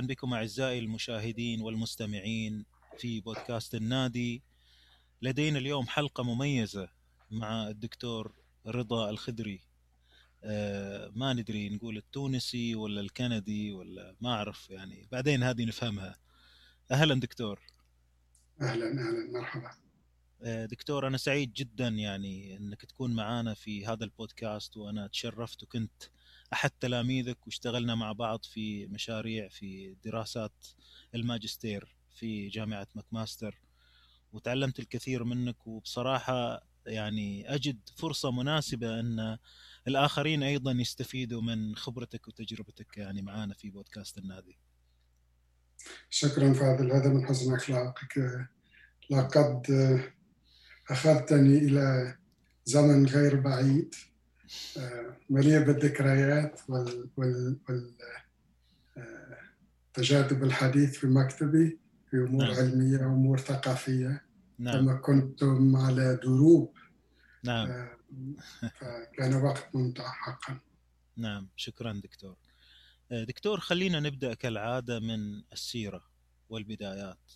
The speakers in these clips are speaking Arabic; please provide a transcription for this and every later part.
مرحبا بكم أعزائي المشاهدين والمستمعين في بودكاست النادي. لدينا اليوم حلقة مميزة مع الدكتور رضا الخدري. آه، ما ندري نقول التونسي ولا الكندي ولا ما أعرف يعني. بعدين هذه نفهمها. أهلا دكتور. أهلا أهلا مرحبا. آه، دكتور أنا سعيد جدا يعني إنك تكون معنا في هذا البودكاست وأنا تشرفت وكنت أحد تلاميذك واشتغلنا مع بعض في مشاريع في دراسات الماجستير في جامعة ماكماستر وتعلمت الكثير منك وبصراحة يعني أجد فرصة مناسبة أن الآخرين أيضا يستفيدوا من خبرتك وتجربتك يعني معانا في بودكاست النادي. شكرا فاضل هذا من حسن أخلاقك لقد أخذتني إلى زمن غير بعيد مليء بالذكريات وال, وال, وال تجاذب الحديث في مكتبي في أمور نعم. علمية وامور ثقافية. نعم. لما كنتم على دروب نعم. آه، فكان وقت ممتع حقا. نعم. شكرا دكتور. آه، دكتور خلينا نبدأ كالعادة من السيرة والبدايات.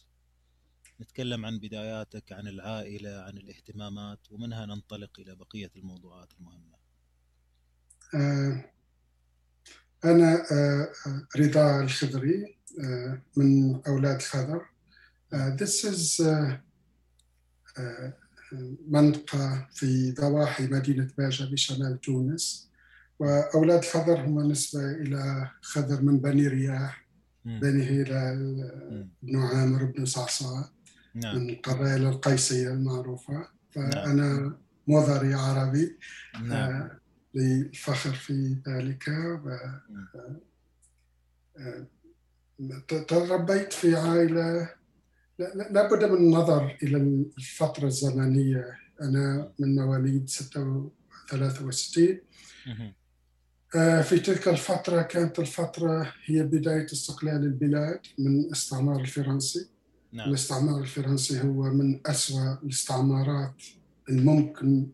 نتكلم عن بداياتك عن العائلة عن الاهتمامات ومنها ننطلق إلى بقية الموضوعات المهمة. آه، أنا رضا الخضري من أولاد خضر this is منطقة في ضواحي مدينة باجة بشمال تونس وأولاد خضر هم نسبة إلى خضر من بني رياح بني هلال بن عامر بن صعصع نعم. من قبائل القيسية المعروفة فأنا نعم. مضري عربي نعم. للفخر في ذلك و آه تربيت في عائلة. لابد من النظر إلى الفترة الزمنية. أنا من مواليد 63 آه، في تلك الفترة كانت الفترة هي بداية استقلال البلاد من الاستعمار الفرنسي. نعم. الاستعمار الفرنسي هو من أسوأ الاستعمارات الممكن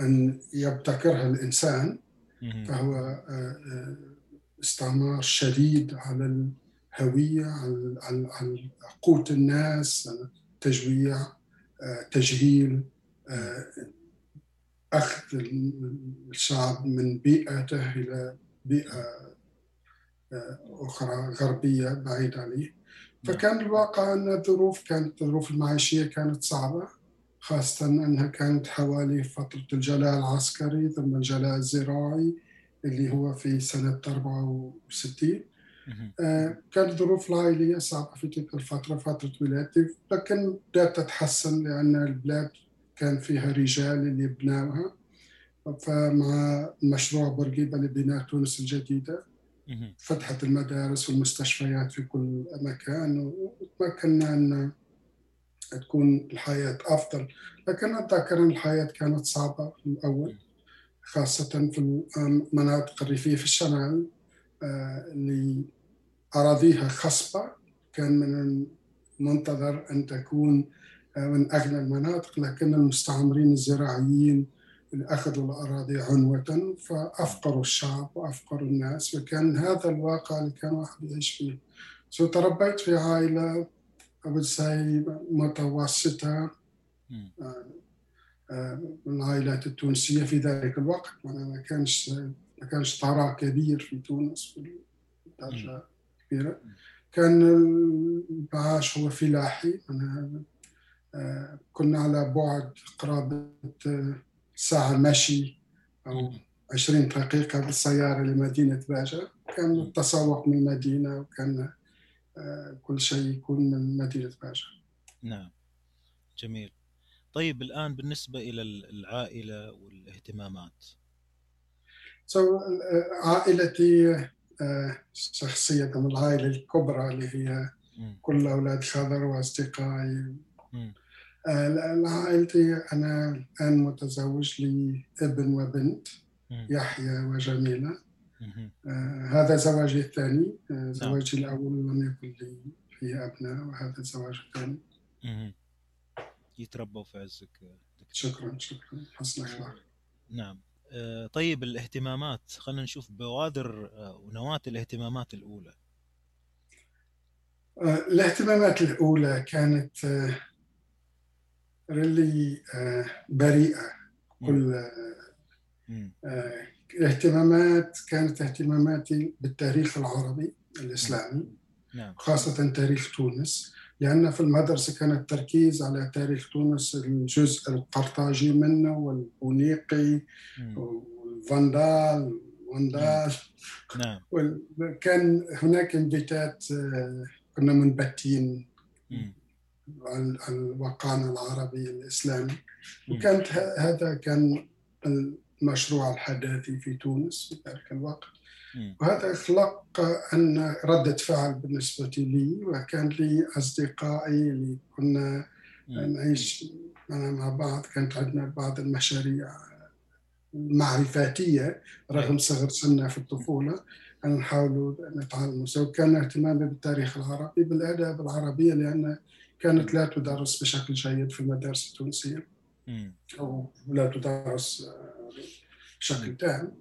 أن يبتكرها الإنسان فهو آه، آه، استعمار شديد على هوية عن قوت الناس تجويع آه، تجهيل أخذ الشعب من بيئته إلى بيئة أخرى غربية بعيد عليه. فكان الواقع أن الظروف كانت الظروف المعيشية كانت صعبة. خاصة أنها كانت حوالي فترة الجلاء العسكري ثم الجلاء الزراعي اللي هو في سنة 64 آه، كانت الظروف العائلية صعبة في تلك الفترة فترة ولادتي لكن بدأت تتحسن لأن البلاد كان فيها رجال اللي بناوها. فمع مشروع بورقيبة لبناء تونس الجديدة فتحت المدارس والمستشفيات في كل مكان وتمكنا أن تكون الحياة أفضل. لكن أتذكر أن الحياة كانت صعبة في الأول خاصة في المناطق الريفية في الشمال اللي آه، أراضيها خصبة. كان من المنتظر أن تكون آه، من أغنى المناطق لكن المستعمرين الزراعيين اللي أخذوا الأراضي عنوة فأفقروا الشعب وأفقروا الناس. وكان هذا الواقع اللي كان واحد يعيش فيه. تربيت في عائلة أقول ساي متوسطة آه، من العائلات التونسية في ذلك الوقت. ما كانش ما كانش ثراء كبير في تونس بدرجة كبيرة. كان المعاش هو فلاحي. آه، كنا على بعد قرابة ساعة مشي أو عشرين دقيقة بالسيارة لمدينة باجة. كان التسوق من المدينة وكان آه، كل شيء يكون من مدينة باجة نعم. جميل. طيب الآن بالنسبة إلى العائلة والاهتمامات. So, uh, عائلتي uh, شخصية من العائلة الكبرى اللي هي كل أولاد خضر وأصدقائي. عائلتي أنا الآن متزوج لي ابن وبنت يحيى وجميلة. هذا زواجي الثاني نعم. زواجي الأول لم يكن لي فيه أبناء وهذا الزواج الثاني يتربوا في عزك. شكرا شكرا. حسن أخلاق نعم. آه، طيب الاهتمامات. خلينا نشوف بوادر آه، ونواة الاهتمامات الأولى. الاهتمامات الأولى كانت ريلي بريئة. كل اهتمامات كانت اهتماماتي بالتاريخ العربي الإسلامي نعم. خاصة تاريخ تونس لأن في المدرسة كان التركيز على تاريخ تونس الجزء القرطاجي منه والبونيقي والفاندال واندال. نعم. كان هناك انبتات آه، كنا منبتين على الوقعنا العربي الإسلامي. وكانت هذا كان المشروع الحداثي في تونس في ذلك الوقت. وهذا خلق أن ردة فعل بالنسبة لي وكان لي أصدقائي اللي كنا نعيش مع بعض كانت عندنا بعض المشاريع المعرفاتية رغم صغر سننا في الطفولة. أن نحاول نتعلم. سواء كان اهتمامي بالتاريخ العربي بالآداب العربية لأن كانت لا تدرس بشكل جيد في المدارس التونسية. أو لا تدرس بشكل تام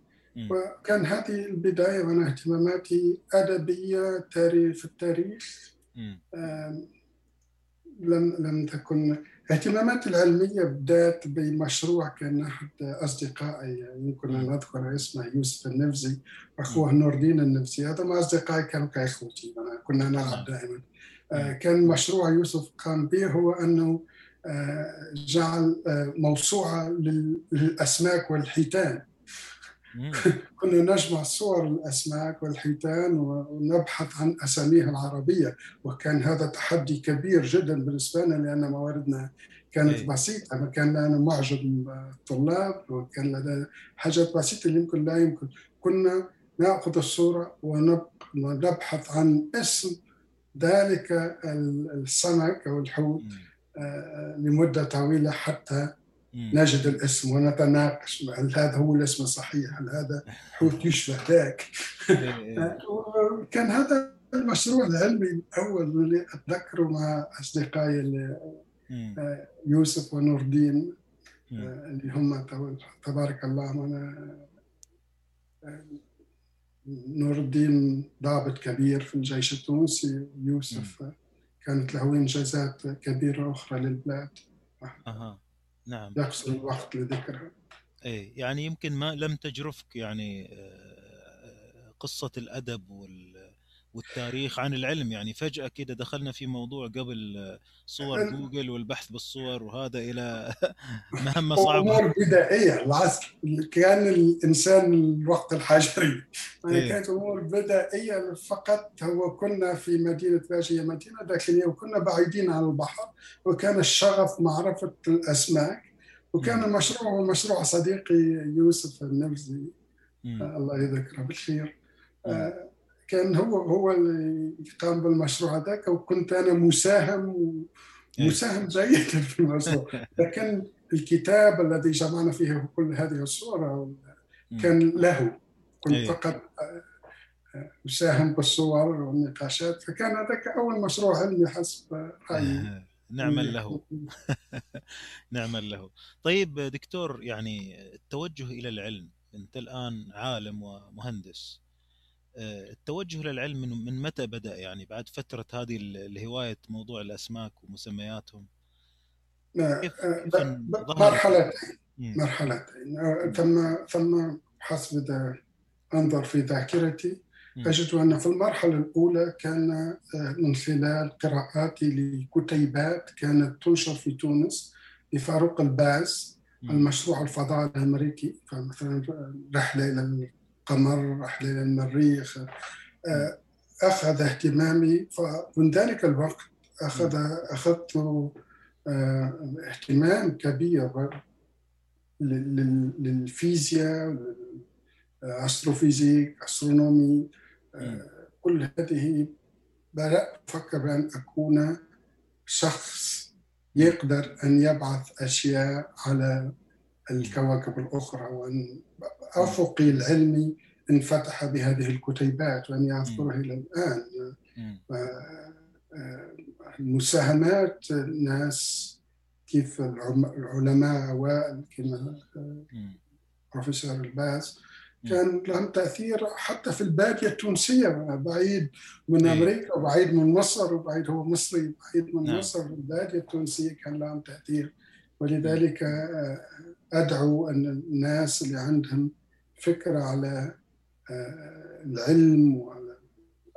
وكان هذه البداية وأنا اهتماماتي أدبية تاريخ في التاريخ لم لم تكن. اهتماماتي العلمية بدأت بمشروع كان أحد أصدقائي يمكن أن أذكر اسمه يوسف النفزي وأخوه نور الدين النفزي. هذا ما أصدقائي كانوا كإخوتي كنا نلعب دائما. آه، كان مشروع يوسف قام به هو أنه آه، جعل آه، موسوعة للأسماك والحيتان. كنا نجمع صور الأسماك والحيتان ونبحث عن أساميها العربية وكان هذا تحدي كبير جدا بالنسبة لنا لأن مواردنا كانت إيه. بسيطة. ما كان لنا معجب الطلاب وكان لدينا حاجات بسيطة اللي يمكن لا يمكن. كنا نأخذ الصورة ونبحث عن اسم ذلك السمك أو الحوت آه، لمدة طويلة حتى نجد الاسم ونتناقش. هل هذا هو الاسم الصحيح؟ هل هذا حوت يشبه ذاك؟ إيه. كان هذا المشروع العلمي الأول اللي أتذكره مع أصدقائي آه، يوسف ونور الدين آه، اللي هم تبارك الله وأنا آه، نور الدين ضابط كبير في الجيش التونسي. يوسف كانت له إنجازات كبيرة أخرى للبلاد. أه. نعم. يقصر الوقت لذكرها. إيه يعني يمكن ما لم تجرفك يعني آه، قصة الأدب وال والتاريخ عن العلم. يعني فجأة كده دخلنا في موضوع قبل صور جوجل والبحث بالصور وهذا إلى مهمة صعبة. أمور بدائية العصر. كان الإنسان الوقت الحجري. يعني إيه؟ كانت أمور بدائية فقط. هو كنا في مدينة باجية مدينة داخلية وكنا بعيدين عن البحر وكان الشغف معرفة الأسماك وكان المشروع هو مشروع صديقي يوسف النبزي. الله يذكره بالخير. آه كان هو هو اللي قام بالمشروع هذاك وكنت أنا مساهم مساهم جيد في المشروع. لكن الكتاب الذي جمعنا فيه كل هذه الصور كان له. كنت إيه. فقط أساهم بالصور والنقاشات. فكان هذاك أول مشروع علمي حسب رأيي. نعمل له. نعمل له. طيب دكتور يعني التوجه إلى العلم. أنت الآن عالم ومهندس. التوجه للعلم من, متى بدأ؟ يعني بعد فترة هذه الهواية موضوع الأسماك ومسمياتهم. كيف كيف مرحلتين مرحلتين ثم ثم حسب أنظر في ذاكرتي أجد أن في المرحلة الأولى كان آه، من خلال قراءاتي لكتيبات كانت تنشر في تونس لفاروق الباز المشروع الفضاء الأمريكي. فمثلا رحلة إلى قمر رحلة إلى المريخ آه، أخذ اهتمامي. فمن ذلك الوقت أخذ أخذت آه، اهتمام كبير للفيزياء أستروفيزيك أسترونومي كل هذه بدأت أفكر بأن أكون شخص يقدر أن يبعث أشياء على الكواكب الأخرى وأن أفقي العلمي انفتح بهذه الكتيبات وأني أذكرها إلى الآن. المساهمات ناس كيف العلماء أوائل كما بروفيسور الباز كان لهم تأثير حتى في البادية التونسية. بعيد من إيه. أمريكا وبعيد من مصر وبعيد هو مصري بعيد من نعم. مصر. البادية التونسية كان لهم تأثير. ولذلك آه، أدعو أن الناس اللي عندهم فكرة على آه، العلم وعلى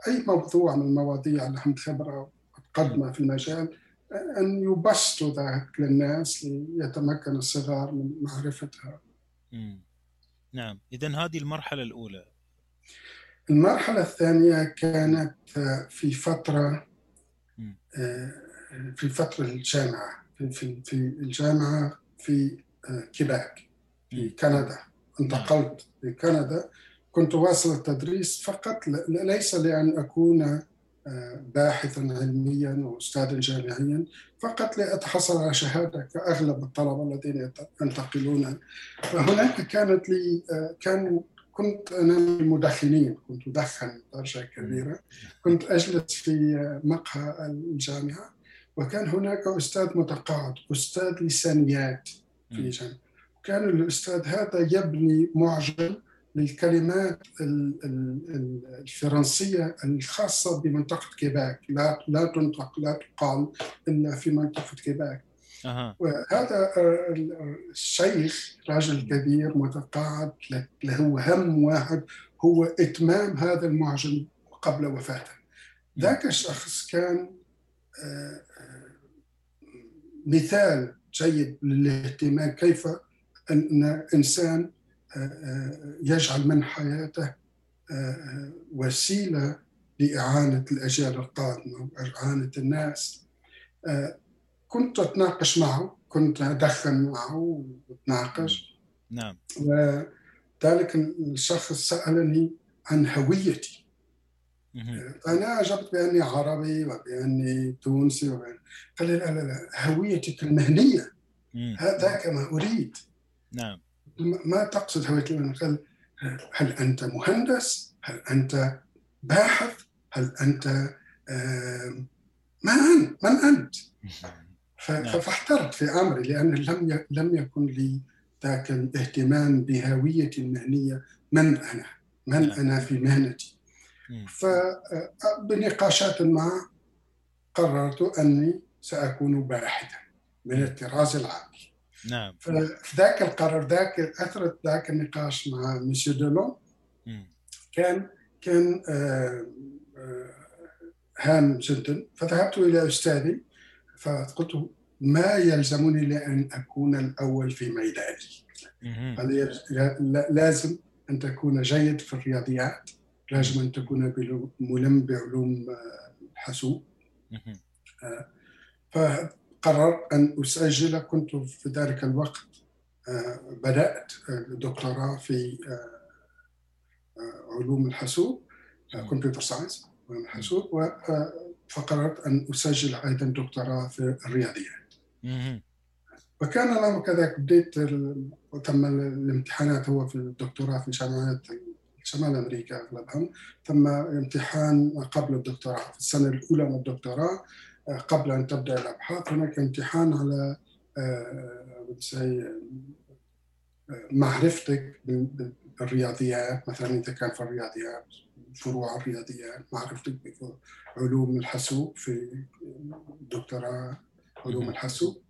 أي موضوع من المواضيع اللي عندهم خبرة متقدمه في المجال أن يبسطوا ذلك للناس ليتمكن الصغار من معرفتها مم. نعم اذا هذه المرحلة الأولى المرحلة الثانية كانت في فترة مم. آه، في فترة الجامعة في في الجامعة في آه، كيباك في مم. كندا انتقلت لكندا كنت واصل التدريس فقط ليس لأن أكون آه، باحثا علميا واستاذا جامعيا فقط لأتحصل على شهادة كأغلب الطلبة الذين ينتقلون. فهناك كانت لي آه، كان كنت أنا من المدخنين كنت أدخن بدرجه كبيرة. كنت أجلس في مقهى الجامعة وكان هناك أستاذ متقاعد أستاذ لسانيات في. جامعة. كان الأستاذ هذا يبني معجم للكلمات ال- ال- ال- الفرنسية الخاصة بمنطقة كيباك. لا لا تنطق لا تقال إلا في منطقة كيباك. وهذا آه، ال- الشيخ رجل كبير متقاعد له- هم واحد هو إتمام هذا المعجم قبل وفاته. ذاك الشخص كان آه، آه، مثال جيد للاهتمام كيف أن إنسان آه، آه، يجعل من حياته آه، وسيلة لإعانة الأجيال القادمة وإعانة الناس. كنت أتناقش معه كنت أدخن معه وأتناقش. نعم. وذلك الشخص سألني عن هويتي. مهم. أنا اجبت بأني عربي وبأني تونسي وبأن... قال لي لا لا لا هويتك المهنية. مم. هذاك ما أريد. نعم ما ما تقصد هويتك المهنيه قال هل أنت مهندس؟ هل أنت باحث؟ هل أنت من أنت؟ من أنت؟ نعم. فاحترت في أمري لأن لم لم يكن لي ذاك الاهتمام بهويتي المهنيه من أنا؟ من نعم. أنا في مهنتي؟ فبنقاشات معه قررت أني سأكون باحثا من الطراز العالي نعم ففي ذاك القرار ذاك أثرت ذاك النقاش مع ميسيو دولون. كان كان آه، آه، هام جدا فذهبت إلى أستاذي فقلت ما يلزمني لأن أكون الأول في ميداني. قال لازم أن تكون جيد في الرياضيات لازم أن تكون ملم بعلوم آه، الحاسوب مهم. فقررت أن أسجل كنت في ذلك الوقت آه، بدأت آه، دكتوراه في آه، آه، علوم الحاسوب كمبيوتر ساينس علوم الحاسوب آه، فقررت أن أسجل أيضا دكتوراه في الرياضيات. وكان الأمر كذلك بديت تم الامتحانات هو في الدكتوراه في جامعات شمال أمريكا اغلبهم ثم امتحان قبل الدكتوراه في السنة الأولى من الدكتوراه. آه، قبل أن تبدأ الأبحاث هناك امتحان على آه، آه، معرفتك بال- بال- بالرياضيات مثلا إذا كان في الرياضيات فروع الرياضيات معرفتك بعلوم الحاسوب في دكتوراه علوم. الحاسوب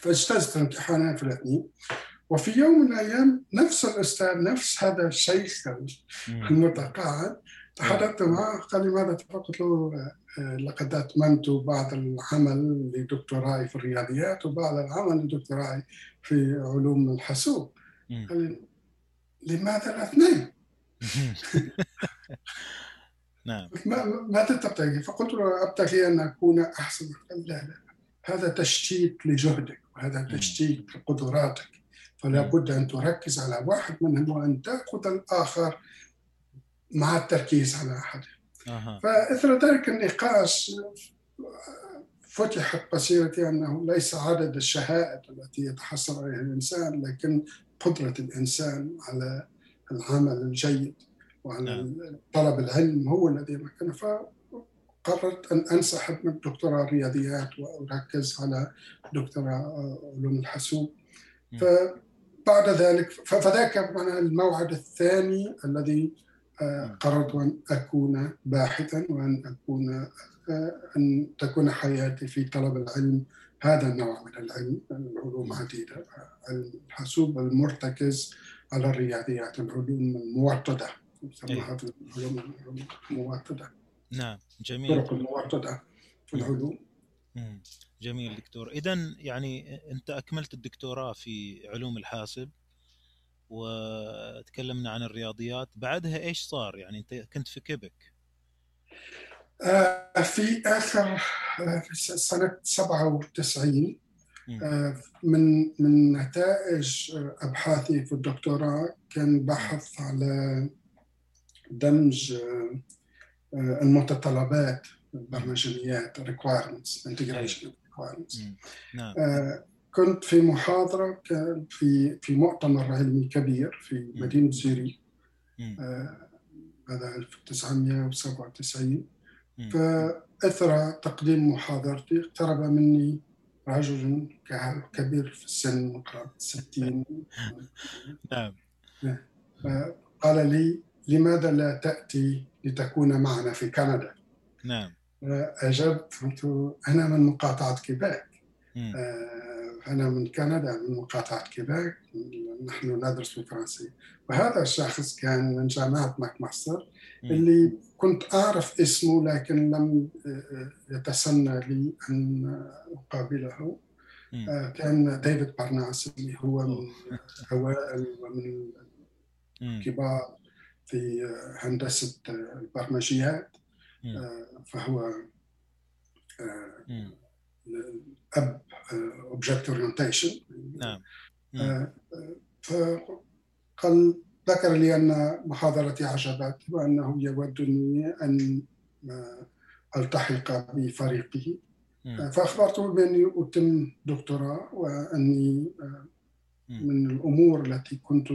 فاجتزت الامتحانات في الاثنين وفي يوم من الأيام نفس الأستاذ نفس هذا الشيخ. المتقاعد تحدثت معه قال لي ماذا؟ قلت له لقد أتممت بعض العمل لدكتوراي في الرياضيات وبعض العمل لدكتوراي في علوم الحاسوب. لماذا الاثنين؟ نعم. ما- ماذا تبتغي؟ فقلت له أبتغي أن أكون أحسن. قال لا لا هذا تشتيت لجهدك وهذا تشتيت لقدراتك. فلا. بد أن تركز على واحد منهم وأن تأخذ الآخر مع التركيز على أحد. فإثر ذلك النقاش فتحت بصيرتي أنه ليس عدد الشهائد التي يتحصل عليها الإنسان لكن قدرة الإنسان على العمل الجيد وعلى طلب العلم هو الذي مكنه فقررت أن انسحب من دكتوراه الرياضيات وأركز على دكتوراه علوم الحاسوب. مم. ف بعد ذلك فذاك الموعد الثاني الذي قررت أن أكون باحثا وأن أكون أن تكون حياتي في طلب العلم. هذا النوع من العلم العلوم عديدة الحاسوب المرتكز على الرياضيات العلوم الموطدة. يسمى العلوم الموطدة. نعم جميل. الطرق الموطدة في العلوم. جميل دكتور. اذا يعني أنت أكملت الدكتوراه في علوم الحاسب. وتكلمنا عن الرياضيات بعدها إيش صار؟ يعني أنت كنت في كيبك. آه، في آخر آه، سنة 97 آه، من من نتائج أبحاثي في الدكتوراه كان بحث على دمج المتطلبات البرمجيات requirements integration requirements. نعم. كنت في محاضرة في في مؤتمر علمي كبير في مدينة زيري هذا 1997 فأثر تقديم محاضرتي اقترب مني رجل كبير في السن قرابة 60 نعم. قال لي لماذا لا تأتي لتكون معنا في كندا؟ نعم. أجبت قلت أنا من مقاطعة كيباك. أنا من كندا من مقاطعة كيباك نحن ندرس بالفرنسية وهذا الشخص كان من جامعة ماك ماستر اللي كنت أعرف اسمه لكن لم يتسنى لي أن أقابله. كان ديفيد بارناس اللي هو من أوائل ومن الكبار في هندسة البرمجيات. فهو أب object orientation نعم. فقال ذكر لي أن محاضرتي عجبته وأنه يودني أن ألتحق بفريقه فأخبرته بأني أتم دكتوراه وأني من الأمور التي كنت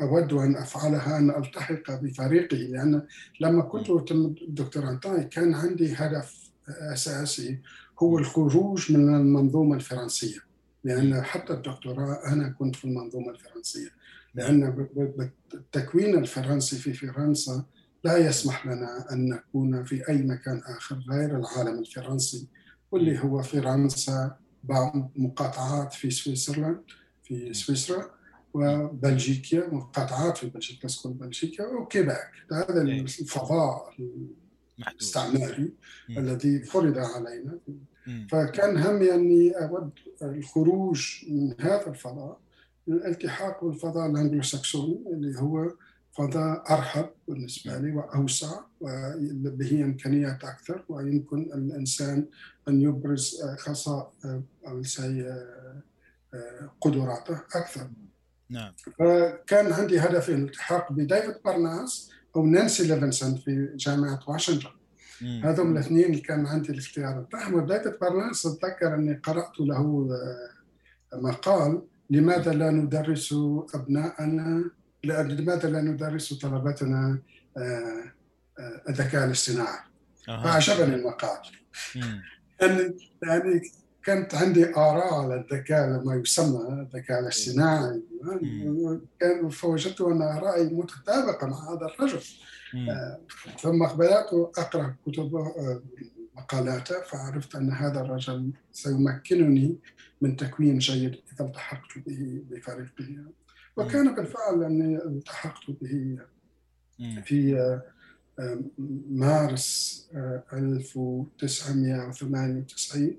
أود أن أفعلها أن ألتحق بفريقه لأن لما كنت أتم الدكتوراه كان عندي هدف أساسي هو الخروج من المنظومة الفرنسية. لأن حتى الدكتوراه أنا كنت في المنظومة الفرنسية. لأن التكوين الفرنسي في فرنسا لا يسمح لنا أن نكون في أي مكان آخر غير العالم الفرنسي واللي هو فرنسا مقاطعات في سويسرلاند في سويسرا وبلجيكا مقاطعات في بلجيكا بلجيكا وكيباك. هذا الفضاء الاستعماري الذي فرض علينا فكان همي اني أود الخروج من هذا الفضاء للالتحاق بالفضاء الانجلو ساكسوني اللي هو فضاء ارحب بالنسبة لي وأوسع وبه إمكانيات أكثر ويمكن الإنسان أن يبرز خصائص قدراته أكثر. نعم. فكان عندي هدف الالتحاق بديفيد برناس أو نانسي ليفنسون في جامعة واشنطن. هذول الاثنين اللي كان عندي الاختيار. بتاعهم وديفيد برناس اتذكر أني قرأت له آه، مقال لماذا لا ندرس ابنائنا لماذا لا ندرس طلبتنا آه، آه، الذكاء الاصطناعي. فعجبني المقال. يعني يعني كانت عندي آراء على الذكاء ما يسمى الذكاء الاصطناعي. كان فوجدت أن آرائي متطابقة مع هذا الرجل. آه، ثم بدأت أقرأ كتب آه، مقالاته فعرفت أن هذا الرجل سيمكنني من تكوين جيد إذا التحقت به بفريقه وكان بالفعل أني التحقت به في آه، مارس 1998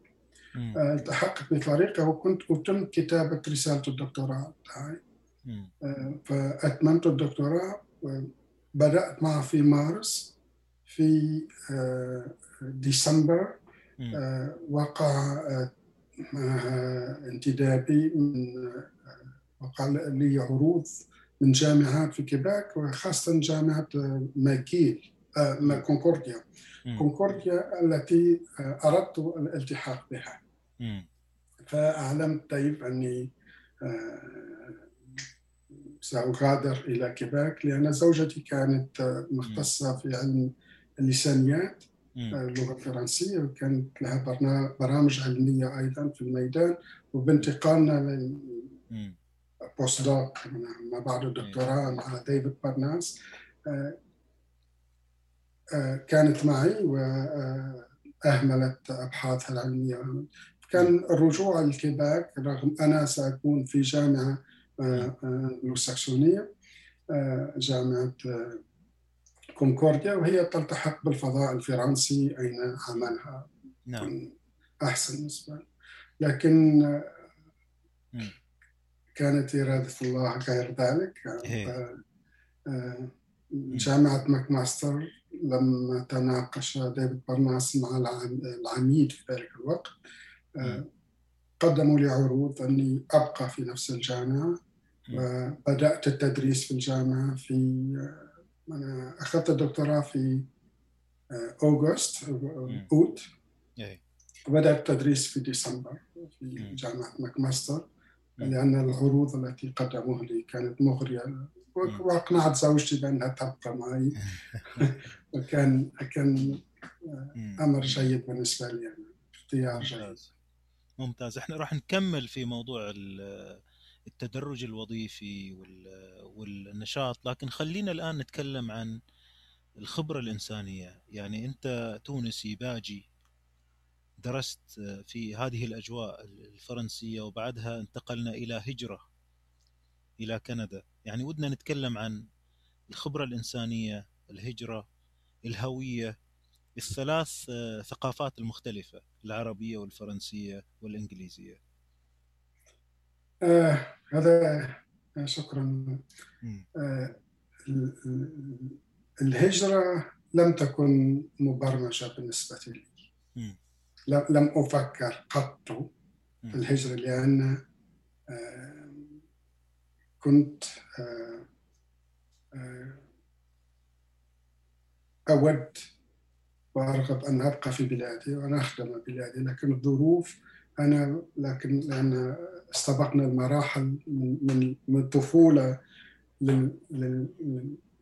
التحقت بفريقه وكنت أتم كتابة رسالة الدكتوراه. بتاعي فأتممت الدكتوراه بدأت معه في مارس في آه، ديسمبر. آه، وقع آه، انتدابي من وقع لي عروض من جامعات في كيباك وخاصة جامعة ماكيل كونكورديا كونكورديا التي أردت الالتحاق بها. فأعلمت طيب أني سأغادر إلى كيباك لأن زوجتي كانت مختصة في علم اللسانيات اللغة الفرنسية وكانت لها برامج علمية أيضا في الميدان وبانتقالنا post-doc ما بعد الدكتوراه مع ديفيد برناس كانت معي وأهملت أبحاثها العلمية. كان الرجوع للكيباك رغم أنا سأكون في جامعة أنجلوساكسونية جامعة كونكورديا وهي تلتحق بالفضاء الفرنسي أين عملها. نعم. أحسن بالنسبة لكن كانت إرادة الله غير ذلك. إيه. جامعة ماكماستر لما تناقش ديفيد برناس مع العميد في ذلك الوقت. قدموا لي عروض أني أبقى في نفس الجامعة وبدأت التدريس في الجامعة في أنا أخذت الدكتوراه في أوغست أوت. إيه. وبدأت التدريس في ديسمبر في جامعة ماكماستر لأن العروض التي قدموها لي كانت مغرية. وأقنعت زوجتي بأنها تبقى معي. وكان كان أمر جيد بالنسبة لي يعني اختيار جيد. ممتاز. إحنا راح نكمل في موضوع التدرج الوظيفي والنشاط لكن خلينا الآن نتكلم عن الخبرة الإنسانية. يعني أنت تونسي باجي درست في هذه الأجواء الفرنسية وبعدها انتقلنا إلى هجرة إلى كندا. يعني ودنا نتكلم عن الخبرة الإنسانية الهجرة الهوية الثلاث ثقافات المختلفة العربية والفرنسية والإنجليزية. آه هذا شكرا. آه الهجرة لم تكن مبرمجة بالنسبة لي. لم أفكر قط في الهجرة لأن آه، كنت آه، آه، أود وأرغب أن أبقى في بلادي وأن أخدم بلادي لكن الظروف أنا لكن لأن استبقنا المراحل من من الطفولة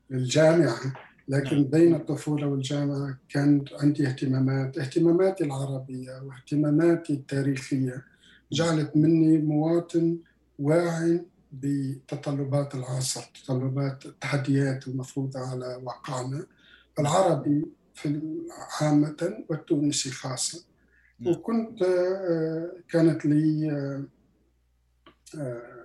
للجامعة. لكن نعم. بين الطفولة والجامعة كانت عندي اهتمامات اهتماماتي العربية واهتماماتي التاريخية. جعلت مني مواطن واعي بتطلبات العصر تطلبات التحديات المفروضة على واقعنا العربي في عامة والتونسي خاصة. نعم. وكنت آه، كانت لي آه، آه،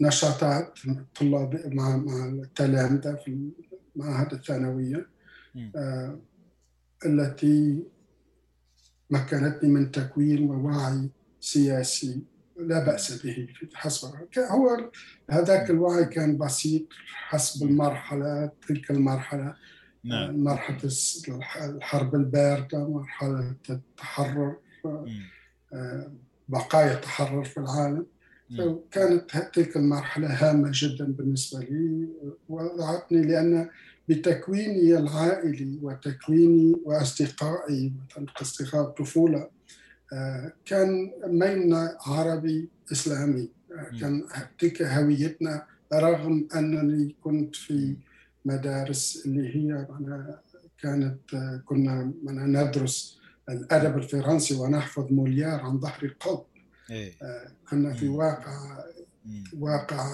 نشاطات طلاب مع مع التلامذة في المعاهد الثانوية آه التي مكنتني من تكوين ووعي سياسي. لا بأس به في حسب. هو هذاك الوعي كان بسيط حسب المرحلة تلك المرحلة. نعم. مرحلة الحرب الباردة مرحلة التحرر آه، بقايا التحرر في العالم. كانت تلك المرحلة هامة جدا بالنسبة لي وضعتني لأن بتكويني العائلي وتكويني وأصدقائي مثلا أصدقاء الطفولة كان ميلنا عربي إسلامي. آه، كان تلك هويتنا رغم أنني كنت في مدارس اللي هي كانت كنا ندرس الأدب الفرنسي ونحفظ موليار عن ظهر القلب إيه. آه، كنا في واقع واقع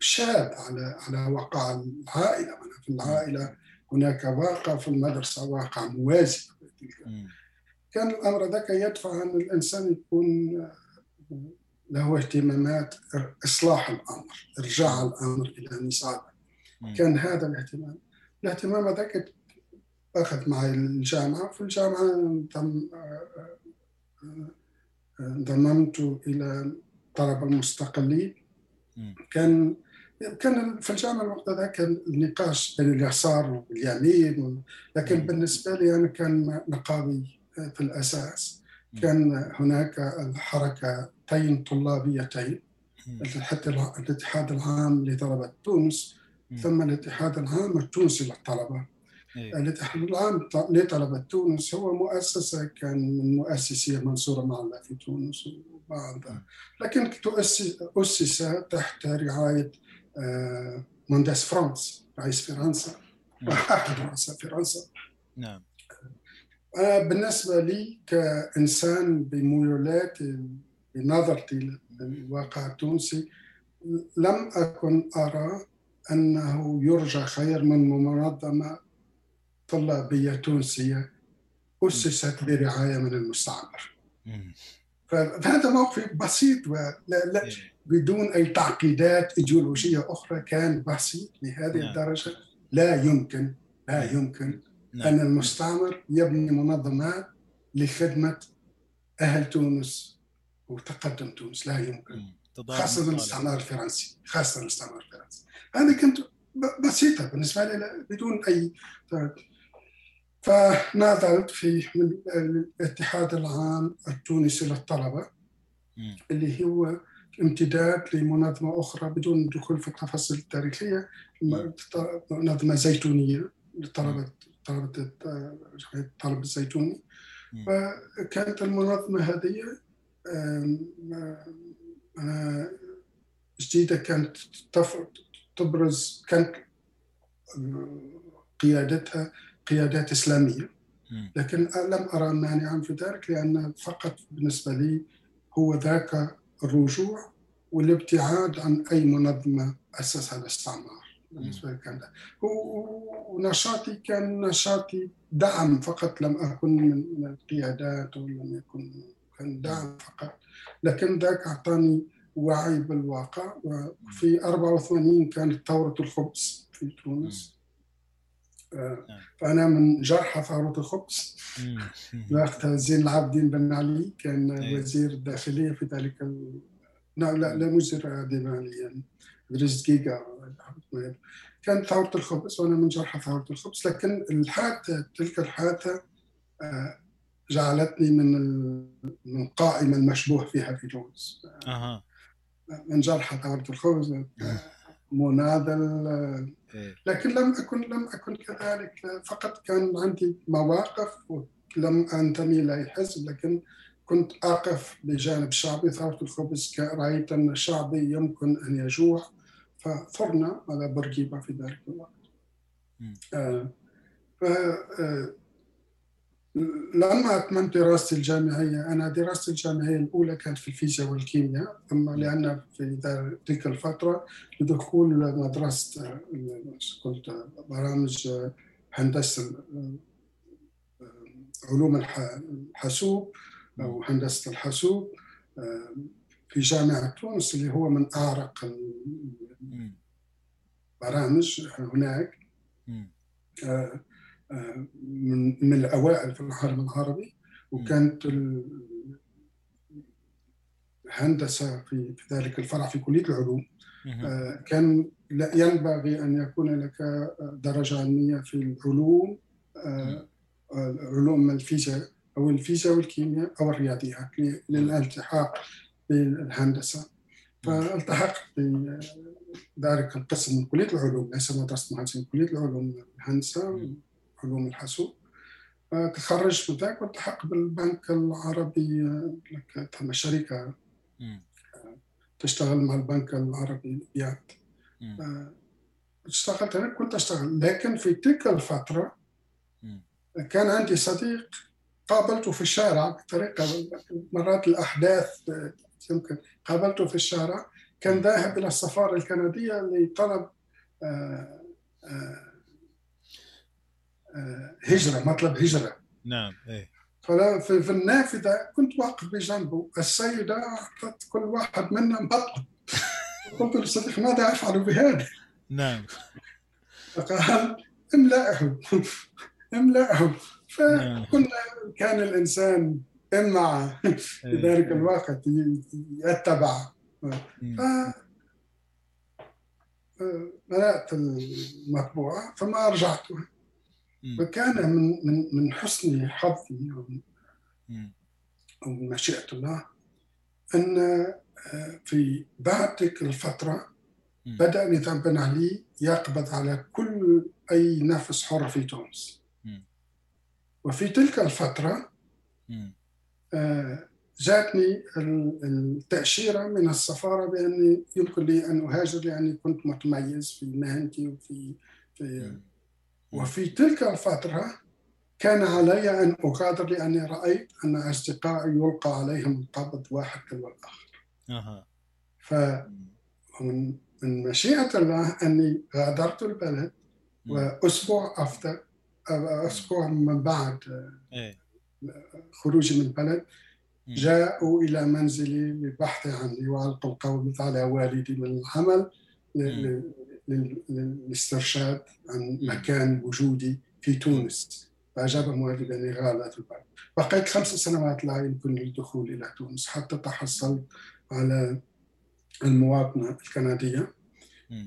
شاب على على واقع العائلة. في العائلة هناك واقع في المدرسة واقع موازي. كان الأمر ذاك يدفع أن الإنسان يكون له اهتمامات إصلاح الأمر إرجاع الأمر إلى نصابه. كان هذا الاهتمام. الاهتمام ذاك أخذ معي الجامعة في الجامعة تم انضممت إلى طلبه المستقلين. كان كان في الجامعة الوقت ذاك كان النقاش بين اليسار واليمين لكن بالنسبة لي أنا كان نقابي في الأساس. كان هناك الحركتين طلابيتين الاتحاد العام لطلبة تونس ثم الاتحاد العام التونسي للطلبة. إيه. الاتحاد العام لطلبة تونس هو مؤسسة كان من مؤسسي منصورة معلة في تونس وبعض لكن أسس تحت رعاية مهندس فرانس رئيس فرنسا. وأحد رؤساء فرنسا. نعم. أنا بالنسبة لي كإنسان بميولاتي بنظرتي للواقع التونسي لم أكن أرى أنه يرجى خير من منظمة طلابية تونسية أسست برعاية من المستعمر. فهذا موقف بسيط ولا لا إيه. بدون أي تعقيدات إيديولوجية أخرى كان بسيط لهذه نعم. الدرجة. لا يمكن لا نعم. يمكن نعم. أن المستعمر يبني منظمات لخدمة أهل تونس وتقدم تونس. لا يمكن. خاصة الاستعمار الفرنسي. خاصة الاستعمار الفرنسي. هذه كانت بسيطة بالنسبة لي بدون أي فناضلت في من الاتحاد العام التونسي للطلبة اللي هو امتداد لمنظمة أخرى بدون الدخول في التفاصيل التاريخية منظمة زيتونية لطلبة طلبة الطلب الزيتوني فكانت المنظمة هذه جديدة كانت تبرز كانت قيادتها قيادات إسلامية. لكن لم أرى مانعا في ذلك لأن فقط بالنسبة لي هو ذاك الرجوع والابتعاد عن أي منظمة أسسها الاستعمار. بالنسبة لي كان ونشاطي كان نشاطي دعم فقط لم أكن من القيادات ولم يكن كان دعم فقط. لكن ذاك أعطاني وعي بالواقع وفي 84 كانت ثورة الخبز في تونس. آه، فأنا من جرحى ثورة الخبز وقتها زين العابدين بن علي كان إيه. وزير الداخلية في ذلك ال... لا لا لا وزير بن علي يعني إدريس دقيقة كانت ثورة الخبز وأنا من جرحى ثورة الخبز لكن الحادثة تلك الحادثة آه، جعلتني من من القائمة المشبوه فيها في تونس أه. من جرحى ثورة الخبز مناضل إيه. لكن لم أكن لم أكن كذلك. فقط كان عندي مواقف لم أنتمي لأي حزب لكن كنت أقف بجانب الشعبي ثورة الخبز رأيت أن الشعبي يمكن أن يجوع فثرنا على بورقيبة في ذلك الوقت. آه آه لما أتممت دراستي الجامعية أنا دراستي الجامعية الأولى كانت في الفيزياء والكيمياء ثم لأن في تلك الفترة لدخول مدرسة قلت برامج هندسة علوم الحاسوب أو هندسة الحاسوب في جامعة تونس اللي هو من أعرق البرامج هناك. من من الأوائل في العالم العربي وكانت الهندسة في ذلك الفرع في كلية العلوم. آه، كان ينبغي أن يكون لك درجة علمية في العلوم آه، علوم الفيزياء أو الفيزياء والكيمياء أو الرياضيات للالتحاق بالهندسة. فالتحقت بذلك القسم من كلية العلوم ليس مدرسة مهندسين كلية العلوم الهندسة. علوم الحاسوب تخرجت من ذاك والتحق بالبنك العربي لك شركة تشتغل مع البنك العربي للبيات اشتغلت أنا كنت أشتغل. لكن في تلك الفترة كان عندي صديق قابلته في الشارع بطريقة مرات الأحداث يمكن قابلته في الشارع. كان ذاهب إلى السفارة الكندية لطلب آآ آآ هجرة مطلب هجرة. نعم إيه. ففي في النافذة كنت واقف بجنبه. السيدة أعطت كل واحد منا مطلب. قلت له صديق ماذا أفعل بهذا؟ نعم. فقال املأه املأه. فكنا كان الإنسان إما في إيه. ذلك الوقت يتبع. ف ملأت المطبوعة فما رجعتها فكان من من من حسن حظي أو من مشيئه الله أن آه، في بعد تلك الفترة بدأ نظام بن علي يقبض على كل أي نفس حر في تونس. وفي تلك الفترة آه، جاتني التأشيرة من السفارة بأني يمكن لي أن أهاجر لأني كنت متميز في مهنتي وفي في وفي تلك الفترة كان علي أن أغادر لأني رأيت أن أصدقائي يلقى عليهم القبض واحد تلو الآخر أها فمن من مشيئة الله أني غادرت البلد وأسبوع أفضل أسبوع من بعد إيه. خروجي من البلد. جاءوا إلى منزلي للبحث عني وألقوا القبض على والدي من العمل للاسترشاد عن مكان وجودي في تونس. والدي بأني غادرت البلد بقيت خمس سنوات لا يمكنني الدخول إلى تونس. حتى تحصلت على المواطنة الكندية.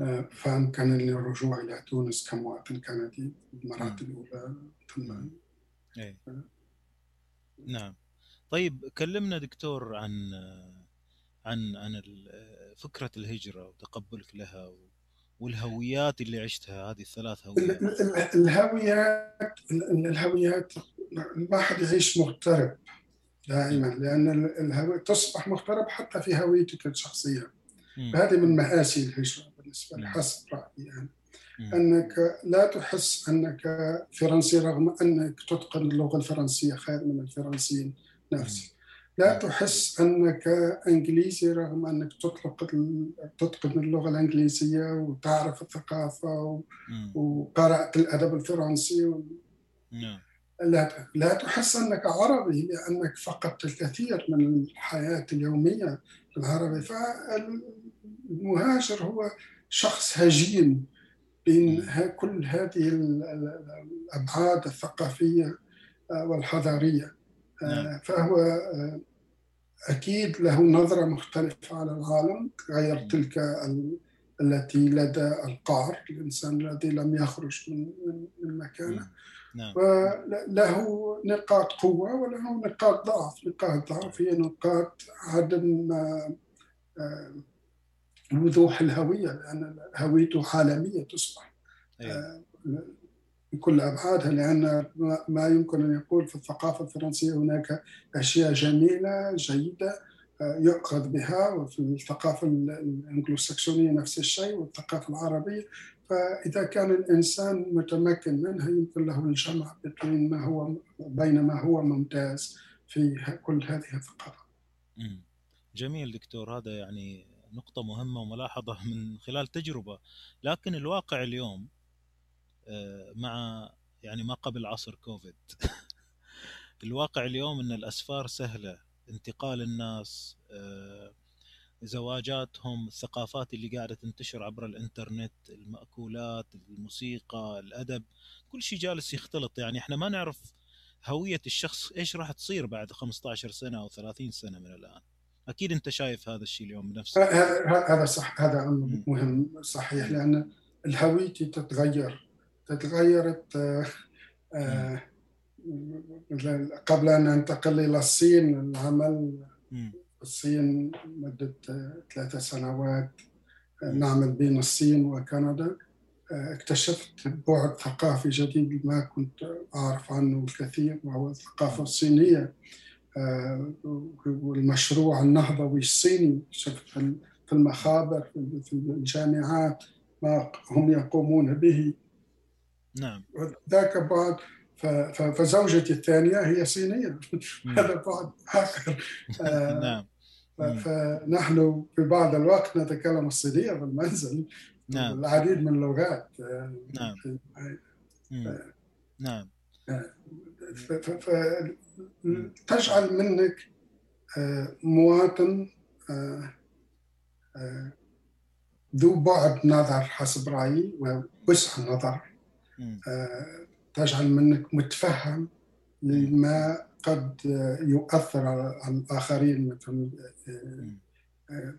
آه، فأمكنني الرجوع إلى تونس كمواطن كندي بالمراتب الأولى. ثم إيه. نعم. طيب كلمنا دكتور عن عن عن ال- فكرة الهجرة وتقبلك لها و- والهويات اللي عشتها هذه الثلاث ال- هويات ال- ال- الهويات ال- الهويات الواحد يعيش مغترب دائما ال- الهوية تصبح مغترب حتى في هويتك الشخصية مم. هذه من مآسي الهجرة بالنسبة لي. حسب رأيي يعني. مم. أنك لا تحس أنك فرنسي رغم أنك تتقن اللغة الفرنسية خير من الفرنسيين نفسه لا تحس أنك إنجليزي رغم أنك تطلق تتقن اللغة الإنجليزية وتعرف الثقافة و- مم. وقرأت الأدب الفرنسي و- نعم. لا لا تحس أنك عربي لأنك فقدت الكثير من الحياة اليومية العربية فالمهاجر هو شخص هجين بين كل هذه ال- ال- الأبعاد الثقافية آه، نعم. فهو آه، أكيد له نظرة مختلفة على العالم غير تلك ال- التي لدى القعر الإنسان الذي لم يخرج من من- مكانه. نعم. وله نقاط قوة وله نقاط ضعف. نقاط ضعف هي نقاط عدم آه، وضوح الهوية لأن هويته عالمية تصبح. إيه بكل أبعادها لأن ما- يمكن أن يقول في الثقافة الفرنسية هناك أشياء جميلة جيدة آه، يؤخذ بها وفي الثقافة ال- الأنجلوساكسونية نفس الشيء والثقافة العربية. فإذا كان الإنسان متمكن منها يمكن له الجمع بين ما هو بين ما هو ممتاز في كل هذه الثقافة مم. جميل دكتور هذا يعني نقطة مهمة وملاحظة من خلال تجربة. لكن الواقع اليوم مع يعني ما قبل عصر كوفيد. الواقع اليوم إن الأسفار سهلة انتقال الناس آه، زواجاتهم الثقافات اللي قاعدة تنتشر عبر الإنترنت المأكولات الموسيقى الأدب كل شيء جالس يختلط. يعني إحنا ما نعرف هوية الشخص إيش راح تصير بعد 15 سنة أو 30 سنة من الآن. أكيد أنت شايف هذا الشيء اليوم بنفسك. هذا هذا صح هذا. مهم صحيح لأن الهوية تتغير. تتغيرت آه، آه، قبل أن أنتقل إلى الصين العمل. في الصين مدة ثلاثة سنوات آه، نعمل بين الصين وكندا. اكتشفت بعد ثقافي جديد ما كنت أعرف عنه الكثير وهو الثقافة الصينية. والمشروع النهضوي الصيني شفت في المخابر في الجامعات ما هم يقومون به. نعم ذاك بعد فزوجتي الثانية هي صينية مم. هذا بعد آخر آه، نعم. فنحن في بعض الوقت نتكلم الصينية في المنزل نعم العديد من اللغات آه، نعم. مم. نعم تجعل منك آه، مواطن آه، آه، ذو بعد نظر حسب رأيي ووسع نظر. آه، تجعل منك متفهم لما قد آه، يؤثر على الآخرين مثل آه،. آه،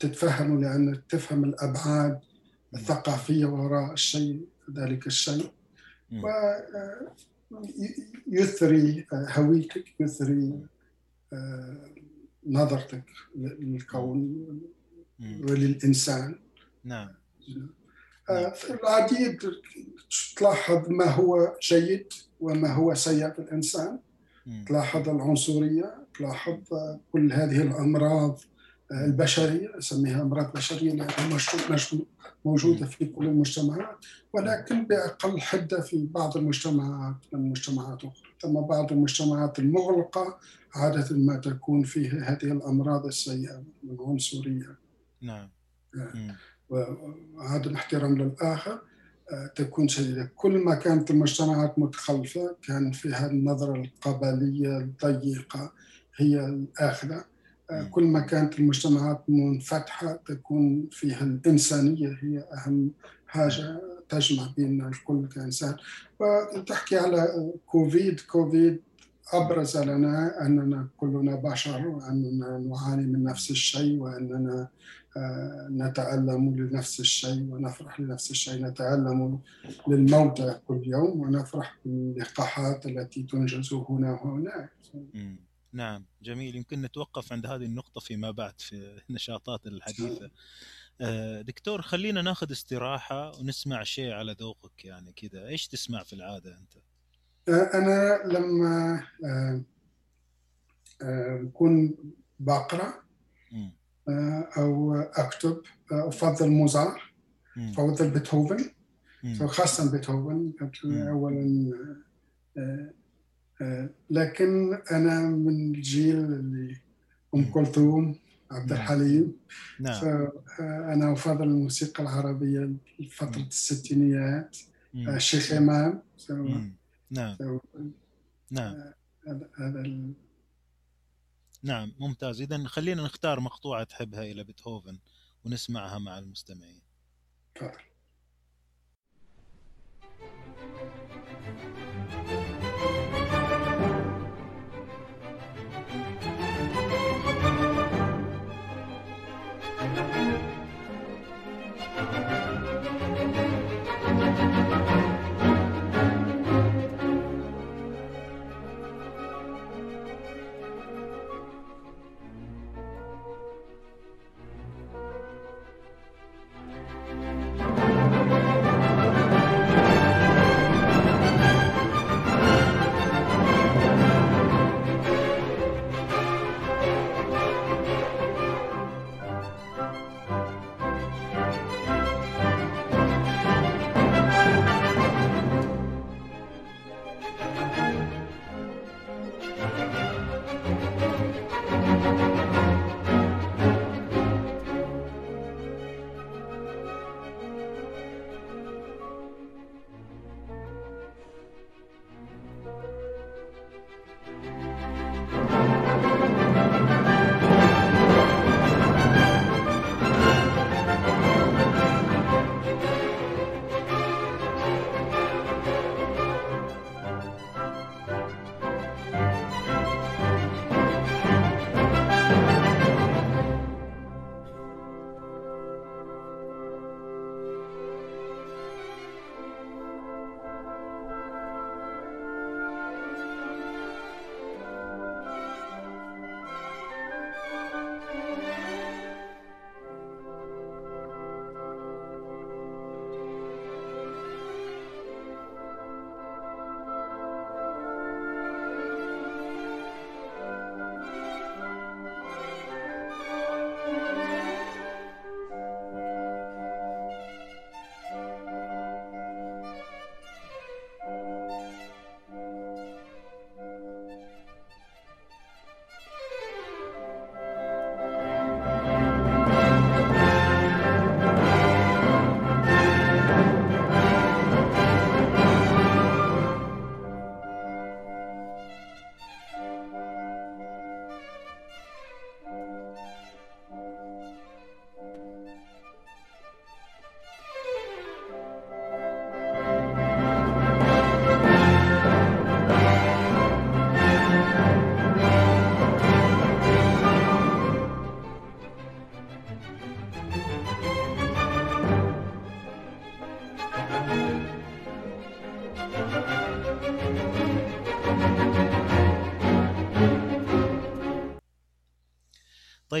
تتفهم لأن تفهم الأبعاد الثقافية وراء الشيء ذلك الشيء. ويثري هويتك يثري آه، نظرتك للكون. وللإنسان نعم آه، في العديد تلاحظ ما هو جيد وما هو سيء في الإنسان. تلاحظ العنصرية تلاحظ آه، كل هذه الأمراض البشرية اسميها أمراض بشرية لأنها موجودة في كل المجتمعات ولكن بأقل حدة في بعض المجتمعات من مجتمعات أخرى، ثم بعض المجتمعات المغلقة عادة ما تكون فيها هذه الأمراض السيئة العنصريه. نعم. وعدم احترام للآخر تكون شديدة. كل ما كانت المجتمعات متخلفة كان فيها النظرة القبلية الضيقة هي الآخرة. كل ما كانت المجتمعات منفتحة تكون فيها الإنسانية هي أهم حاجة تجمع بين الكل كإنسان. وتحكي على كوفيد. كوفيد أبرز لنا أننا كلنا بشر وأننا نعاني من نفس الشيء وأننا آه، نتألم لنفس الشيء ونفرح لنفس الشيء نتألم للموتى كل يوم ونفرح باللقاحات التي تنجز هنا وهناك نعم جميل. يمكن نتوقف عند هذه النقطة فيما بعد في النشاطات الحديثة. آه، دكتور خلينا ناخذ استراحة ونسمع شيء على ذوقك يعني كذا. إيش تسمع في العادة أنت؟ آه، أنا لما أكون بقرأ أو أكتب أفضل موزارت أفضل بيتهوفن. خاصة بيتهوفن اولا لكن أنا من الجيل اللي أم كلثوم عبد الحليم. نعم. أنا أفضل الموسيقى العربية فتره الستينيات. الشيخ إمام. نعم. نعم. هذا نعم ممتاز. إذا خلينا نختار مقطوعة تحبها إلى بيتهوفن ونسمعها مع المستمعين. تفضل.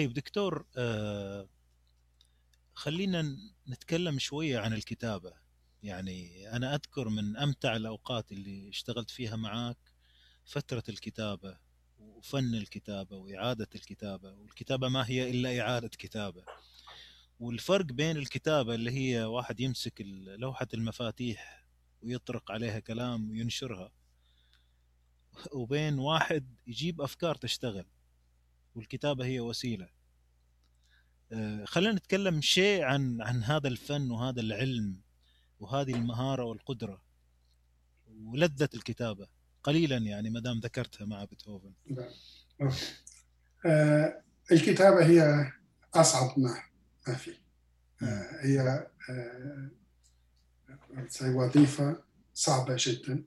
طيب دكتور آه خلينا نتكلم شوية عن الكتابة. يعني أنا أذكر من أمتع الأوقات اللي اشتغلت فيها معاك فترة الكتابة وفن الكتابة وإعادة الكتابة والكتابة ما هي إلا إعادة كتابة. والفرق بين الكتابة اللي هي واحد يمسك لوحة المفاتيح ويطرق عليها كلام وينشرها وبين واحد يجيب أفكار تشتغل. والكتابة هي وسيلة. آه، خلينا نتكلم شيء عن عن هذا الفن وهذا العلم وهذه المهارة والقدرة ولذة الكتابة. قليلا يعني ما دام ذكرتها مع بيتهوفن. نعم. آه الكتابة هي أصعب ما ما في. آه هي آه وظيفة صعبة جدا.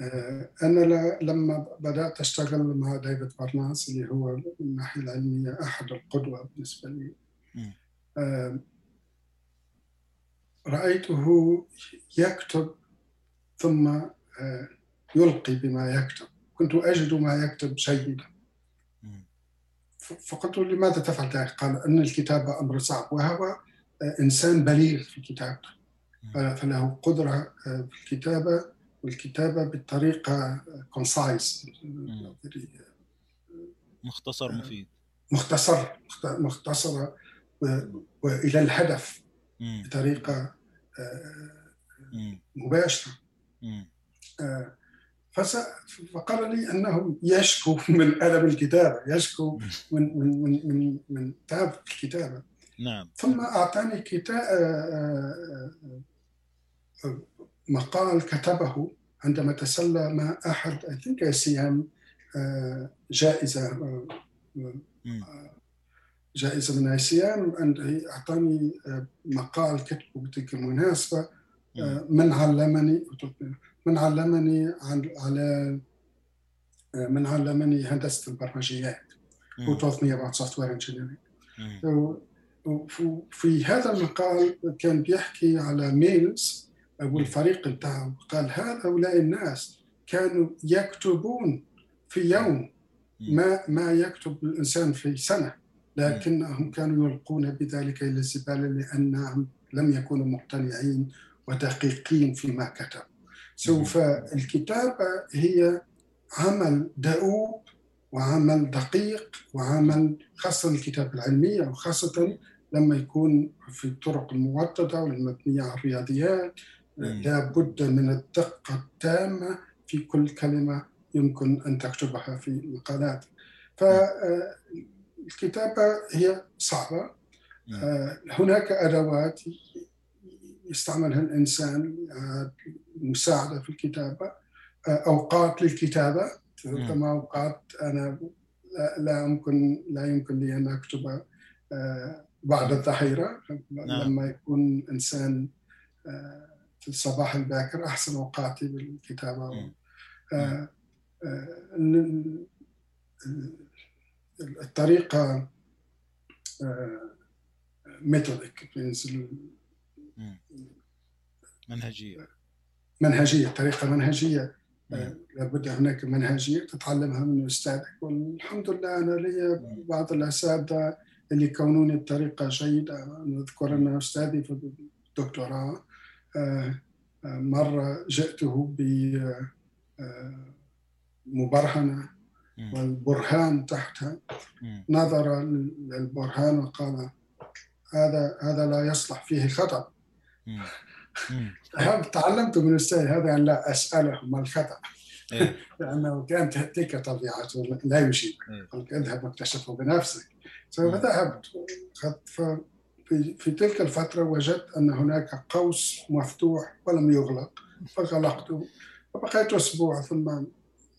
آه أنا لما بدأت أشتغل مع ديفيد بارناس اللي هو من الناحية العلمية أحد القدوة بالنسبة لي. آه رأيته يكتب ثم آه يلقي بما يكتب. كنت أجد ما يكتب جيدا فقلت لماذا تفعل ذلك؟ قال أن الكتابة أمر صعب وهو إنسان بليغ في كتابته. فله قدرة في الكتابة. والكتابة بطريقة كونسايز مختصر مفيد. مختصر مختصرة وإلى الهدف بطريقة مباشرة. فقال لي أنه يشكو من الم الكتابة يشكو من من من من, من تعب الكتابة. نعم. ثم أعطاني كتاب آه، آه، آه، مقال كتبه عندما تسلى مع أحد ثينك أيام جائزة جائزة من ايسيام أعطاني مقال كتبه بتلك المناسبه من علمني من علمني على من علمني هندسة البرمجيات. who taught me about software engineering. في هذا المقال كان بيحكي على ميلز والفريق بتاعه قال هؤلاء الناس كانوا يكتبون في يوم ما ما يكتب الإنسان في سنة لكنهم كانوا يلقون بذلك إلى الزبالة لأنهم لم يكونوا مقتنعين ودقيقين فيما كتبوا. سوف الكتابة هي عمل دؤوب وعمل دقيق وعمل خاصة الكتابة العلمية وخاصة لما يكون في الطرق الموطدة والمبنية على الرياضيات لابد من الدقة التامة في كل كلمة يمكن أن تكتبها في مقالات فالكتابة هي صعبة. آه، هناك أدوات يستعملها الإنسان المساعدة في الكتابة أوقات للكتابة. كما أوقات أنا لا يمكن لا يمكن لي أن أكتب بعد الظهيرة نعم. لما يكون إنسان في الصباح الباكر أحسن أوقاتي بالكتابة. الطريقة ميثودك منهجية. منهجية طريقة منهجية. آه، لابد هناك منهجية تتعلمها من أستاذك والحمد لله أنا لي بعض الأساتذة اللي كونوني بطريقة جيدة. نذكر أن أستاذي في الدكتوراه آه، آه، مرة جئته بمبرهنه والبرهان تحتها. نظر للبرهان وقال هذا هذا لا يصلح فيه خطأ تعلمت من الاستاذ هذا؟ ان لا اساله ما الخطأ. إيه. لأنه كانت تلك طبيعته لا يجيب. قلت إيه. اذهب واكتشفه بنفسك. فذهبت في, في تلك الفترة وجدت أن هناك قوس مفتوح ولم يغلق فغلقته فبقيت أسبوع ثم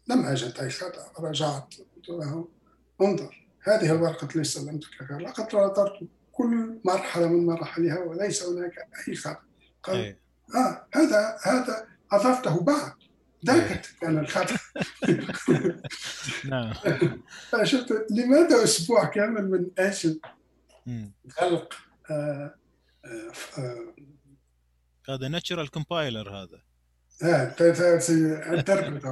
لم أجد أي خطأ رجعت قلت له انظر هذه الورقة التي سلمتك لقد نظرت كل مرحلة من مراحلها وليس هناك أي خطأ. قال أيه. آه هذا هذا أضفته بعد. ذاك أيه. كان الخطأ. نعم. فشفت لماذا أسبوع كامل من آه آه هذا natural compiler هذا آه interpret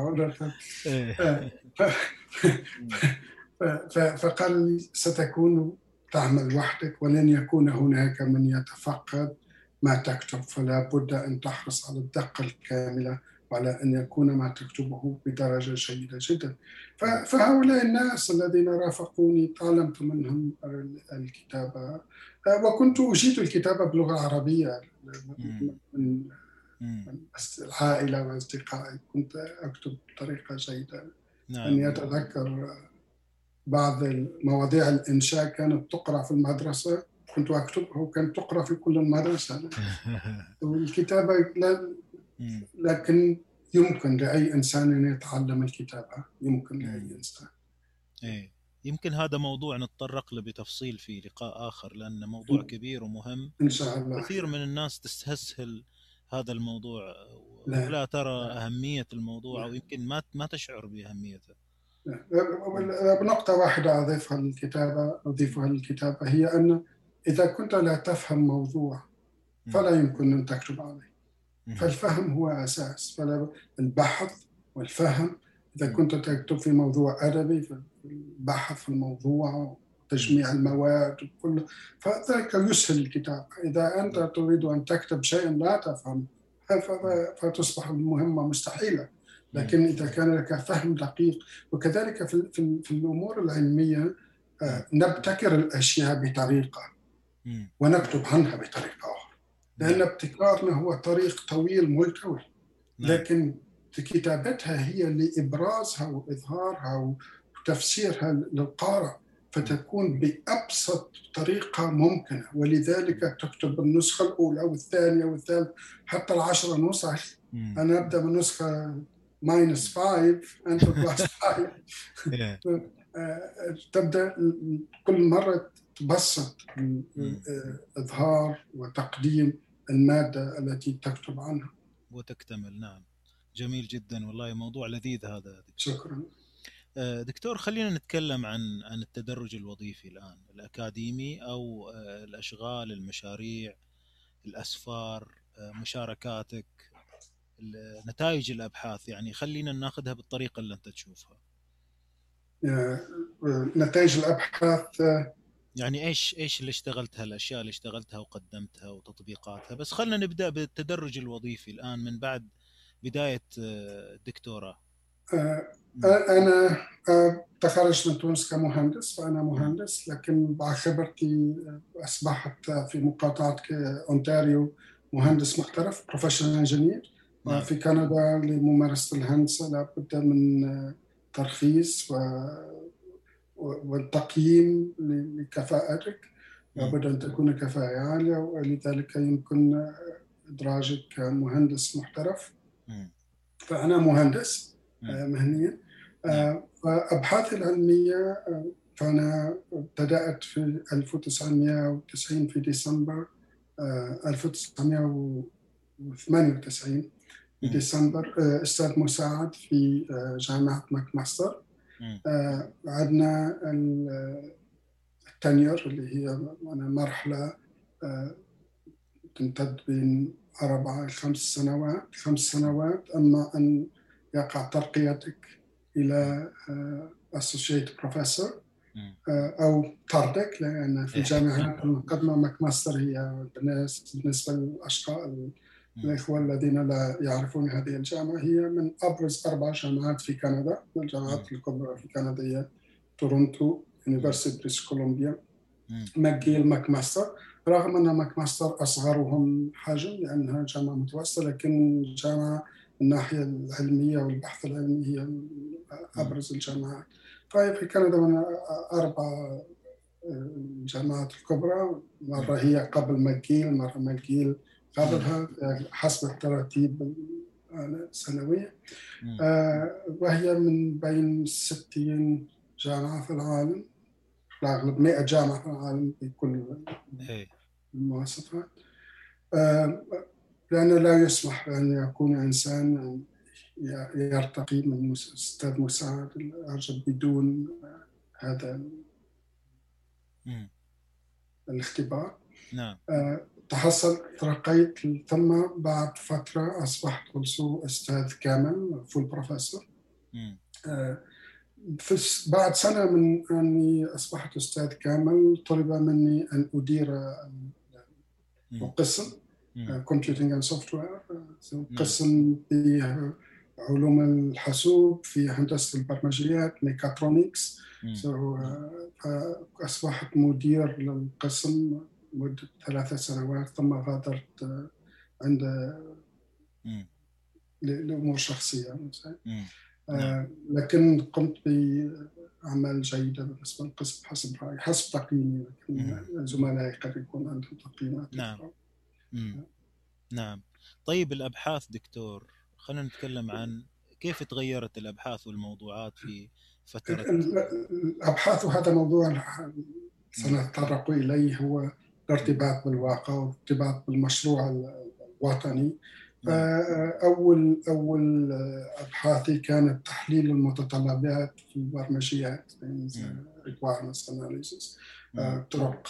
فقال ستكون تعمل وحدك ولن يكون هناك من يتفقد ما تكتب فلا بد أن تحرص على الدقة الكاملة وعلى أن يكون ما تكتبه بدرجة جيدة جدا فهؤلاء الناس الذين رافقوني تعلمت منهم الكتابة وكنت أجيد الكتابة باللغة العربية من العائلة وأصدقائي. كنت أكتب بطريقة جيدة. نعم. أني أتذكر بعض مواضيع الإنشاء كانت تقرأ في المدرسة. كنت أكتبها وكانت تقرأ في كل المدرسة. الكتابة لكن يمكن لأي إنسان أن يتعلم الكتابة. يمكن لأي إنسان. إيه. يمكن هذا موضوع نتطرق له بتفصيل في لقاء آخر لأنه موضوع كبير ومهم. إن شاء الله. كثير من الناس تستسهل هذا الموضوع لا, لا ترى أهمية الموضوع أو يمكن ما ما تشعر بأهميته. بنقطة واحدة أضيفها للكتابة أضيفها للكتابة هي أن إذا كنت لا تفهم موضوع فلا يمكن أن تكتب عليه. فالفهم هو أساس فلا البحث والفهم إذا كنت تكتب في موضوع أدبي فالبحث في الموضوع تجميع المواد كله فذلك يسهل الكتاب. إذا أنت تريد أن تكتب شيئا لا تفهم فتصبح المهمة مستحيلة. لكن إذا كان لك فهم دقيق وكذلك في, في, في الأمور العلمية آه، نبتكر الأشياء بطريقة ونكتب عنها بطريقة أخرى. لأن ابتكارنا هو طريق طويل ملتوي. نعم. لكن كتابتها هي لإبرازها وإظهارها وتفسيرها للقارئ فتكون بأبسط طريقة ممكنة. ولذلك تكتب النسخة الأولى والثانية والثالثة حتى العشرة نسخ. أنا أبدأ من نسخة minus 5 أنت plus 5 تبدأ كل مرة تبسط إظهار وتقديم المادة التي تكتب عنها. وتكتمل نعم. جميل جدا. والله موضوع لذيذ هذا شكرا. آه، دكتور خلينا نتكلم عن عن التدرج الوظيفي الآن الأكاديمي أو آه، الأشغال المشاريع الأسفار آه، مشاركاتك نتائج الأبحاث. يعني خلينا ناخذها بالطريقة اللي أنت تشوفها. نتائج الأبحاث يعني إيش إيش اللي اشتغلتها الأشياء اللي اشتغلتها وقدمتها وتطبيقاتها. بس خلينا نبدأ بالتدرج الوظيفي الآن من بعد بداية الدكتوراه أنا تخرجت من تونس كمهندس فأنا مهندس لكن بعد خبرتي أصبحت في مقاطعة أونتاريو مهندس محترف professional engineer نعم. في كندا لممارسة الهندسة لابد من ترخيص و والتقييم لكفاءتك. لابد أن تكون كفاءة عالية ولذلك يمكن إدراجك كمهندس محترف. فأنا مهندس مهنيا. فأبحاثي العلمية فأنا بدأت في 1990 في ديسمبر 1998 في ديسمبر أستاذ مساعد في جامعة ماكماستر عندنا ال tenure اللي هي مرحلة تمتد بين أربعة إلى خمس سنوات خمس سنوات أما أن يقع ترقيتك إلى associate professor أو طردك لأن في الجامعات المقدمة ماكماستر هي بالنسبة للأشقاء الإخوة الذين لا يعرفون هذه الجامعة. هي من أبرز أربع جامعات في كندا الجامعات الكبرى في كندا هي تورونتو university بريتش كولومبيا ماكيل ماكماستر. رغم أن ماكماستر أصغرهم حجم لأنها جامعة متوسطة لكن جامعة الناحية العلمية والبحث العلمي هي أبرز الجامعات. طيب في كندا من أربع الجامعات الكبرى. مرة هي قبل ماكيل مرة ماكيل قبلها حسب التراتيب السنوية وهي من بين 60 جامعة في العالم الأغلب 100 جامعة في العالم بكل إيه. المواصفات. لأنه لا يسمح بأن يكون إنسان يرتقي من أستاذ مساعد الأرجل بدون هذا الاختبار. نعم. آه، تحصل ترقيت ثم بعد فترة أصبحت أستاذ كامل full professor. آه، بعد سنة من أني أصبحت أستاذ كامل طلب مني أن أدير مم. computing and software نعم. قسم في علوم الحاسوب في هندسة البرمجيات ميكاترونكس آه، فأصبحت مدير للقسم مدة ثلاث سنوات ثم غادرت آه، عند مم. ل- لأمور شخصية مم. آه، لكن قمت بأعمال جيدة بالنسبة للقسم حسب رأيي حسب تقييمي زملائي قد يكون عندهم تقييمات. نعم. مم. نعم. طيب الأبحاث دكتور خلينا نتكلم عن كيف تغيرت الأبحاث والموضوعات في فترة؟ ال- الأبحاث وهذا موضوع سنتطرق إليه هو الارتباط بالواقع والارتباط بالمشروع الوطني. فأول أول أبحاثي كانت تحليل المتطلبات في البرمجيات مم. requirements analysis مم. آه، طرق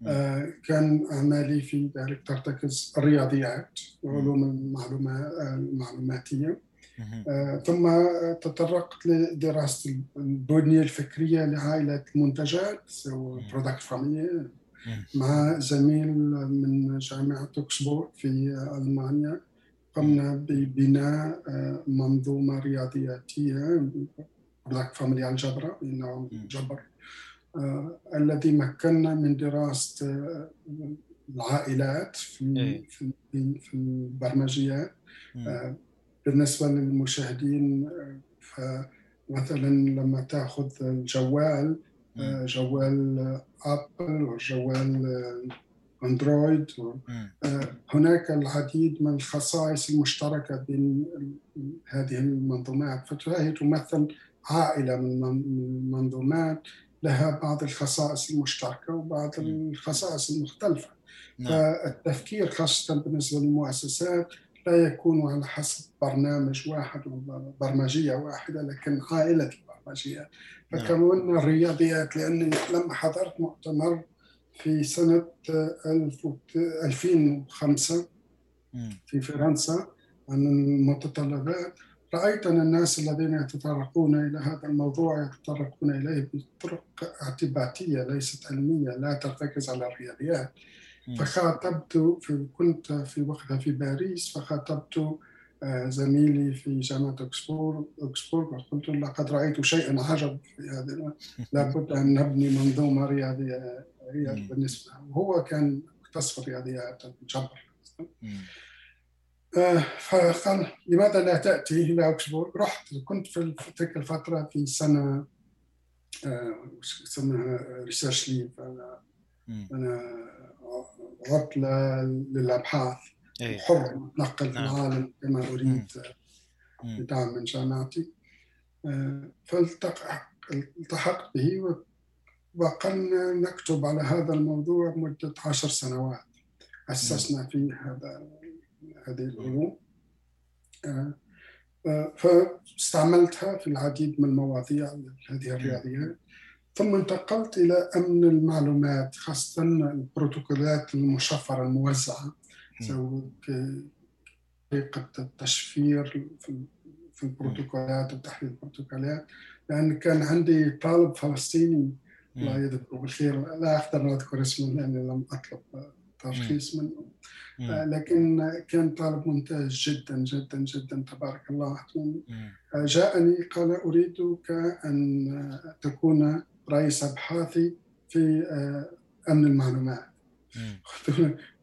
مم. آه، كان أعمالي في ذلك ترتكز الرياضيات وعلوم المعلومات. آه، ثم تطرقت لدراسة البنية الفكرية لعائلة المنتجات. product family. مع زميل من جامعة اوغسبورغ في ألمانيا قمنا ببناء آه، منظومة رياضياتية product family algebra إنه مم. جبر آه، الذي مكننا من دراسة آه، العائلات في إيه. في في- البرمجيات بالنسبة للمشاهدين فمثلا لما تأخذ الجوال. جوال آه، ابل وجوال اندرويد هناك العديد من الخصائص المشتركة بين هذه المنظومات. فهي تمثل عائلة من من- من المنظومات لها بعض الخصائص المشتركة وبعض. الخصائص المختلفة. نعم. فالتفكير خاصة بالنسبة للمؤسسات لا يكون على حسب برنامج واحد وبرمجية واحدة لكن عائلة البرمجيات نعم. فكونا الرياضيات لأني لما حضرت مؤتمر في سنة 1000 وت- 2005 مم. في فرنسا عن المتطلبات رأيت أن الناس الذين يتطرقون إلى هذا الموضوع يتطرقون إليه بطرق اعتباطية ليست علمية لا ترتكز على الرياضيات. فخاطبت في كنت في وقتها في باريس فخاطبت آه، زميلي في جامعة أكسبور أكسبورغ وقلت له لقد رأيت شيئا عجب في هذا لابد أن نبني منظومة رياضية. بالنسبة وهو كان مختص في الرياضيات الجبر مم. آه، فقال لماذا لا تأتي إلى أكسبورغ رحت كنت في تلك الفترة في سنة آه، اسمها ريسيرش ليف. أنا عطلة للأبحاث إيه. أتنقل في نعم. العالم كما أريد مم. بدعم من جامعتي. آه، فالتحقت به وقلنا نكتب على هذا الموضوع مدة عشر سنوات أسسنا فيه هذا هذه العلوم. آه، آه، فاستعملتها في العديد من المواضيع هذه الرياضيات. ثم انتقلت إلى أمن المعلومات خاصة البروتوكولات المشفرة الموزعة. طريقة التشفير في في البروتوكولات وتحليل البروتوكولات. لأن كان عندي طالب فلسطيني الله. يذكره بالخير. لا أقدر أن أذكر اسمه لأني لم أطلب ترخيص منه. لكن كان طالب ممتاز جدا جدا جدا. تبارك الله. جاءني قال أريدك أن تكون رئيس أبحاثي في أمن المعلومات.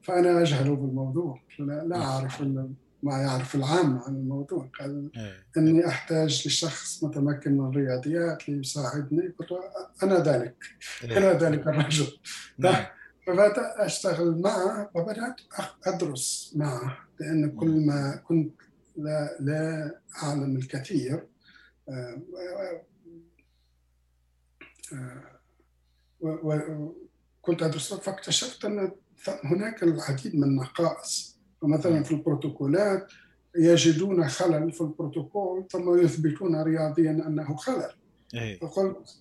فأنا أجهل بالموضوع. لا, لا أعرف إلا ما يعرف العامة عن الموضوع. قال إيه. أني أحتاج لشخص متمكن من الرياضيات ليساعدني. قلت أنا ذلك. إيه. أنا ذلك الرجل. نعم. فبدأت أشتغل معه وبدأت أدرس معه لأن كل ما كنت لا, لا أعلم الكثير آه، آه، و- و- كنت أدرس. فاكتشفت أن هناك العديد من النقائص. فمثلا في البروتوكولات يجدون خلل في البروتوكول ثم يثبتون رياضيا أنه خلل. إيه. فقلت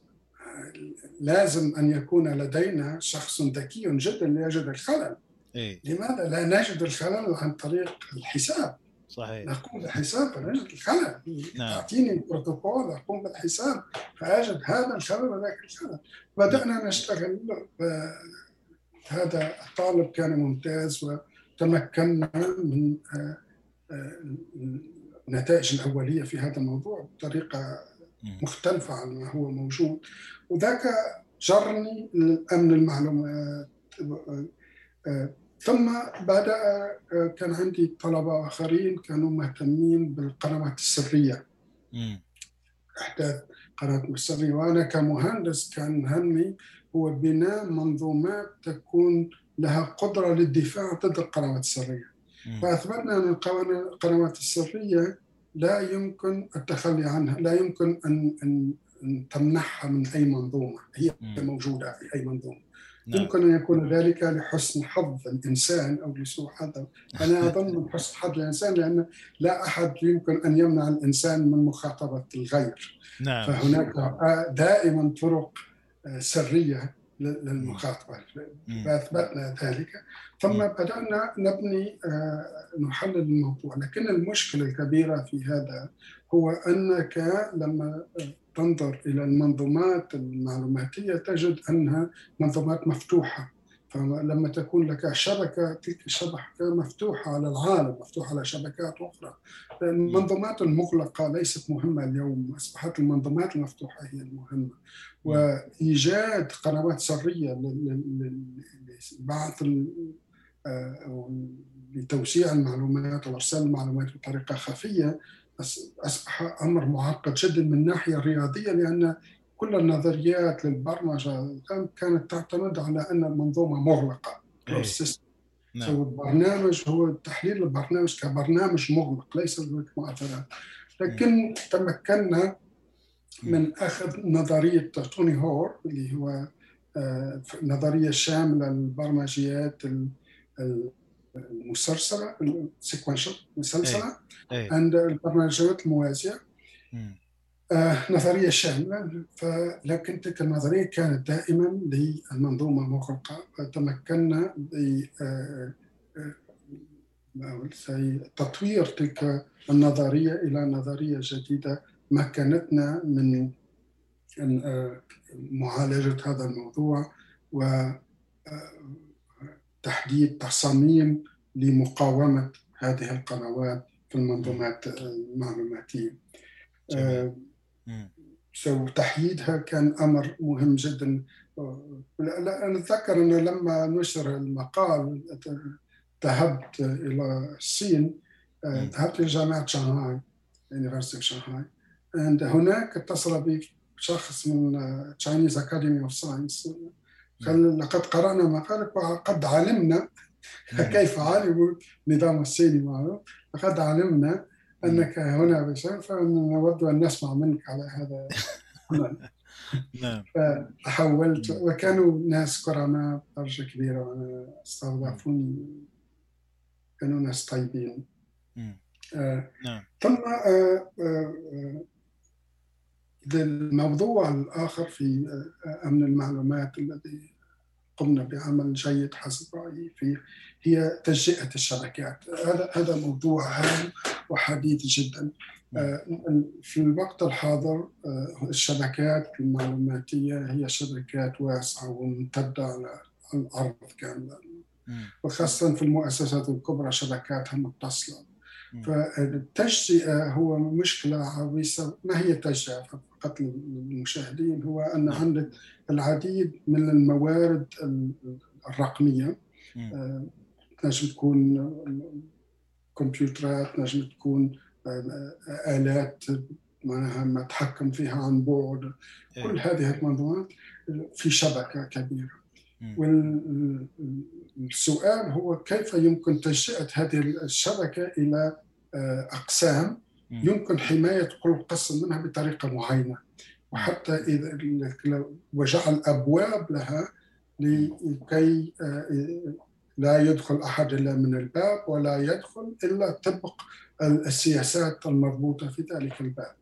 لازم أن يكون لدينا شخص ذكي جدا ليجد الخلل. إيه. لماذا لا نجد الخلل عن طريق الحساب؟ صحيح. نقوم بالحساب فنجد الخلل. نعم. تعطيني البروتوكول أقوم بالحساب فأجد هذا الخلل وذاك الخلل. بدأنا نشتغل هذا الطالب كان ممتاز وتمكنا من النتائج الأولية في هذا الموضوع بطريقة مختلفة عن ما هو موجود. وذاك جرني لأمن المعلومات. ثم بدأ كان عندي طلبة آخرين كانوا مهتمين بالقنوات السرية. إحداث قنوات سرية وأنا كمهندس كان همي هو بناء منظومات تكون لها قدرة للدفاع ضد القنوات السرية. فأثبتنا أن القنوات السرية لا يمكن التخلي عنها لا يمكن أن, أن تمنحها من أي منظومة. هي موجودة في أي منظومة. نعم. يمكن أن يكون ذلك لحسن حظ الإنسان أو لسوء حظ. أنا أظن من حسن حظ الإنسان لأن لا أحد يمكن أن يمنع الإنسان من مخاطبة الغير. نعم. فهناك دائما طرق سرية للمخاطبة فأثبتنا ذلك. ثم بدأنا نبني آه، نحلل الموضوع. لكن المشكلة الكبيرة في هذا هو أنك لما تنظر إلى المنظومات المعلوماتية تجد أنها منظومات مفتوحة. فلما تكون لك شبكة تلك الشبكة مفتوحة على العالم مفتوحة على شبكات أخرى. المنظومات المغلقة ليست مهمة اليوم أصبحت المنظومات المفتوحة هي المهمة. وإيجاد قنوات سرية لبعث آه، لتوسيع المعلومات وارسال المعلومات بطريقة خفية أصبح أمر معقد جدا من الناحيه الرياضيه لأن كل النظريات للبرمجة كانت تعتمد على أن المنظومة مغلقة. إيه. نعم. البرنامج هو تحليل البرنامج كبرنامج مغلق ليس هناك مؤثرات لكن تمكنا من أخذ نظرية توني هور اللي هو آه، نظرية شاملة للبرمجيات المسلسله السيكونشال مسلسلة. عند البرمجيات الموازية. آه نظرية شاملة فلكن تلك النظريه كانت دائما للمنظومة مغلقه فتمكنا ب آه، آه، تطوير تلك النظرية إلى نظرية جديدة مكنتنا من آه، معالجة هذا الموضوع و تحديد تصاميم لمقاومة هذه القنوات في المنظومات المعلوماتية. سو تحييدها كان أمر مهم جدا. أنا أتذكر أنه لما نشر المقال ذهبت إلى الصين ذهبت جامعة شانغهاي University of Shanghai and هناك اتصل بي شخص من Chinese Academy of Science. لقد قرأنا مقالك وقد علمنا. كيف علموا؟ النظام الصيني معه لقد علمنا أنك هنا بشر فنود أن نسمع منك على هذا نعم. فتحولت وكانوا ناس كرماء درجة كبيرة استضافوني كانوا ناس طيبين. آه نعم. ثم آه آه الموضوع الآخر في أمن المعلومات الذي قمنا بعمل جيد حسب رأيي فيه هي تجزئة الشبكات. هذا هذا موضوع هام وحديث جدا. في الوقت الحاضر الشبكات المعلوماتية هي شبكات واسعة وممتدة على الأرض كاملة وخاصة في المؤسسات الكبرى شبكاتها متصلة. فالتجزئة هو مشكلة عويصة ما هي التجزئة فقط للمشاهدين؟ هو أن عندك العديد من الموارد الرقمية. آه، نجم تكون كمبيوترات نجم تكون آه، آلات معناها ما تحكم فيها عن بعد. إيه. كل هذه المنظومات في شبكة كبيرة. والسؤال هو كيف يمكن تجزئة هذه الشبكة إلى آه، أقسام يمكن حماية كل قسم منها بطريقة معينة؟ وحتى إذا وجعل أبواب لها لكي آه، لا يدخل أحد إلا من الباب ولا يدخل إلا طبق السياسات المضبوطة في ذلك الباب.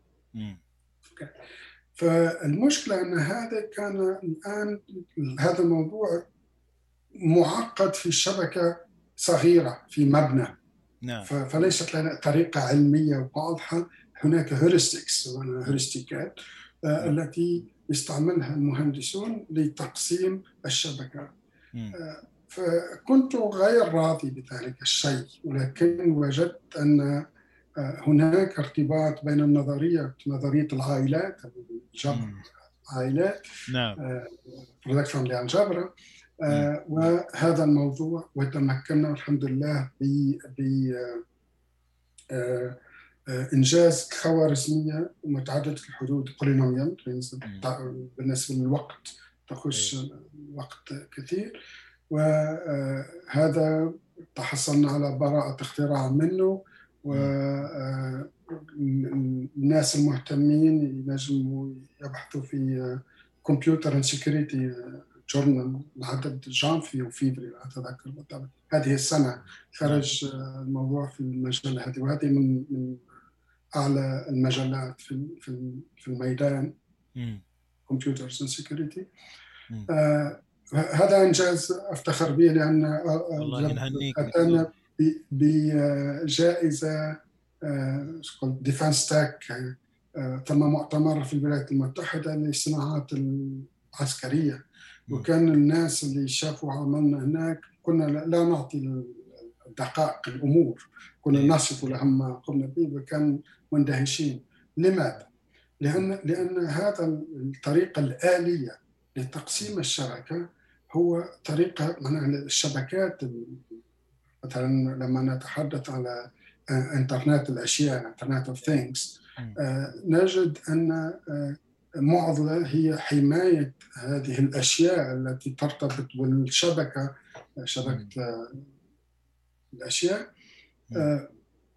فالمشكلة أن هذا كان الآن هذا الموضوع معقد في شبكة صغيرة في مبنى. نعم. فليست لنا طريقة علمية واضحة. هناك هيرستكس هيرستيكات آه، التي يستعملها المهندسون لتقسيم الشبكة. آه، فكنت غير راضي بذلك الشيء ولكن وجدت أن هناك ارتباط بين النظرية نظرية العائلات جبر عائلات نعم. product family algebra وهذا الموضوع وتمكنا الحمد لله ب إنجاز خوارزميه متعددة الحدود polynomial بالنسبة للوقت تاخذش وقت كثير. وهذا تحصلنا على براءة اختراع منه والناس المهتمين ينجموا يبحثوا في Computers and Security journal العدد جانفي وفيفري لا أتذكر بالضبط. هذه السنة خرج الموضوع في المجلة هذه وهذه من من أعلى المجلات في في الميدان Computers and Security هذا إنجاز أفتخر به لأن أتانا بجائزة Defense Tech تم مؤتمر في الولايات المتحدة للصناعات العسكرية. وكان الناس اللي شافوا عملنا هناك كنا لا نعطي دقائق الأمور. كنا نصف لهم ما قمنا به وكان مندهشين. لماذا؟ لأن لأن هذا الطريقة الآلية لتقسيم الشبكه هو طريقة من الشبكات مثلا لما نتحدث على انترنت الأشياء internet of things نجد أن معضلة هي حماية هذه الأشياء التي ترتبط بالشبكة شبكة الأشياء.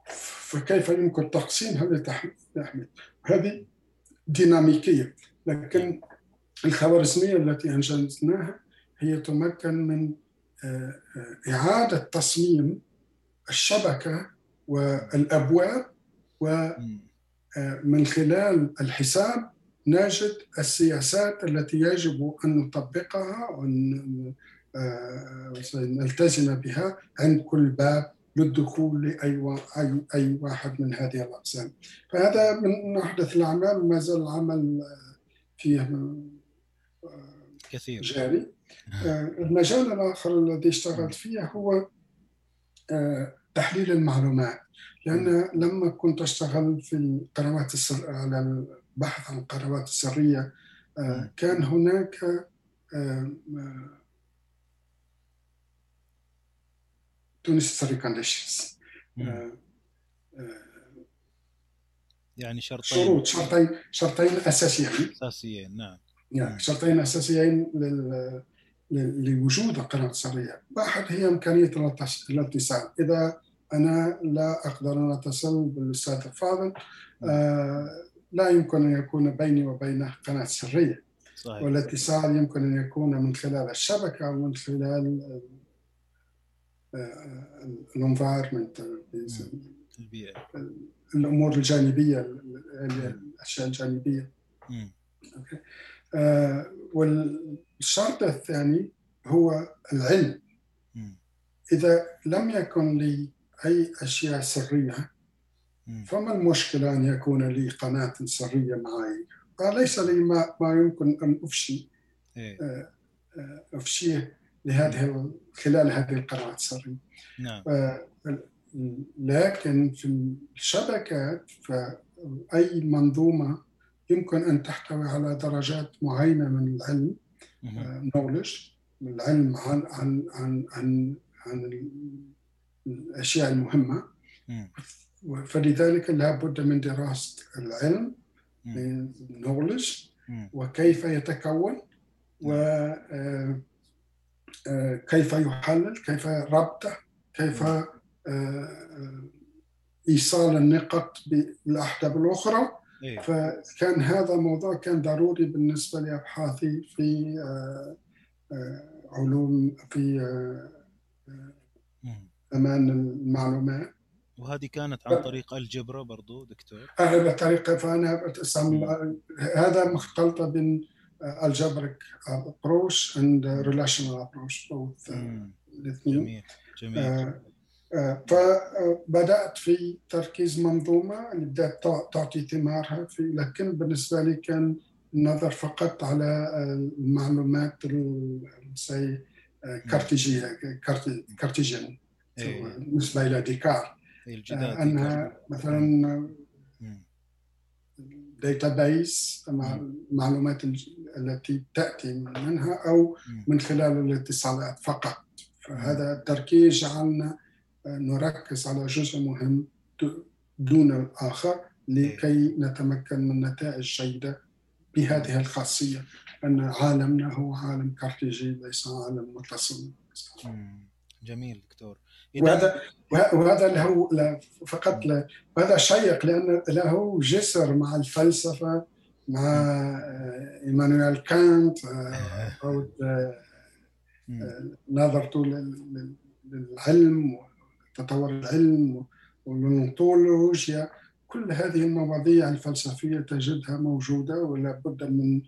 فكيف يمكن تقسيمها لتحميل هذه ديناميكية لكن الخوارزمية التي أنجزناها هي تمكن من آه، آه، إعادة تصميم الشبكة والأبواب ومن آه، خلال الحساب نجد السياسات التي يجب أن نطبقها وأن نلتزم بها عند كل باب للدخول لأي أي أي واحد من هذه الأقسام. فهذا من أحدث الأعمال ما زال العمل فيه كثير. جاري. المجال الآخر الذي اشتغلت فيه هو آه، تحليل المعلومات. لأن لما كنت أشتغل في القنوات السر على البحث عن القنوات السرية آه، كان هناك necessary conditions. يعني شرطين. شروط شرطين شرطين أساسيين. أساسيين نعم. يعني شرطين أساسيين لوجود القناه السريه، واحد هي إمكانية الاتصال، إذا أنا لا أقدر أن أتصل بالأستاذ الفاضل آه لا يمكن أن يكون بيني وبينه قناة سرية. صحيح. والاتصال يمكن أن يكون من خلال الشبكة أو من خلال الانفايرمنت البيئه الأمور الجانبية الأشياء الجانبية. أوكي. آه، والشرط الثاني هو العلم. إذا لم يكن لي أي أشياء سرية فما المشكلة أن يكون لي قناة سرية معي؟ فليس لي ما, ما يمكن أن أفشي إيه. آه، آه، أفشيه لهذه خلال هذه القناة السرية. نعم. لكن في الشبكات فأي منظومة يمكن أن تحتوي على درجات معينة من العلم نولج آه، العلم عن عن عن عن, عن الأشياء المهمة. فلذلك لابد من دراسة العلم نولج وكيف يتكون وكيف آه، آه، يحلل كيف ربطه كيف إيصال النقط بالاحداث الأخرى. إيه. فكان هذا الموضوع كان ضروري بالنسبة لأبحاثي في آه، آه، علوم في آه، أمان المعلومات. وهذه كانت عن طريق ال algebra برضو دكتور؟ هذا طريقة فأنا هذا مختلطة بين algebraic approach and relational approach الاثنين. جميل جميل. فبدأت في تركيز منظومة اللي بدأت تعطي ثمارها في لكن بالنسبة لي كان النظر فقط على المعلومات زي cartésien cartésien بالنسبة إلى ديكار. أنها مثلا database المعلومات التي تأتي منها أو من خلال الاتصالات فقط. فهذا التركيز جعلنا نركز على جزء مهم دون الآخر لكي نتمكن من نتائج جيدة بهذه الخاصية أن عالمنا هو عالم كارتيجي ليس عالم متصل. جميل دكتور. وهذا وهذا له فقط له وهذا شيق لأن له جسر مع الفلسفة مع إيمانويل كانت أو نظرته للعلم وتطور العلم والأنطولوجيا كل هذه المواضيع الفلسفية تجدها موجودة ولا بد من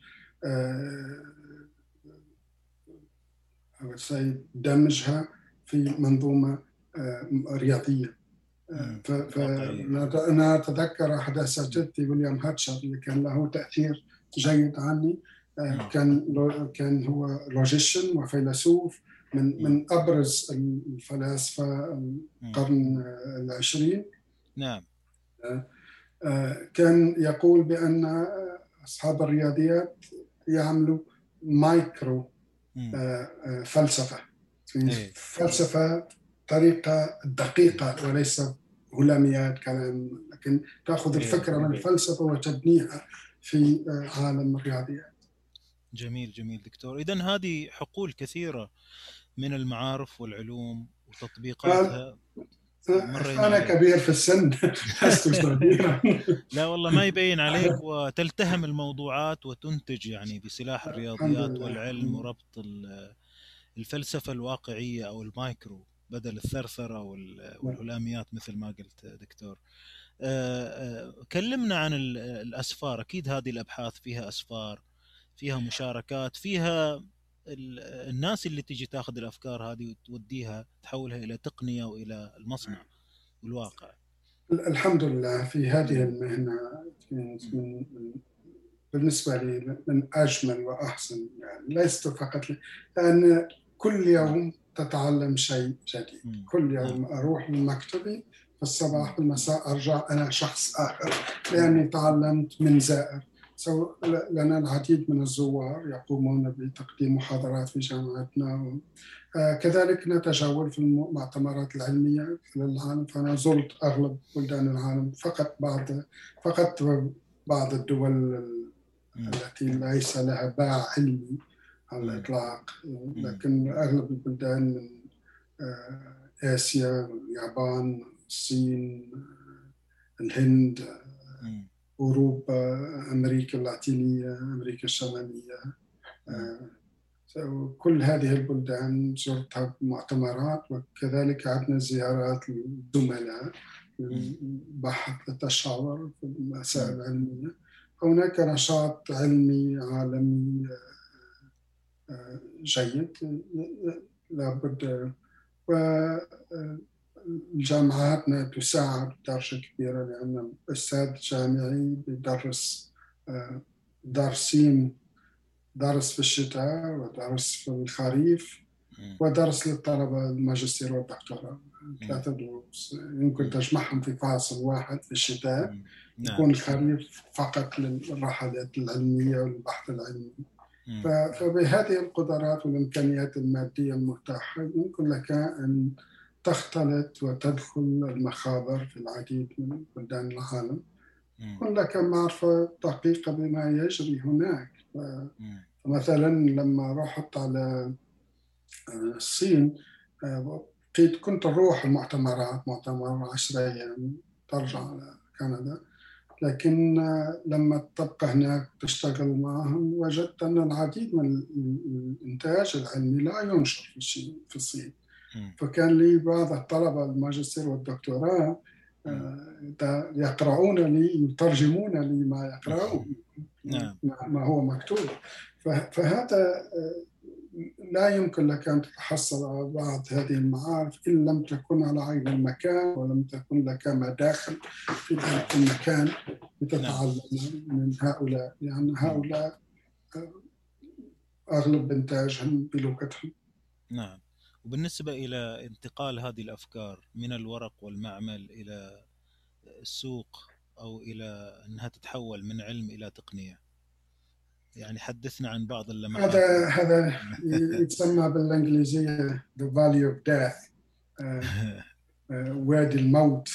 دمجها في منظومة رياضية. فأنا أتذكر أحد أساتذتي ويليام هاتشر اللي كان له تأثير جيد عني كان كان هو logician وفيلسوف من من ابرز الفلاسفة القرن العشرين. نعم. كان يقول بأن أصحاب الرياضيات يعملوا مايكرو فلسفة. إيه. فلسفة طريقة دقيقة وليس هلاميات كلام. لكن تأخذ إيه. الفكرة من الفلسفة وتبنيها في عالم الرياضيات جميل جميل دكتور. اذا هذه حقول كثيرة. من المعارف والعلوم وتطبيقاتها. أنا كبير في السن. لا والله ما يبين عليك وتلتهم الموضوعات وتنتج يعني بسلاح الرياضيات والعلم وربط الفلسفة الواقعية أو المايكرو بدل الثرثرة والهلاميات مثل ما قلت دكتور. كلمنا عن الأسفار. أكيد هذه الأبحاث فيها أسفار فيها مشاركات فيها الناس اللي تيجي تاخذ الأفكار هذه وتوديها تحولها إلى تقنية وإلى المصنع والواقع. الحمد لله في هذه المهنة من بالنسبة لي من أجمل وأحسن يعني ليست فقط لأن كل يوم تتعلم شيء جديد. كل يوم نعم. أروح من مكتبي في الصباح والمساء أرجع أنا شخص آخر. لأني تعلمت من زائر. لنا العديد من الزوار يقومون بتقديم محاضرات في جامعتنا. آه، كذلك نتجول في المؤتمرات العلمية في العالم. فأنا زرت أغلب بلدان العالم فقط بعض فقط بعض الدول التي ليس لها باع علمي على الإطلاق. لكن أغلب البلدان من آه، آسيا اليابان الصين الهند أوروبا أمريكا اللاتينية أمريكا الشمالية آه، كل هذه البلدان زرتها بمؤتمرات وكذلك عندنا زيارات للزملاء البحث التشاور في المسائل العلمية. هناك نشاط علمي عالمي آه، جيد لابد جامعاتنا تساعد بدرجة كبيرة لأن أستاذ جامعي بدرس آه، دارسين درس في الشتاء ودرس في الخريف ودرس للطلبة الماجستير والدكتوراه. ثلاثة دروس. يمكن تجمعهم في فاصل واحد في الشتاء. نعم. يكون الخريف فقط للرحلات العلمية والبحث العلمي. فبهذه القدرات والإمكانيات المادية المتاحة يمكن لك أن تختلط وتدخل المخابر في العديد من بلدان العالم. لك معرفة دقيقة بما يجري هناك. مثلا لما رحت على آه، الصين آه، كنت أروح المؤتمرات مؤتمر عشرة أيام ترجع على كندا. لكن آه، لما تبقى هناك تشتغل معهم وجدت أن العديد من الإنتاج العلمي لا ينشر في الصين. فكان لي بعض الطلبة الماجستير والدكتوراه آه، يقرؤون لي يترجمون لي ما يقرؤون نعم. ما هو مكتوب. فهذا آه، لا يمكن لك أن تتحصل على بعض هذه المعارف إن لم تكن على عين المكان ولم تكن لك مداخل في ذلك المكان لتتعلم من هؤلاء. لأن يعني هؤلاء آه، أغلب انتاجهم بلغتهم. نعم. وبالنسبة إلى انتقال هذه الأفكار من الورق والمعمل إلى السوق أو إلى أنها تتحول من علم إلى تقنية. يعني حدثنا عن بعض اللمحات. هذا هذا يسمى بالإنجليزية the value of death. وادي الموت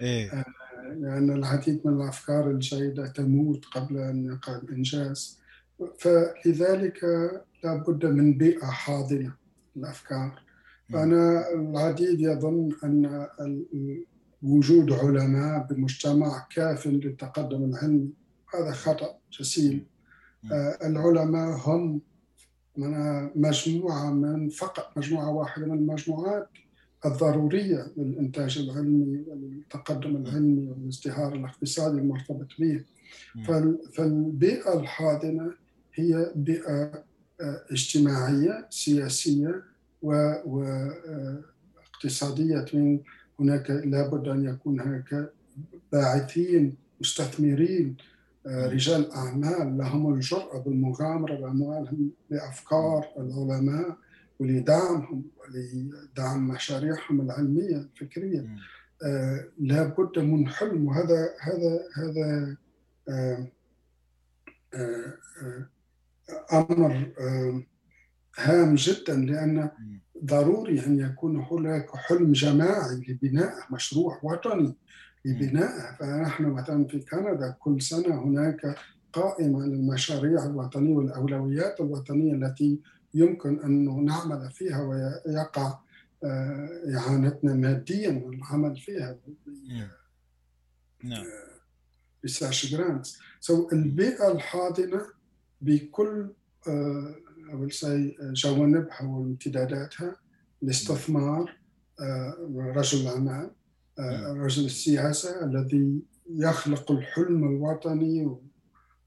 إيه؟ لأن يعني العديد من الأفكار الجيدة تموت قبل أن يقع الإنجاز. فلذلك لابد من بيئة حاضنة الافكار فانا العديد يظن أن وجود علماء بمجتمع كاف للتقدم العلمي هذا خطأ جسيم. آه، العلماء هم مجموعة من فقط مجموعة واحدة من المجموعات الضرورية للإنتاج العلمي والتقدم العلمي والازدهار الاقتصادي المرتبط به. فالبيئة الحاضنة هي بيئة آه، اجتماعية سياسية واقتصادية من هناك لابد أن يكون هناك باعثين مستثمرين آه، رجال أعمال لهم الجرأة بالمغامرة بأموالهم لأفكار العلماء ولدعمهم ولدعم مشاريعهم العلمية الفكرية. آه، لابد من حلم وهذا هذا هذا آه، أمر هام جدا لأن ضروري أن يكون هناك حلم جماعي لبناء مشروع وطني لبنائها فنحن مثلا في كندا كل سنة هناك قائمة للمشاريع الوطنية والأولويات الوطنية التي يمكن أن نعمل فيها ويقع آه، إعانتنا ماديا والعمل فيها. نعم. research grants so البيئة الحاضنة بكل آه، أول شيء جوانبها وامتداداتها الاستثمار آه، رجل الأعمال آه، رجل السياسة الذي يخلق الحلم الوطني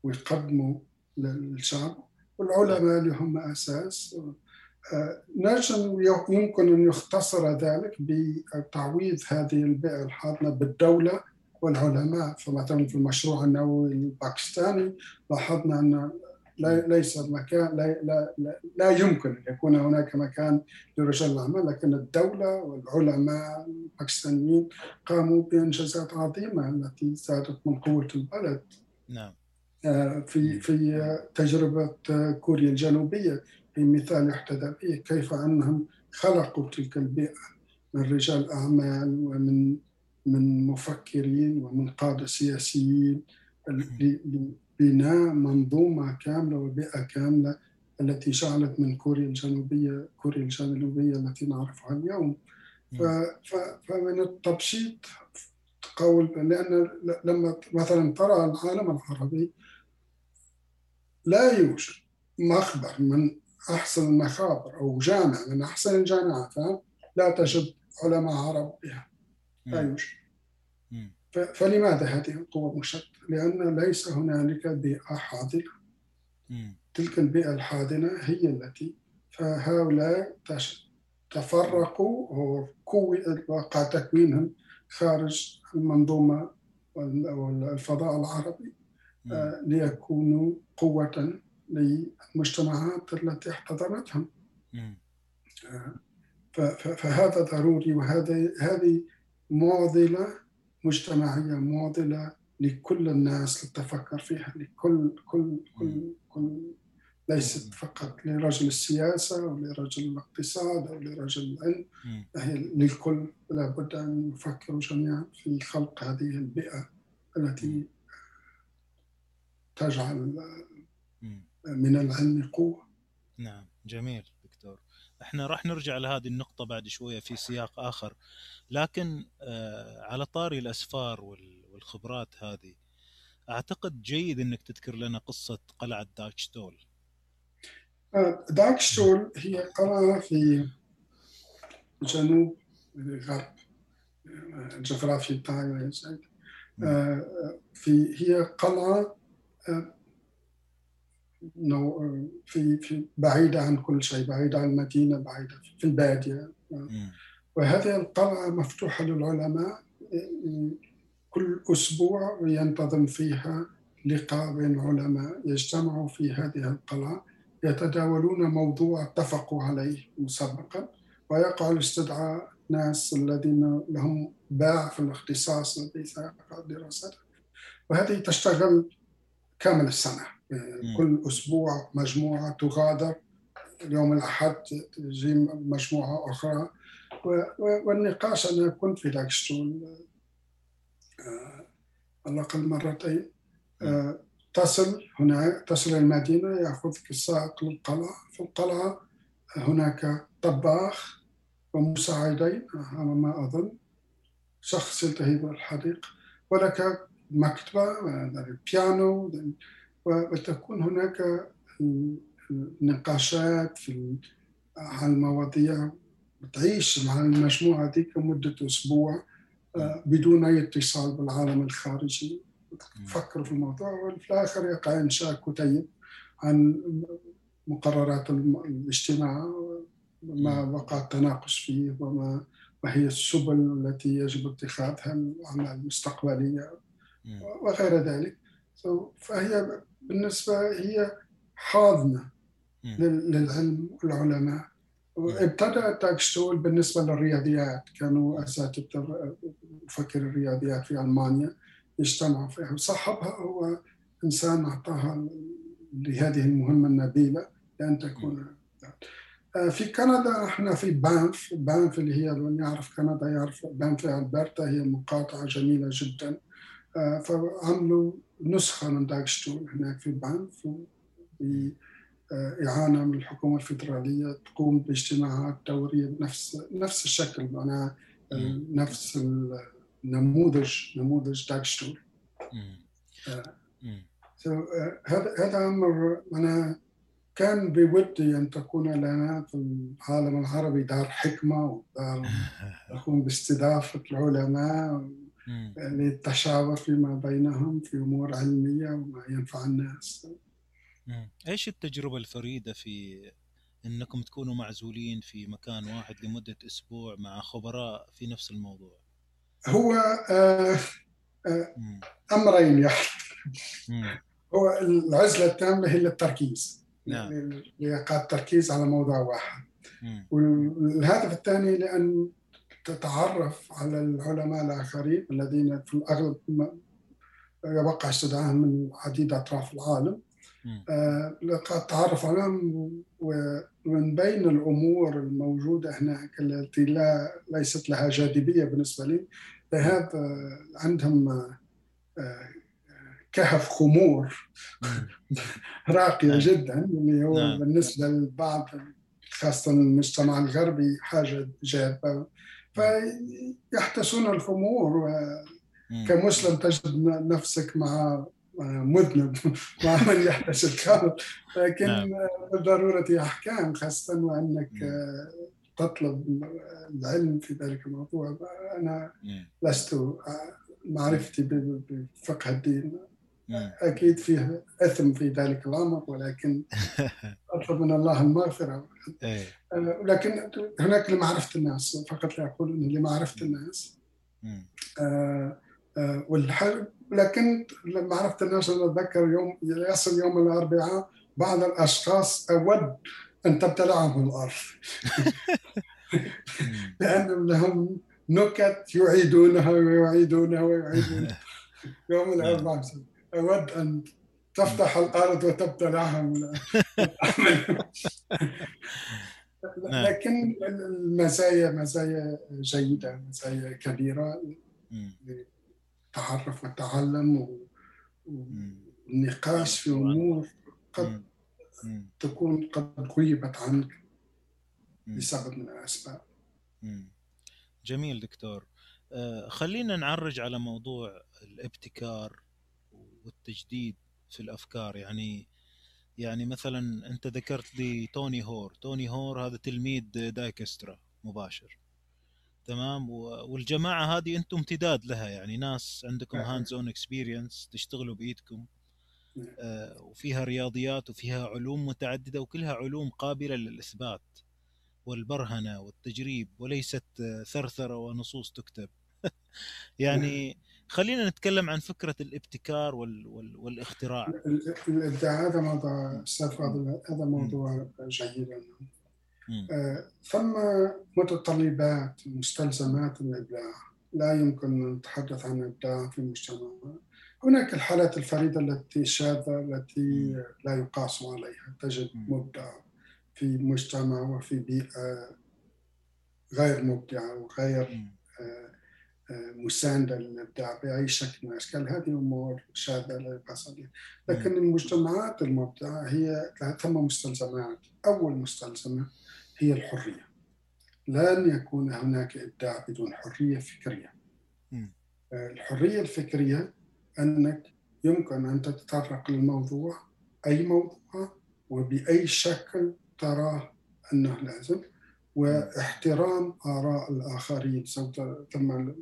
ويقدمه للشعب. والعلماء اللي هم أساس. آه، نجم يمكن أن يختصر ذلك بتعويض هذه البيئة الحاضنة بالدولة والعلماء. فمثلا في المشروع النووي الباكستاني لاحظنا أن ليس مكان لا, لا, لا, لا يمكن أن يكون هناك مكان لرجال الأعمال لكن الدولة والعلماء الباكستانيين قاموا بإنجازات عظيمة التي زادت من قوة البلد نعم. آه، في في تجربة كوريا الجنوبية في مثال يحتذى به كيف أنهم خلقوا تلك البيئة من رجال أعمال ومن من مفكرين ومن قادة سياسيين بناء منظومة كاملة وبيئة كاملة التي جعلت من كوريا الجنوبية كوريا الجنوبية التي نعرفها اليوم. فمن التبسيط قول لأن لما مثلا ترى العالم العربي لا يوجد مخبر من أحسن المخابر أو جامع من أحسن الجامعات لا تجد علماء عرب بها. لا يوجد. فلماذا هذه القوة المشتتة؟ لأن ليس هنالك بيئة حاضنة. تلك البيئة الحاضنة هي التي فهؤلاء تفرقوا وقع تكوينهم خارج المنظومة والفضاء العربي آه، ليكونوا قوة للمجتمعات التي احتضنتهم. آه، فهذا ضروري وهذا هذه معضلة مجتمعية معضلة لكل الناس للتفكر فيها لكل كل كل كل ليست فقط لرجل السياسة أو لرجل الاقتصاد أو لرجل العلم هي للكل لابد أن يفكروا جميعا في خلق هذه البيئة التي تجعل من العلم قوة. نعم جميل. إحنا راح نرجع لهذه النقطة بعد شوية في سياق آخر. لكن آه، على طاري الأسفار والخبرات هذه أعتقد جيد أنك تذكر لنا قصة قلعة داكشتول آه، داكشتول هي قلعة في جنوب الغرب الجغرافيا بتاعي في هي قلعة في في بعيدة عن كل شيء بعيدة عن المدينة بعيدة في البادية وهذه القلعة مفتوحة للعلماء كل أسبوع ينتظم فيها لقاء بين علماء يجتمعوا في هذه القلعة يتداولون موضوع اتفقوا عليه مسبقا ويقع الاستدعاء ناس الذين لهم باع في الاختصاص الذي سيقع دراسته وهذه تشتغل كامل السنة. كل أسبوع مجموعة تغادر يوم الأحد تجي مجموعة أخرى. والنقاش أنا كنت في لاكشتون آه، على الأقل مرتين. آه، تصل هنا تصل المدينة يأخذك السائق للقلعة في القلعة هناك طباخ ومساعدين على ما أظن. شخص يلتهي بالحديقة ولك مكتبة بيانو وتكون هناك نقاشات في عن المواضيع تعيش مع المجموعة دي مدة أسبوع آه، بدون أي اتصال بالعالم الخارجي. تفكر في الموضوع وفي الآخر يقع إنشاء كتيب عن مقررات الاجتماع ما وقع التناقش فيه وما ما هي السبل التي يجب اتخاذها الأعمال المستقبلية وغير ذلك. فهي بالنسبة هي حاضنة للعلم والعلماء. ابتدأ تاكشتول بالنسبة للرياضيات. كانوا أساتذة مفكر الرياضيات في ألمانيا يجتمعوا فيها وصاحبها هو إنسان أعطاها لهذه المهمة النبيلة لأن تكون آه، في كندا إحنا في بانف بانف اللي هي من يعرف كندا يعرف بانف ألبرتا هي مقاطعة جميلة جدا. فعملوا نسخة من داغشتول هناك في بانف بإعانة من الحكومة الفيدرالية تقوم باجتماعات دورية بنفس نفس الشكل معناها نفس النموذج نموذج داكشتول هذا هذا أمر أنا كان بودي أن تكون لنا في العالم العربي دار حكمة ودار تقوم باستضافة العلماء للتشاور فيما بينهم في أمور علمية وما ينفع الناس. إيش التجربة الفريدة في إنكم تكونوا معزولين في مكان واحد لمدة أسبوع مع خبراء في نفس الموضوع؟ هو آه آه أمرين يعني. هو العزلة التامة هي التركيز نعم. يعني التركيز على موضوع واحد. والهدف الثاني لأن تتعرف على العلماء الآخرين الذين في الأغلب يوقع استدعاءهم من عديد أطراف العالم آه التعرف عليهم ومن بين الأمور الموجودة هناك التي لا ليست لها جاذبية بالنسبة لي ذهاب عندهم آه كهف خمور راقية نعم. جدا اللي هو نعم. بالنسبة للبعض خاصة المجتمع الغربي حاجة جاذبة فيحتسون الخمور كمسلم تجد نفسك مع مذنب مع من يحتس الخمر لكن نعم. بالضرورة أحكام خاصة وأنك تطلب العلم في ذلك الموضوع. أنا لست معرفتي بفقه الدين. أكيد فيه إثم في ذلك الأمر ولكن أطلب من الله المغفرة. إيه. آه، لكن هناك لمعرفة الناس فقط لا أقول إنه لمعرفة الناس. آه، آه، والحل لكن معرفه الناس أنا أتذكر يوم يصل يوم الأربعاء بعض الأشخاص أود أن تبتلعهم الأرض. لأن لهم نكت يعيدونها ويعيدونها ويعيدونها. يوم الأربعاء. أود أن تفتح الأرض وتبتلعها نعم. لكن المزايا مزايا جيدة مزايا كبيرة التعرف والتعلم والنقاش في أمور قد تكون قد غيبت عنك لسبب من الأسباب. جميل دكتور. آه، خلينا نعرج على موضوع الابتكار. والتجديد في الأفكار. يعني يعني مثلا أنت ذكرت لي توني هور. توني هور هذا تلميذ دايكسترا مباشر. تمام؟ والجماعة هذه أنتم امتداد لها. يعني ناس عندكم hands on experience تشتغلوا بإيدكم. آه وفيها رياضيات وفيها علوم متعددة وكلها علوم قابلة للإثبات والبرهنة والتجريب وليست ثرثرة ونصوص تكتب. يعني خلينا نتكلم عن فكرة الابتكار وال... وال... والاختراع. الابداع هذا موضوع أستاذ فاضل هذا موضوع جيد. آه ثم متطلبات مستلزمات الابداع لا يمكن أن نتحدث عن إبداع في المجتمع. هناك الحالات الفريدة التي شاذة التي لا يقاس عليها. تجد مبدع في مجتمع وفي بيئة غير مبدعة وغير آه مساندة للإبداع بأي شكل من الأشكال هذه أمور شاذة لا يقاس عليها لكن المجتمعات المبدعة هي ثم مستلزمات. أول مستلزمة هي الحرية. لن يكون هناك إبداع بدون حرية فكرية. الحرية الفكرية أنك يمكن أن تتطرق للموضوع أي موضوع وبأي شكل تراه أنه لازم. واحترام آراء الآخرين ثم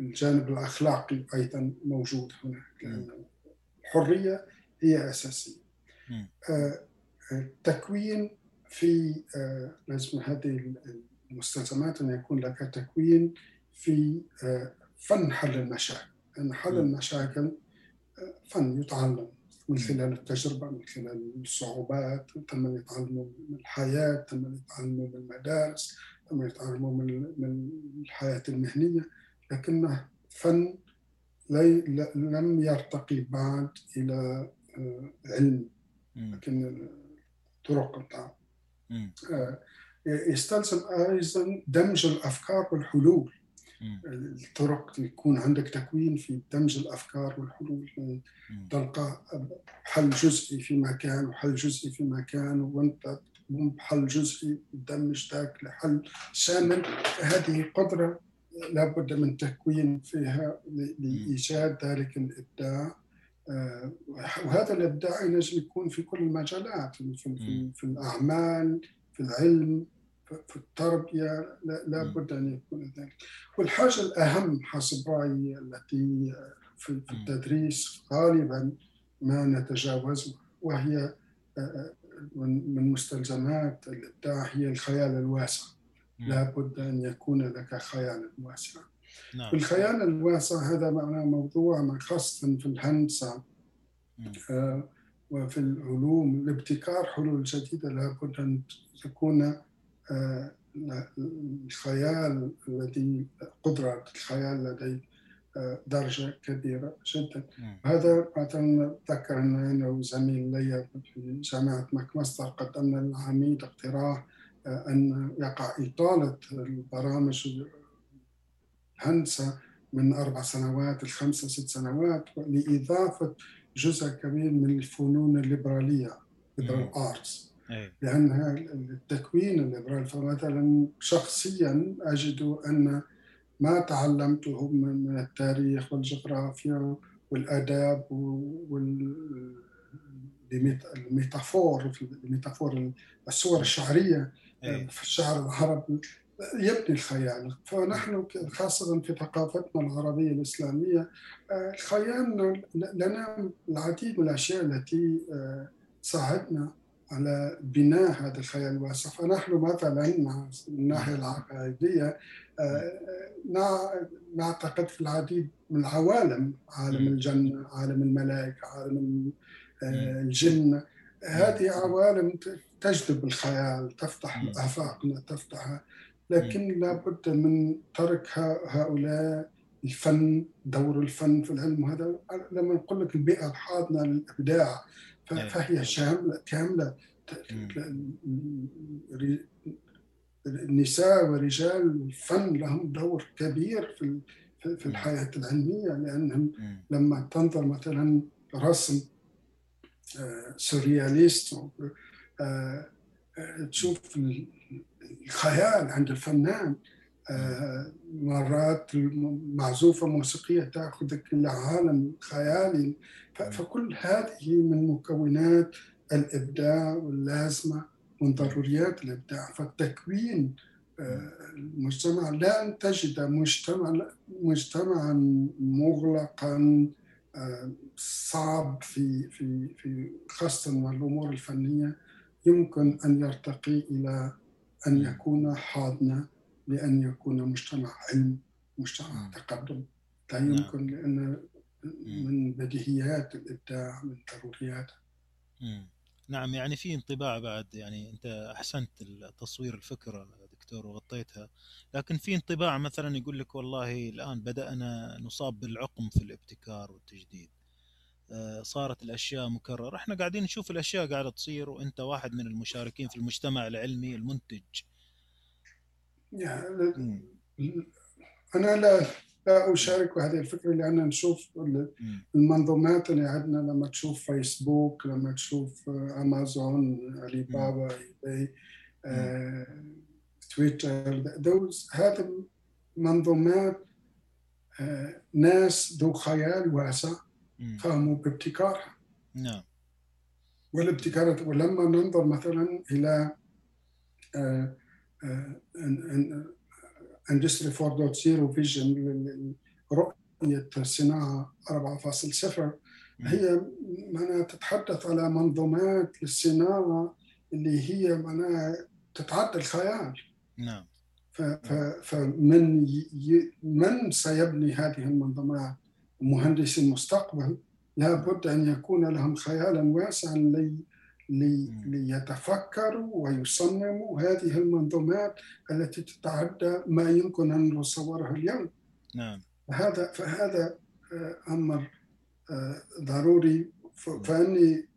الجانب الأخلاقي أيضا موجود هناك لأن الحرية هي أساسية. التكوين في لازم هذه المستلزمات أن يكون لك تكوين في فن حل المشاكل. لأن حل المشاكل فن يتعلم. من خلال التجربة من خلال الصعوبات تم يتعلموا من الحياة تم يتعلموا من المدارس تم يتعلموا من من الحياة المهنية لكنه فن لم يرتقي بعد إلى علم لكن طرق بتاع يستلزم أيضا دمج الأفكار والحلول. الطرق يكون عندك تكوين في دمج الأفكار والحلول. تلقى حل جزئي في مكان وحل جزئي في مكان وانت تقوم بحل جزئي تدمج ذاك لحل شامل. هذه قدرة لابد من تكوين فيها لإيجاد ذلك الإبداع. وهذا الإبداع ينجم يكون في كل المجالات في, في, في الأعمال في العلم. التربية لابد أن يكون ذلك. والحاجة الأهم حسب رأيي التي في التدريس غالبا ما نتجاوزها وهي من مستلزمات الإبداع هي الخيال الواسع. لابد أن يكون لك خيال واسع. نعم. الخيال الواسع هذا معناه موضوع خاصة في الهندسة وفي العلوم. الابتكار حلول جديدة لابد أن تكون الخيال الذي قدرة الخيال لدي درجة كبيرة جدا. هذا مثلا أتذكر أنه زميل لي في جامعة ماكماستر قدمنا للعميد اقتراح أن يقع إطالة البرامج الهندسة من أربع سنوات لخمسة ست سنوات لإضافة جزء كبير من الفنون الليبرالية liberal arts. لأن التكوين الليبرالي فمثلا شخصيا أجد أن ما تعلمته من التاريخ والجغرافيا والآداب والميتافور الميتافور الصور الشعرية في الشعر العربي يبني الخيال. فنحن خاصة في ثقافتنا العربية الإسلامية الخيال لنا العديد من الأشياء التي ساعدنا على بناء هذا الخيال. الواسع فنحن مثلا من الناحية العقائدية نعتقد في العديد من العوالم عالم الجنة عالم الملائكة عالم الجن. هذه عوالم تجذب الخيال تفتح آفاقنا تفتح لكن لابد من ترك هؤلاء الفن دور الفن في العلم. وهذا لما نقول لك البيئة الحاضنة للإبداع فهي شاملة كاملة النساء ورجال الفن لهم دور كبير في في الحياة العلمية لأنهم لما تنظر مثلا رسم سورياليست تشوف الخيال عند الفنان مرات معزوفة موسيقية تأخذك إلى عالم خيالي فكل هذه من مكونات الإبداع واللازمة من ضروريات الإبداع. فالتكوين المجتمع لن تجد مجتمع مجتمعا مغلقا صعب في في في خاصة الأمور الفنية. يمكن أن يرتقي إلى أن يكون حاضنا لأن يكون مجتمع علم مجتمع تقدم. لا نعم. يمكن لأن من بديهيات الإبداع من ضرورياته مم. نعم يعني في انطباع بعد يعني أنت أحسنت تصوير الفكرة دكتور وغطيتها. لكن في انطباع مثلا يقول لك والله الآن بدأنا نصاب بالعقم في الابتكار والتجديد. آه، صارت الأشياء مكررة. إحنا قاعدين نشوف الأشياء قاعدة تصير وأنت واحد من المشاركين في المجتمع العلمي المنتج. يعني أنا لا لا أشارك هذه الفكرة لأن نشوف المنظومات اللي عندنا لما تشوف فيسبوك لما تشوف امازون علي بابا اي آه، تويتر دوز هذه منظومات آه، ناس ذو خيال واسع قاموا بابتكارها. نعم. والابتكار ولما ننظر مثلا إلى industry 4.0 vision رؤية الصناعه 4.0 هي معناها تتحدث على منظومات للصناعة اللي هي معناها تتعدى الخيال. نعم. فمن من سيبني هذه المنظومات مهندسي المستقبل لابد أن يكون لهم خيالا واسعا لي ليتفكروا ويصمموا هذه المنظومات التي تتعدى ما يمكن أن نصوره اليوم. نعم. فهذا فهذا آه، أمر آه، ضروري فأني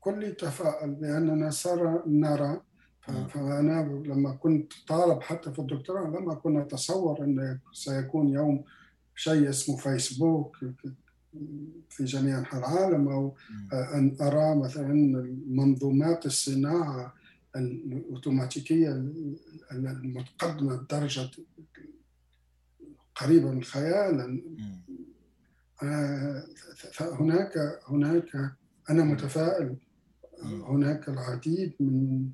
كل تفاؤل باننا صار نرى نعم. فأنا لما كنت طالب حتى في الدكتوراه لما كنا نتصور أن سيكون يوم شيء اسمه فيسبوك في جميع أنحاء العالم أو أن أرى مثلا منظومات الصناعة الأوتوماتيكية المتقدمة بدرجه قريبة من الخيال. فهناك هناك أنا متفائل. هناك العديد من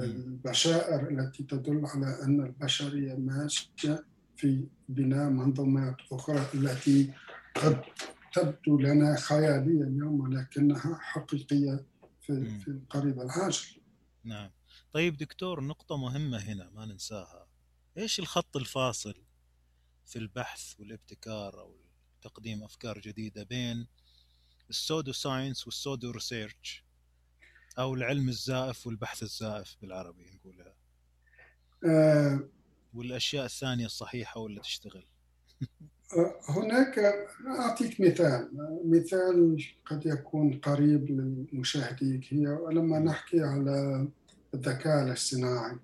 البشائر التي تدل على أن البشريه ماشية في بناء منظومات أخرى التي قد تبدو لنا خيالية اليوم ولكنها حقيقية في, في القريب العاجل. نعم. طيب دكتور نقطة مهمة هنا ما ننساها. إيش الخط الفاصل في البحث والابتكار أو تقديم أفكار جديدة بين ال pseudo science وال pseudo research أو العلم الزائف والبحث الزائف بالعربي نقولها؟ أه والأشياء الثانية الصحيحة ولا تشتغل؟ هناك أعطيك مثال. مثال قد يكون قريب لمشاهديك هي لما نحكي على الذكاء الاصطناعي.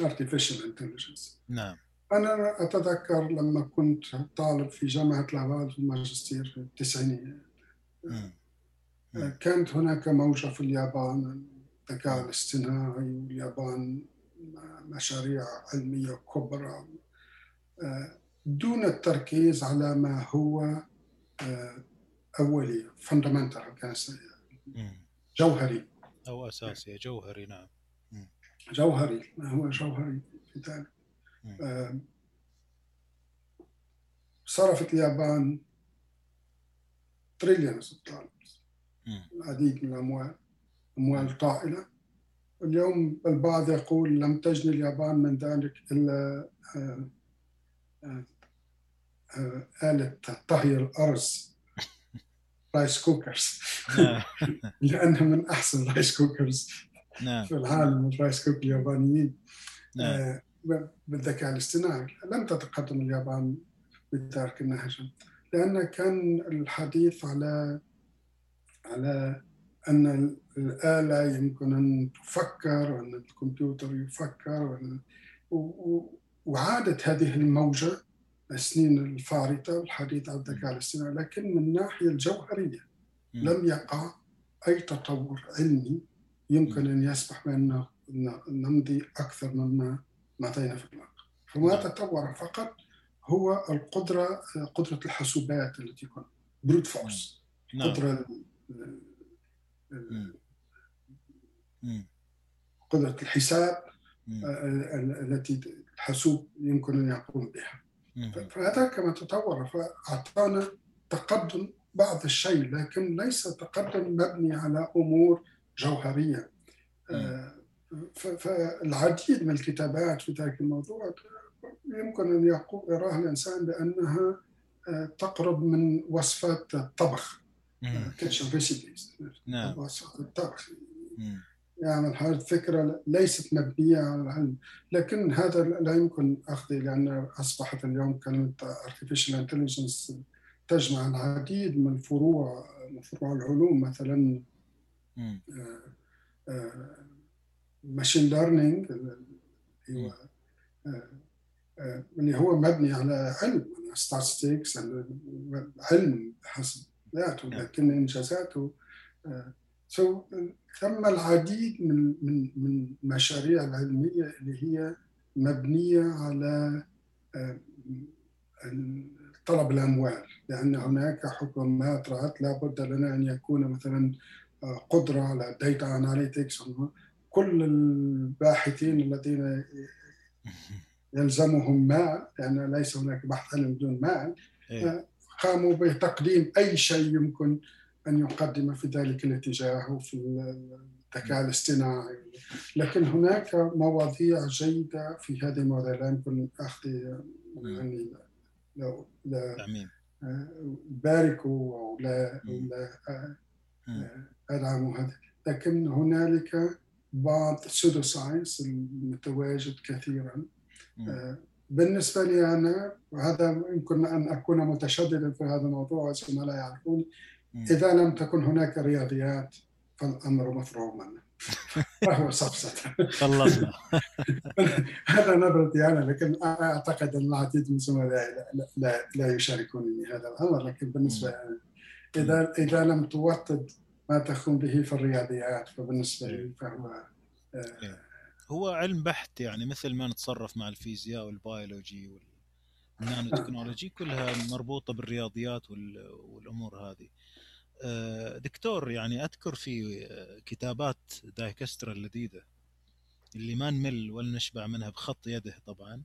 artificial intelligence. نعم. أنا أتذكر لما كنت طالب في جامعة لافال في الماجستير في التسعينيات كانت هناك موجة في اليابان الذكاء الاصطناعي واليابان مشاريع علمية كبرى. دون التركيز على ما هو آه، أولي فندمنتال جوهري. أو أساسي جوهري نعم. جوهري ما هو جوهري في ذلك. صرفت اليابان تريليون دولارز العديد من الأموال أموال طائلة. اليوم البعض يقول لم تجني اليابان من ذلك إلا آه، آلة طهي الأرز rice cookers لأنها من أحسن rice cookers نعم. في العالم ال rice cooker اليابانيين. آه، بالذكاء الاصطناعي لم تتقدم اليابان بذلك النهج لأن كان الحديث على على أن الآلة يمكن أن تفكر وأن الكمبيوتر يفكر وعادت هذه الموجة السنين الفارطة الحديث عن الذكاء الاصطناعي لكن من الناحية الجوهرية لم يقع أي تطور علمي يمكن أن يسمح بأن نمضي أكثر مما مضينا في الواقع فما تطور فقط هو القدرة قدرة الحاسوبات التي تكون بروت فورس قدرة قدرة الحساب التي الحاسوب يمكن أن يقوم بها. فهذا كما تطور فأعطانا تقدم بعض الشيء لكن ليس تقدم مبني على أمور جوهرية. آه، فالعديد من الكتابات في ذلك الموضوع يمكن أن يراه الإنسان بأنها تقرب من وصفات الطبخ. kitchen recipes نعم. وصفات الطبخ. مم. هذه الفكرة ليست مبنية على العلم لكن هذا لا يمكن أخذه لأن أصبحت اليوم كلمة artificial intelligence تجمع العديد من الفروع من فروع العلوم مثلا. machine learning اللي هو آه، آه، اللي هو مبني على علم statistics علم حسابات نعم. لكن إنجازاته so ثم العديد من من من المشاريع العلمية اللي هي مبنية على آه، طلب الأموال لأن هناك حكومات رأت لابد لنا أن يكون مثلا آه، قدرة على data analytics كل الباحثين الذين يلزمهم مال لأن ليس هناك بحث علم بدون مال إيه. قاموا بتقديم أي شيء يمكن أن يقدم في ذلك الاتجاه وفي الذكاء الاصطناعي لكن هناك مواضيع جيدة في هذه المواضيع لا يمكن أخذ يعني لو لا تعميم باركوا أو لا أو لا مم. ادعموا هذا لكن هنالك بعض pseudo science المتواجد كثيرا مم. بالنسبة لي أنا وهذا يمكن أن أكون متشددا في هذا الموضوع والزملاء يعرفون. إذا لم تكن هناك رياضيات فالأمر مفروغ منه. فهو سفسطة خلصنا. هذا نظرتي أنا لكن أنا أعتقد أن العديد من زملائي لا, لا, لا, يشاركونني هذا الأمر لكن بالنسبة لي إذا إذا لم توطد ما تقوم به في الرياضيات فبالنسبة لي فهو هو علم بحت يعني مثل ما نتصرف مع الفيزياء وال biology وال nano technology كلها مربوطة بالرياضيات وال- والأمور هذه. آه، دكتور يعني أذكر في آه، كتابات دايكسترا اللذيذة اللي ما نمل ولا نشبع منها بخط يده طبعا.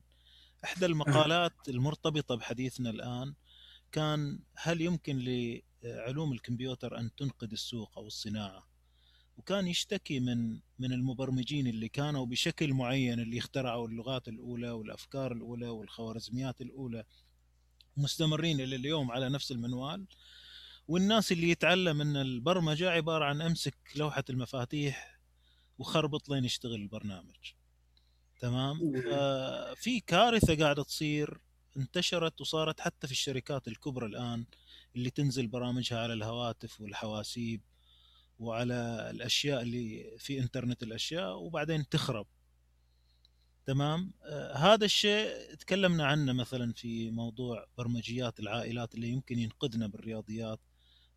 إحدى المقالات المرتبطة بحديثنا الآن كان هل يمكن لعلوم الكمبيوتر أن تنقذ السوق أو الصناعة؟ وكان يشتكي من من المبرمجين اللي كانوا بشكل معين اللي اخترعوا اللغات الأولى والأفكار الأولى والخوارزميات الأولى مستمرين إلى اليوم على نفس المنوال والناس اللي يتعلم إن البرمجة عبارة عن أمسك لوحة المفاتيح وخربط لين يشتغل البرنامج. تمام؟ في كارثة قاعدة تصير انتشرت وصارت حتى في الشركات الكبرى الآن اللي تنزل برامجها على الهواتف والحواسيب وعلى الأشياء اللي في إنترنت الأشياء وبعدين تخرب. تمام؟ آه هذا الشيء تكلمنا عنه مثلا في موضوع برمجيات العائلات اللي يمكن ينقذنا بالرياضيات.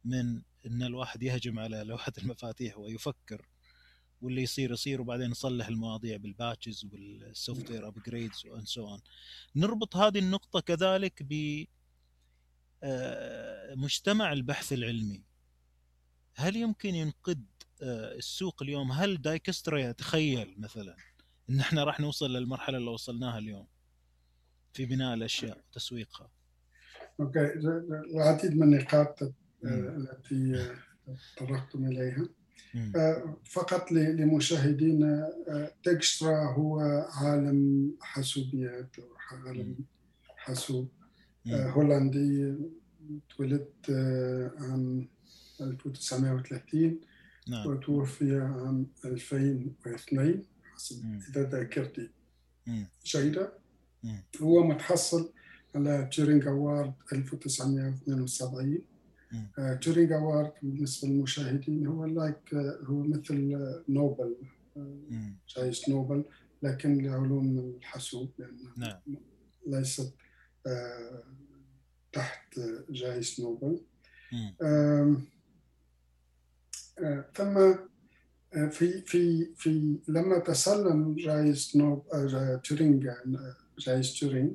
من ان الواحد يهجم على لوحه المفاتيح ويفكر واللي يصير يصير وبعدين نصلح المواضيع بال patches وال software upgrades and so on نربط هذه النقطه كذلك ب آه، مجتمع البحث العلمي هل يمكن ينقذ آه، السوق اليوم هل دايكسترا يتخيل مثلا ان إحنا راح نوصل للمرحله اللي وصلناها اليوم في بناء الاشياء وتسويقها okay العديد من النقاط آه،. التي آه، تطرقتم إليها مم. آه، فقط لمشاهدينا آه، تكسترا هو عالم حاسوبيات عالم حاسوب. هولندي ولدت آه، عام 1930 نعم وتوفي عام 2002 حسب. إذا ذاكرتي. جيدة. هو متحصل على Turing Award 1972 مم. آه، Turing Award بالنسبة للمشاهدين هو like هو مثل آه، نوبل آه،. جائزة نوبل لكن لعلوم الحاسوب لأنها نعم ليست آه، تحت جائزة نوبل آه، ثم آه، في في في لما تسلم جائزة نوب آه، تورينج آه، جائزة تورينج.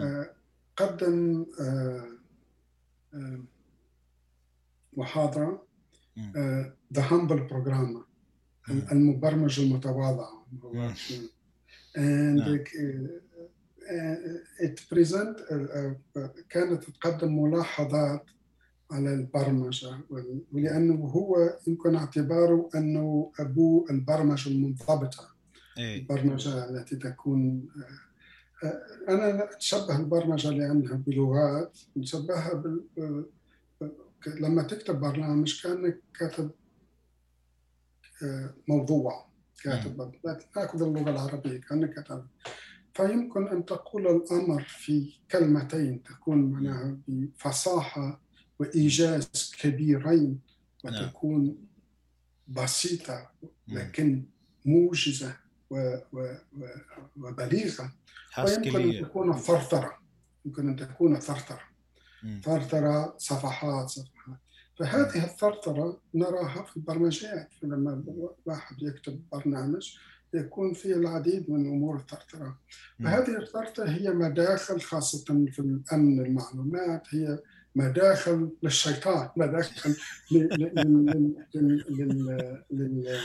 آه، قدم آه، آه،. آه، The Humble Programmer مم. المبرمج المتواضع هو and نعم. uh, it present uh, uh, كانت تقدم ملاحظات على البرمجة ولأنه هو يمكن اعتباره أنه أبو البرمجة المنضبطة إيه البرمجة التي تكون أنا أتشبه البرمجة لأنها بلغات نشبهها بال لما تكتب برنامج كأنك كاتب موضوع كاتب ناخذ اللغة العربية كأنك كاتب. فيمكن أن تقول الأمر في كلمتين تكون معناها بفصاحة وإيجاز كبيرين نعم. وتكون بسيطه لكن موجزة وبليغة. ويمكن أن تكون ثرثره يمكن أن تكون ثرثره ثرثرة صفحات صفحات. فهذه الثرثرة نراها في البرمجيات. لما واحد يكتب برنامج يكون فيه العديد من أمور الثرثرة. فهذه الثرثرة هي مداخل خاصة في الأمن المعلومات. هي مداخل للشيطان مداخل لل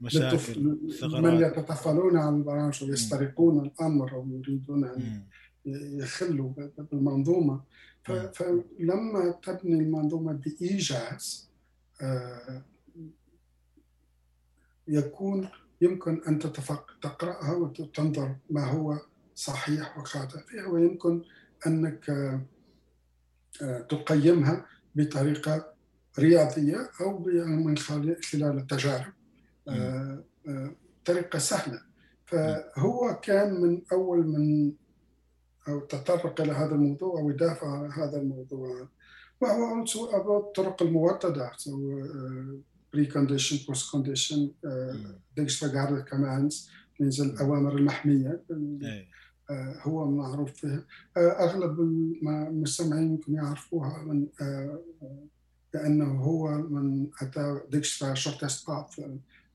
مشاكل من يتطفلون عن البرامج ويسترقون الأمر أو يريدون ان يخلوا بالمنظومة. فلما تبني المنظومة بإيجاز يكون يمكن أن تقرأها وتنظر ما هو صحيح وخاطئ فيها ويمكن أنك تقيمها بطريقة رياضية أو من خلال التجارب. آه، آه، طريقة سهلة. فهو كان من أول من أو تطرق إلى هذا الموضوع أو يدافع عن هذا الموضوع. وهو الطرق الموطدة precondition postcondition ديجسترا guarded commands ينزل الأوامر المحمية. إيه. آه، هو معروف فيها أغلب المستمعين يمكن يعرفوها من لأنه هو من أتى ديجسترا shortest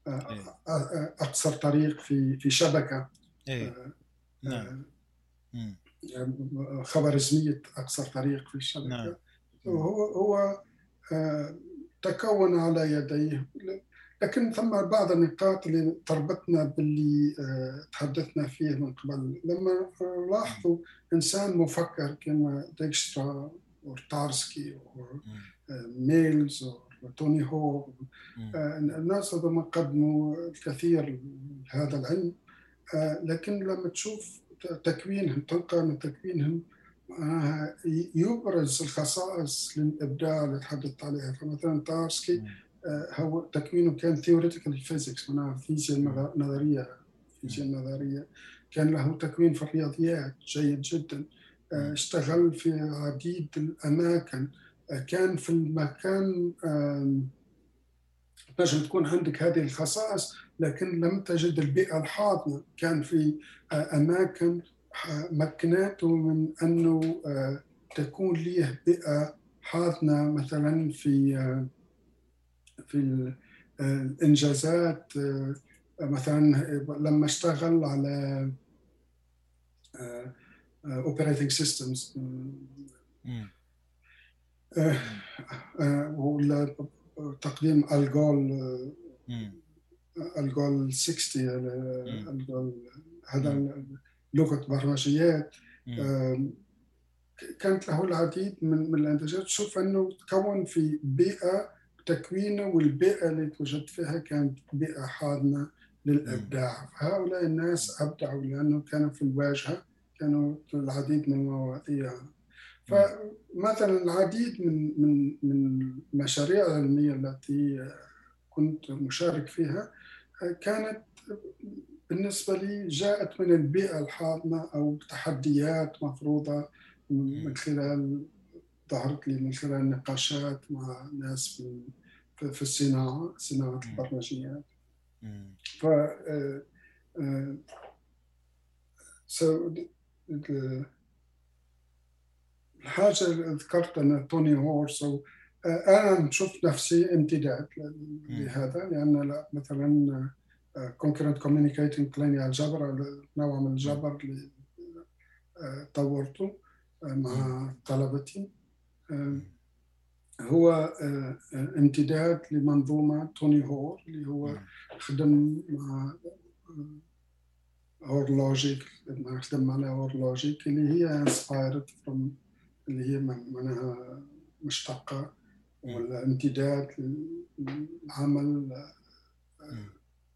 إيه. أقصر طريق في في شبكة. إيه. نعم. خوارزميه أقصر طريق في الشبكه نعم. هو هو آه، تكون على يديه. لكن ثم بعض النقاط اللي تربطنا باللي تحدثنا فيه من قبل. لما لاحظوا إنسان مفكر كما ديكسترا وتارسكي وميلز توني هو آه، الناس هذول قدموا الكثير لهذا العلم. آه، لكن لما تشوف تكوينهم تلقى من تكوينهم. آه، يبرز الخصائص للإبداع اللي تحدثت عليها. فمثلا تارسكي هو تكوينه كان theoretical physics معناها فيزياء نظرية فيزياء نظرية. كان له تكوين في الرياضيات جيد جدا. اشتغل في عديد الأماكن. كان في المكان تنجم تكون عندك هذه الخصائص لكن لم تجد البيئة الحاضنة. كان في آه، أماكن مكناته من أنه آه، تكون ليه بيئة حاضنة مثلا في آه، في الإنجازات مثلا لما اشتغل على operating systems. آه، آه، ولا تقديم الجول الجول 60 الجول هذا لغة برمجيات. كانت له العديد من من الانتاجات تشوف أنه تكون في بيئة تكوينة والبيئة اللي توجد فيها كانت بيئة حاضنه للإبداع. فهؤلاء الناس أبدعوا لأنه كانوا في الواجهة كانوا العديد من المواضيع. فمثلا العديد من من من المشاريع العلمية التي كنت مشارك فيها كانت بالنسبة لي جاءت من البيئة الحاضنة أو تحديات مفروضة من خلال ظهرت لي من خلال نقاشات مع ناس في في الصناعه صناعة البرمجيات. ف آه، آه، so الحاجة اللي ذكرت أنا توني هورس أو أنا نشوف نفسي امتداد لهذا لأن مثلا concurrent communicating Kleene الجبر نوع من الجبر اللي آه، طورته آه، مع طلبتي. آه، هو امتداد لمنظومة توني هور اللي هو خدم مع Hoare logic خدم معنا Hoare logic اللي هي inspired from اللي هي معناها مشتقة ولا امتداد للعمل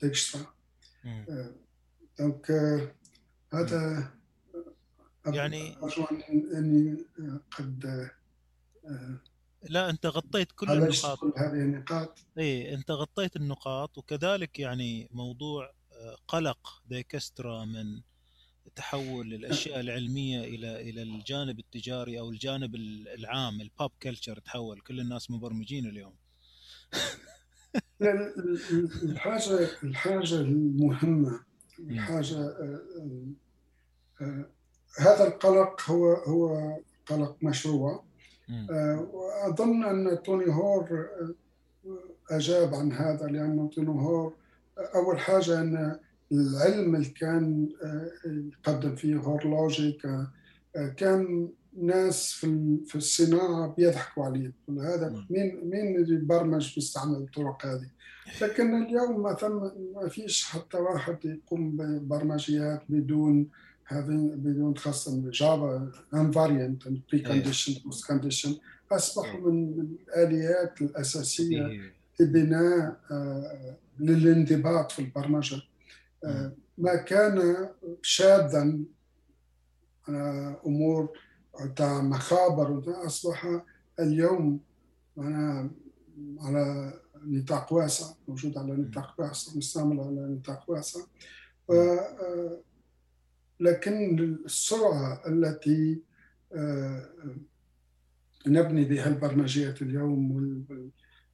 ديكسترا donc هذا يعني ارجو إني قد لا أنت غطيت كل النقاط. كل هذه النقاط. اي أنت غطيت النقاط وكذلك يعني موضوع قلق ديكسترا من تحول الأشياء العلمية إلى إلى الجانب التجاري أو الجانب العام ال pop culture تحول كل الناس مبرمجين اليوم. الحاجة الحاجة المهمة الحاجة آه، آه، هذا القلق هو هو قلق مشروع. آه، وأظن أن توني هور أجاب عن هذا لأنه توني هور أول حاجة أن العلم اللي كان يقدم فيه Hoare logic كان ناس في في الصناعة بيضحكوا عليه. هذا مين مين اللي يبرمج بيستعمل الطرق هذه؟ لكن اليوم ما ثم ما فيش حتى واحد يقوم ببرمجيات بدون هذه بدون خاصة جافا invariant precondition postcondition أصبحوا من الآليات الأساسية لبناء آه، للانضباط في البرمجة. آه، ما كان شاذا آه، أمور تاع مخابر أصبح اليوم على نطاق واسع موجود على نطاق واسع مستعمل على نطاق واسع. لكن السرعة التي آه، نبني بها البرمجيات اليوم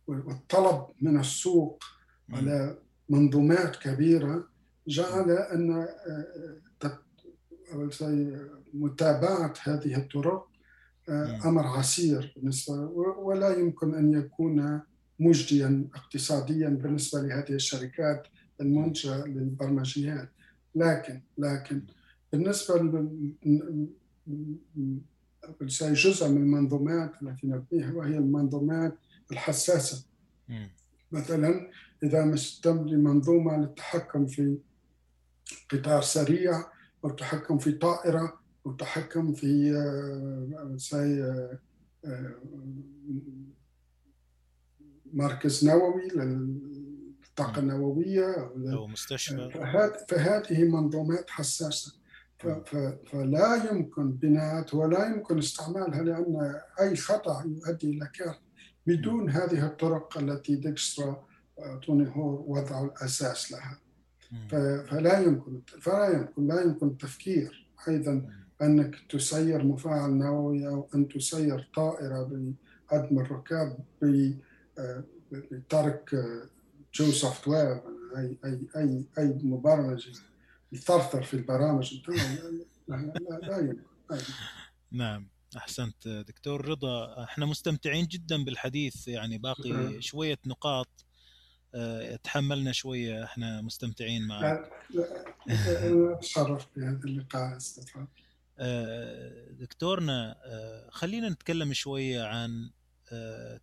والطلب من السوق على منظومات كبيرة جعل أن آه، متابعة هذه الطرق آه، أمر عسير بالنسبة ولا يمكن أن يكون مجديا اقتصاديا بالنسبة لهذه الشركات المنتجة للبرمجيات. لكن لكن بالنسبة جزء من المنظومات التي نبنيها وهي المنظومات الحساسة. مثلا إذا مستمر منظومة للتحكم في قطار سريع أو التحكم في طائرة أو التحكم في آه، آه، مركز نووي للطاقة النووية. أو مستشفى. فهذه منظومات حساسة. فلا يمكن بناء ولا يمكن استعمالها لأن أي خطأ يؤدي إلى كارثة. بدون هذه الطرق التي ديكسترا آه، توني هور وضعوا الأساس لها. فلا يمكن فلا يمكن لا يمكن التفكير أيضا أنك تسير مفاعل نووي أو أن تسير طائرة بعدم الركاب بترك جو سوفت وير أي أي أي أي مبرمج يثرثر في البرامج. لا, لا, لا يمكن نعم أحسنت دكتور رضا. إحنا مستمتعين جدا بالحديث يعني باقي. شوية نقاط. تحملنا شوية إحنا مستمتعين معك. أتشرف بهذا اللقاء أستاذ آه، دكتورنا آه، خلينا نتكلم شوية عن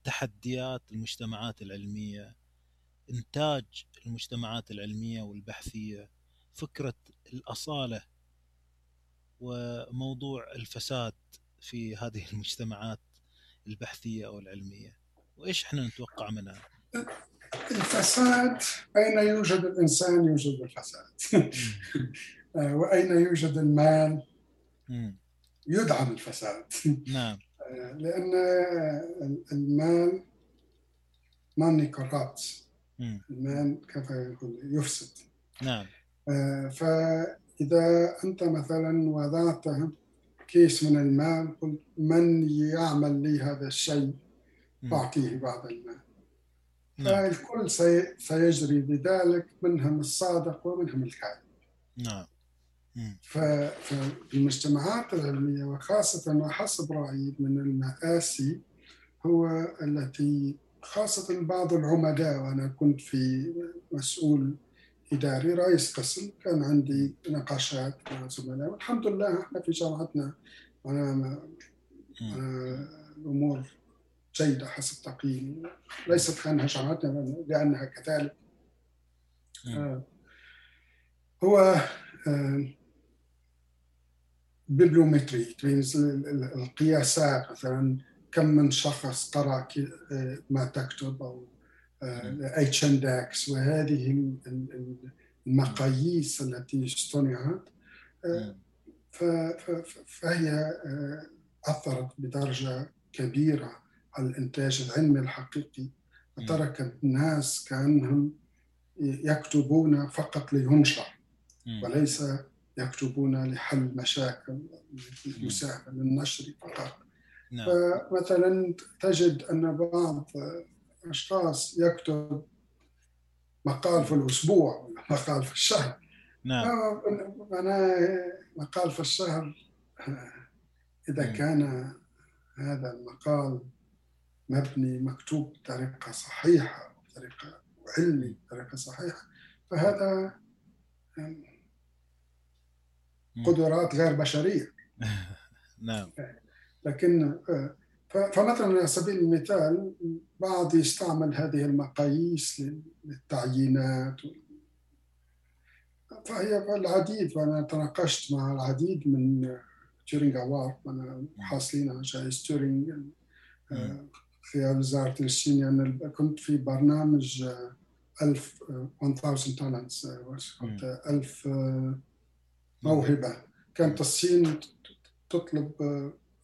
تحديات المجتمعات العلمية إنتاج المجتمعات العلمية والبحثية فكرة الأصالة وموضوع الفساد في هذه المجتمعات البحثية أو العلمية. وإيش إحنا نتوقع منها؟ الفساد أين يوجد الإنسان؟ يوجد الفساد. وأين يوجد المال؟ يدعم الفساد. نعم. لأن المال ماني كورابت المال يقول؟ يفسد. نعم. آه، فإذا أنت مثلا وضعت كيس من المال قلت من يعمل لي هذا الشيء؟ أعطيه بعض المال. نعم. فالكل سيجري بذلك منهم الصادق ومنهم الكاذب. نعم. ففي المجتمعات العلمية وخاصة وحسب رأيي من المآسي هو التي خاصة بعض العمداء وأنا كنت في مسؤول إداري رئيس قسم كان عندي نقاشات مع زملاء والحمد لله إحنا في جامعتنا أنا الأمور جيدة حسب تقييمي ليست كأنها جامعتنا لأنها كذلك. آه. هو آه bibliometry القياسات مثلا كم من شخص قرأ آه، ما تكتب أو H-index وهذه المقاييس التي اصطنعت. فهي أثرت بدرجة كبيرة. على الإنتاج العلمي الحقيقي وتركت الناس كأنهم يكتبون فقط لينشر وليس يكتبون لحل مشاكل يساهم للنشر فقط. نعم. فمثلا تجد أن بعض اشخاص يكتب مقال في الأسبوع ولا مقال في الشهر. نعم. أنا مقال في الشهر إذا كان هذا المقال مبني مكتوب بطريقة صحيحة بطريقة علمي بطريقة صحيحة. فهذا قدرات غير بشرية. نعم. لكن فمثلا على سبيل المثال بعض يستعمل هذه المقاييس للتعيينات. فهي العديد وأنا تناقشت مع العديد من Turing Award حاصلين على جائزة تورينج في وزاره الصين أنا كنت في برنامج 1000 1000 talents كنت 1000 موهبة. كانت الصين تطلب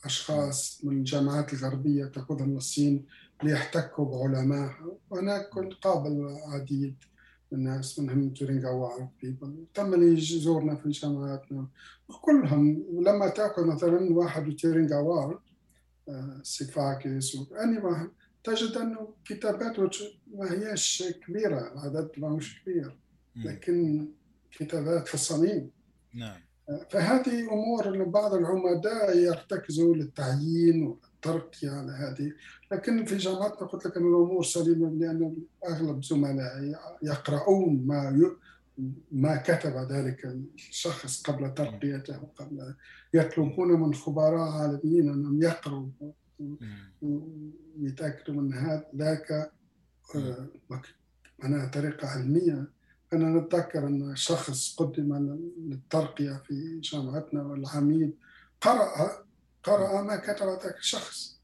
أشخاص من الجامعات الغربية تأخذهم الصين ليحتكوا بعلمائها وهناك كنت قابل عديد من الناس منهم Turing Award people تم يزورنا في جامعاتنا وكلهم ولما تاخذ مثلا واحد تورينغا اوارد آه، سيفاكس واني تجد أنه كتاباته ما هيش كبيرة العدد ما هوش كبير لكن كتابات في الصميم. نعم. فهذه أمور بعض العمداء يرتكزوا للتعيين والترقيه على هذه. لكن في جامعتنا قلت لك أن الأمور سليمة لأن أغلب زملائي يقرؤون ما ي... ما كتب ذلك الشخص قبل ترقيته قبل يطلبون من خبراء عالميين انهم يقروا ويتأكدوا من هذا. ذاك آه، معناها طريقة علمية. أنا نتذكر أن شخص قدم للترقية في جامعتنا والعميد قرأ قرأ ما كتب ذاك الشخص.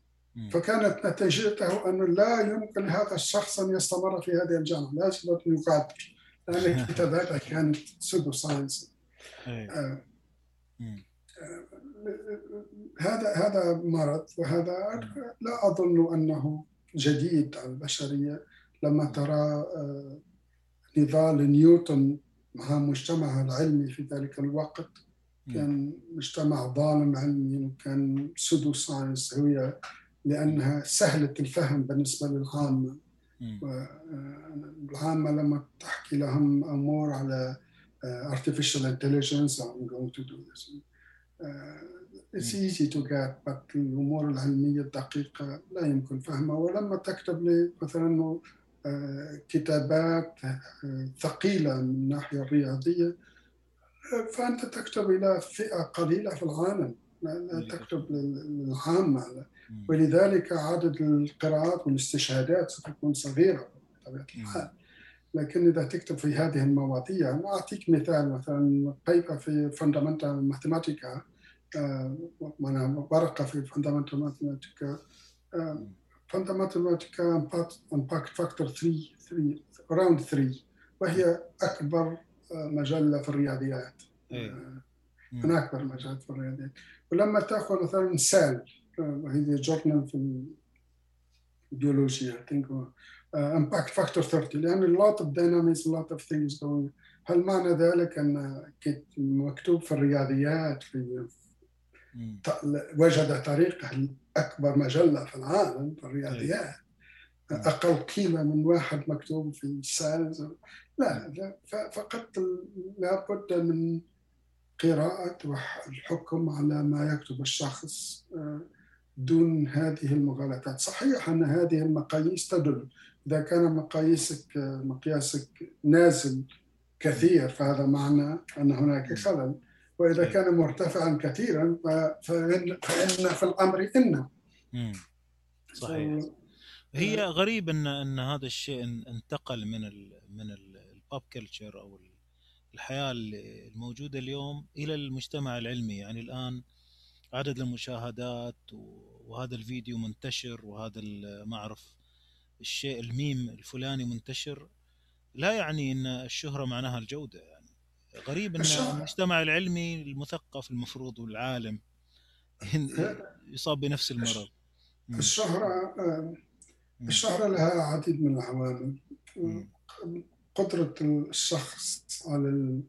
فكانت نتيجته أنه لا يمكن هذا الشخص أن يستمر في هذه الجامعة لازم أن يغادر. لأن كتاباته كانت pseudo-science. آه هذا هذا مرض وهذا لا أظن أنه جديد على البشرية. لما ترى آه نضال نيوتن مع مجتمعه العلمي في ذلك الوقت كان مجتمع ظالم علميا وكان pseudo-science هي لأنها سهلة الفهم بالنسبة للعامه العامه لما تحكي لهم أمور على artificial intelligence I'm going to do this. uh, it's easy to get but الأمور العلمية الدقيقة لا يمكن فهمها. ولما تكتب لي مثلا كتابات ثقيلة من الناحية الرياضية فأنت تكتب إلى فئة قليلة في العالم. لا تكتب للعامة. ولذلك عدد القراءات والاستشهادات ستكون صغيرة بطبيعة الحال. لكن إذا تكتب في هذه المواضيع أنا أعطيك مثال مثلا paper في Fundamental Mathematica ورقة في Fundamental Mathematica Fundamental impact factor 3 3 around 3 وهي أكبر آه، مجله في الرياضيات. إيه. آه، من أكبر المجالات في الرياضيات. ولما تأخذ مثلا Cell وهي journal في البيولوجيا I think impact factor 30 لأن of dynamics a lot of things going. هل معنى ذلك أن مكتوب في الرياضيات في وجد طريقه أكبر مجلة في العالم في الرياضيات. أقل قيمة من واحد مكتوب في science لا فقط لابد من قراءة والحكم على ما يكتب الشخص. آه، دون هذه المغالطات. صحيح أن هذه المقاييس تدل. إذا كان مقاييسك مقياسك نازل كثير فهذا معنى أن هناك خلل. وإذا كان مرتفعا كثيرا فإن, فإن في الأمر إن. صحيح. هي غريب أن أن هذا الشيء انتقل من ال من البوب كلتشر أو الحياة الموجودة اليوم إلى المجتمع العلمي. يعني الآن عدد المشاهدات وهذا الفيديو منتشر وهذا ما أعرف الشيء الميم الفلاني منتشر. لا يعني إن الشهرة معناها الجودة يعني. غريب إن المجتمع العلمي المثقف المفروض والعالم يصاب بنفس المرض. الشهرة الشهرة لها عديد من العوامل قدرة الشخص على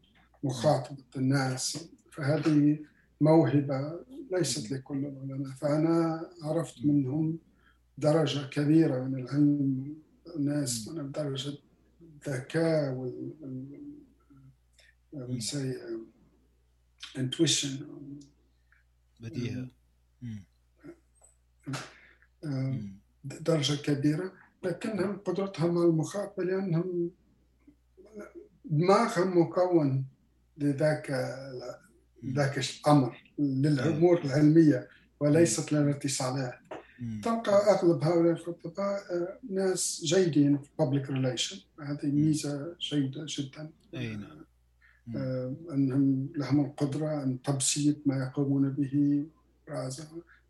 مخاطبة الناس. فهذه موهبة ليست لكل العلماء فأنا عرفت منهم درجة كبيرة من العلم ناس من درجة الذكاء وال say intuition. بديهة. درجة كبيرة لكنهم قدرتهم على المخاطبة لأنهم دماغهم مكون لذاك ذاك الأمر للأمور العلمية وليست للاتصالات تلقى أغلب هؤلاء الخطباء ناس جيدين في public relation. هذه ميزة جيدة جدا. أي نعم. أنهم لهم القدرة أن تبسيط ما يقومون به.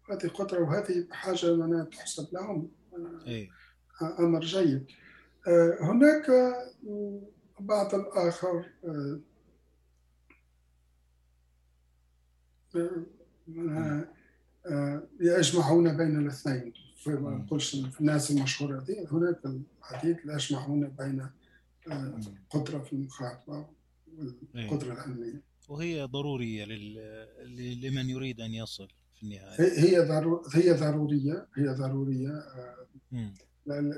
هذه قدرة وهذه حاجة أنا تحسب لهم. أي. أمر جيد. هناك بعض الآخر يجمعون بين الاثنين. في في الناس المشهورة دي هناك العديد يجمعون بين القدرة في المخاطبة والقدرة العلمية. وهي ضرورية لل... لمن يريد أن يصل في النهاية. هي ضرو... هي ضرورية هي ضرورية م.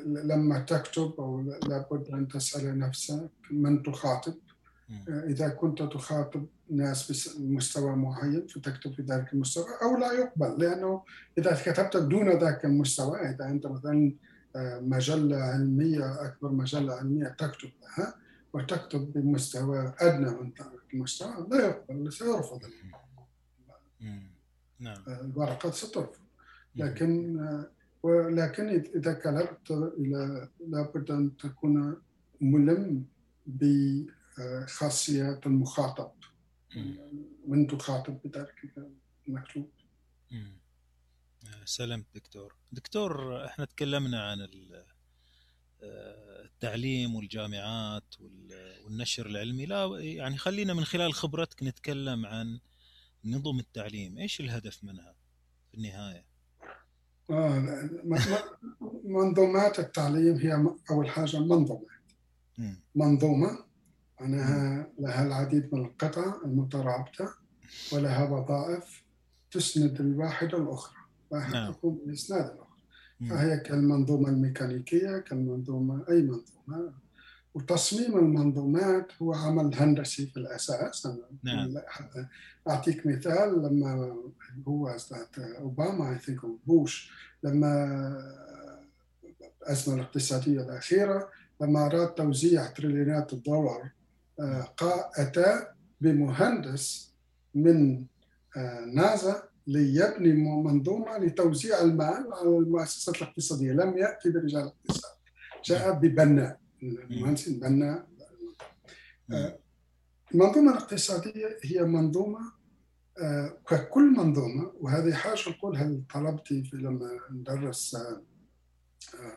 لما تكتب أو لابد أن تسأل نفسك من تخاطب. إذا كنت تخاطب ناس بمستوى معين فتكتب في ذلك المستوى أو لا يقبل لأنه إذا كتبت دون ذاك المستوى إذا أنت مثلا مجلة علمية أكبر مجلة علمية تكتب لها وتكتب بمستوى أدنى من ذلك المستوى لا يقبل سيرفض نعم. الورقة سترفض. لكن ولكن إذا كتبت إلى لابد أن تكون ملم بخاصيات المخاطب. من تخاطب بذلك المكتوب سلام دكتور. دكتور إحنا تكلمنا عن التعليم والجامعات والنشر العلمي. لا يعني خلينا من خلال خبرتك نتكلم عن نظم التعليم. إيش الهدف منها في النهاية؟ آه منظومات التعليم هي أول حاجة منظومه منظومة معناها لها العديد من القطع المترابطة ولها وظائف تسند الواحدة الأخرى واحد نعم. تقوم بإسناد الأخرى فهي كالمنظومة الميكانيكية كالمنظومة أي منظومة وتصميم المنظومات هو عمل هندسي في الأساس نعم. أعطيك مثال لما هو أوباما أي ثينك بوش لما الأزمة الاقتصادية الأخيرة لما أراد توزيع تريليونات الدولار أتى بمهندس من نازا ليبني منظومة لتوزيع المال على المؤسسات الاقتصادية. لم يأتي برجال الاقتصاد. جاء ببناء المهندسين بناء المنظومة الاقتصادية هي منظومة ككل منظومة وهذه حاجة نقولها لطلبتي لما ندرس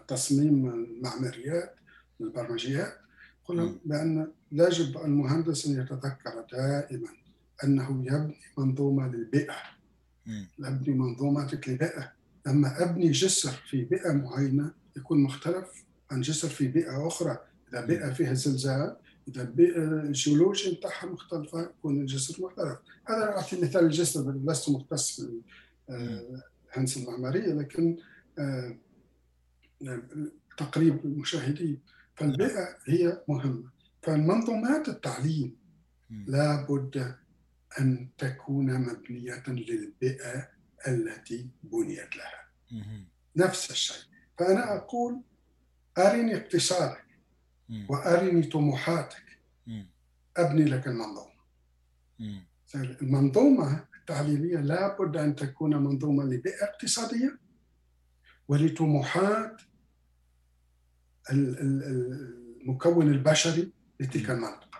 تصميم المعماريات البرمجيات؟ قلنا بأن يجب المهندس أن يتذكر دائما أنه يبني منظومة للبيئة. ابني منظوماتك لبيئه لما أبني جسر في بيئة معينة يكون مختلف عن جسر في بيئة أخرى. إذا بيئة فيها زلزال إذا البيئه الجيولوجيا بتاعها مختلفة يكون الجسر مختلف. هذا أعطي مثال الجسر لست مختص في الهندسه المعمارية لكن آه، تقريب المشاهدين فالبيئة هي مهمة. فالمنظومات التعليم لابد أن تكون مبنية للبيئة التي بنيت لها. نفس الشيء. فأنا أقول أرني اقتصادك وأرني طموحاتك. أبني لك المنظومة. المنظومة التعليمية لابد أن تكون منظومة لبيئة اقتصادية ولطموحات المكون البشري لتلك المنطقة.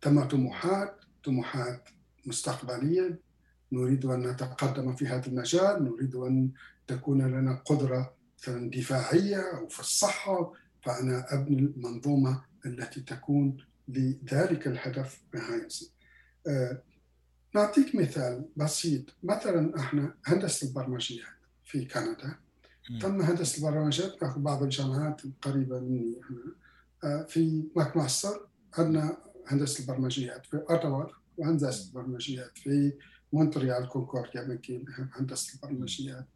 كما طموحات طموحات مستقبلية. نريد أن نتقدم في هذا المجال. نريد أن تكون لنا قدرة دفاعية أو في الصحة. فأنا أبني المنظومة التي تكون لذلك الهدف behind نعطيك مثال بسيط. مثلا إحنا هندسة البرمجيات في كندا. تم هندسه البرمجيات في بعض الجامعات القريبه مني هنا في ماك ماستر عندنا هندسة البرمجيات في أوتاوا وهندسة البرمجيات في مونتريال كونكورديا مكين هندسة البرمجيات.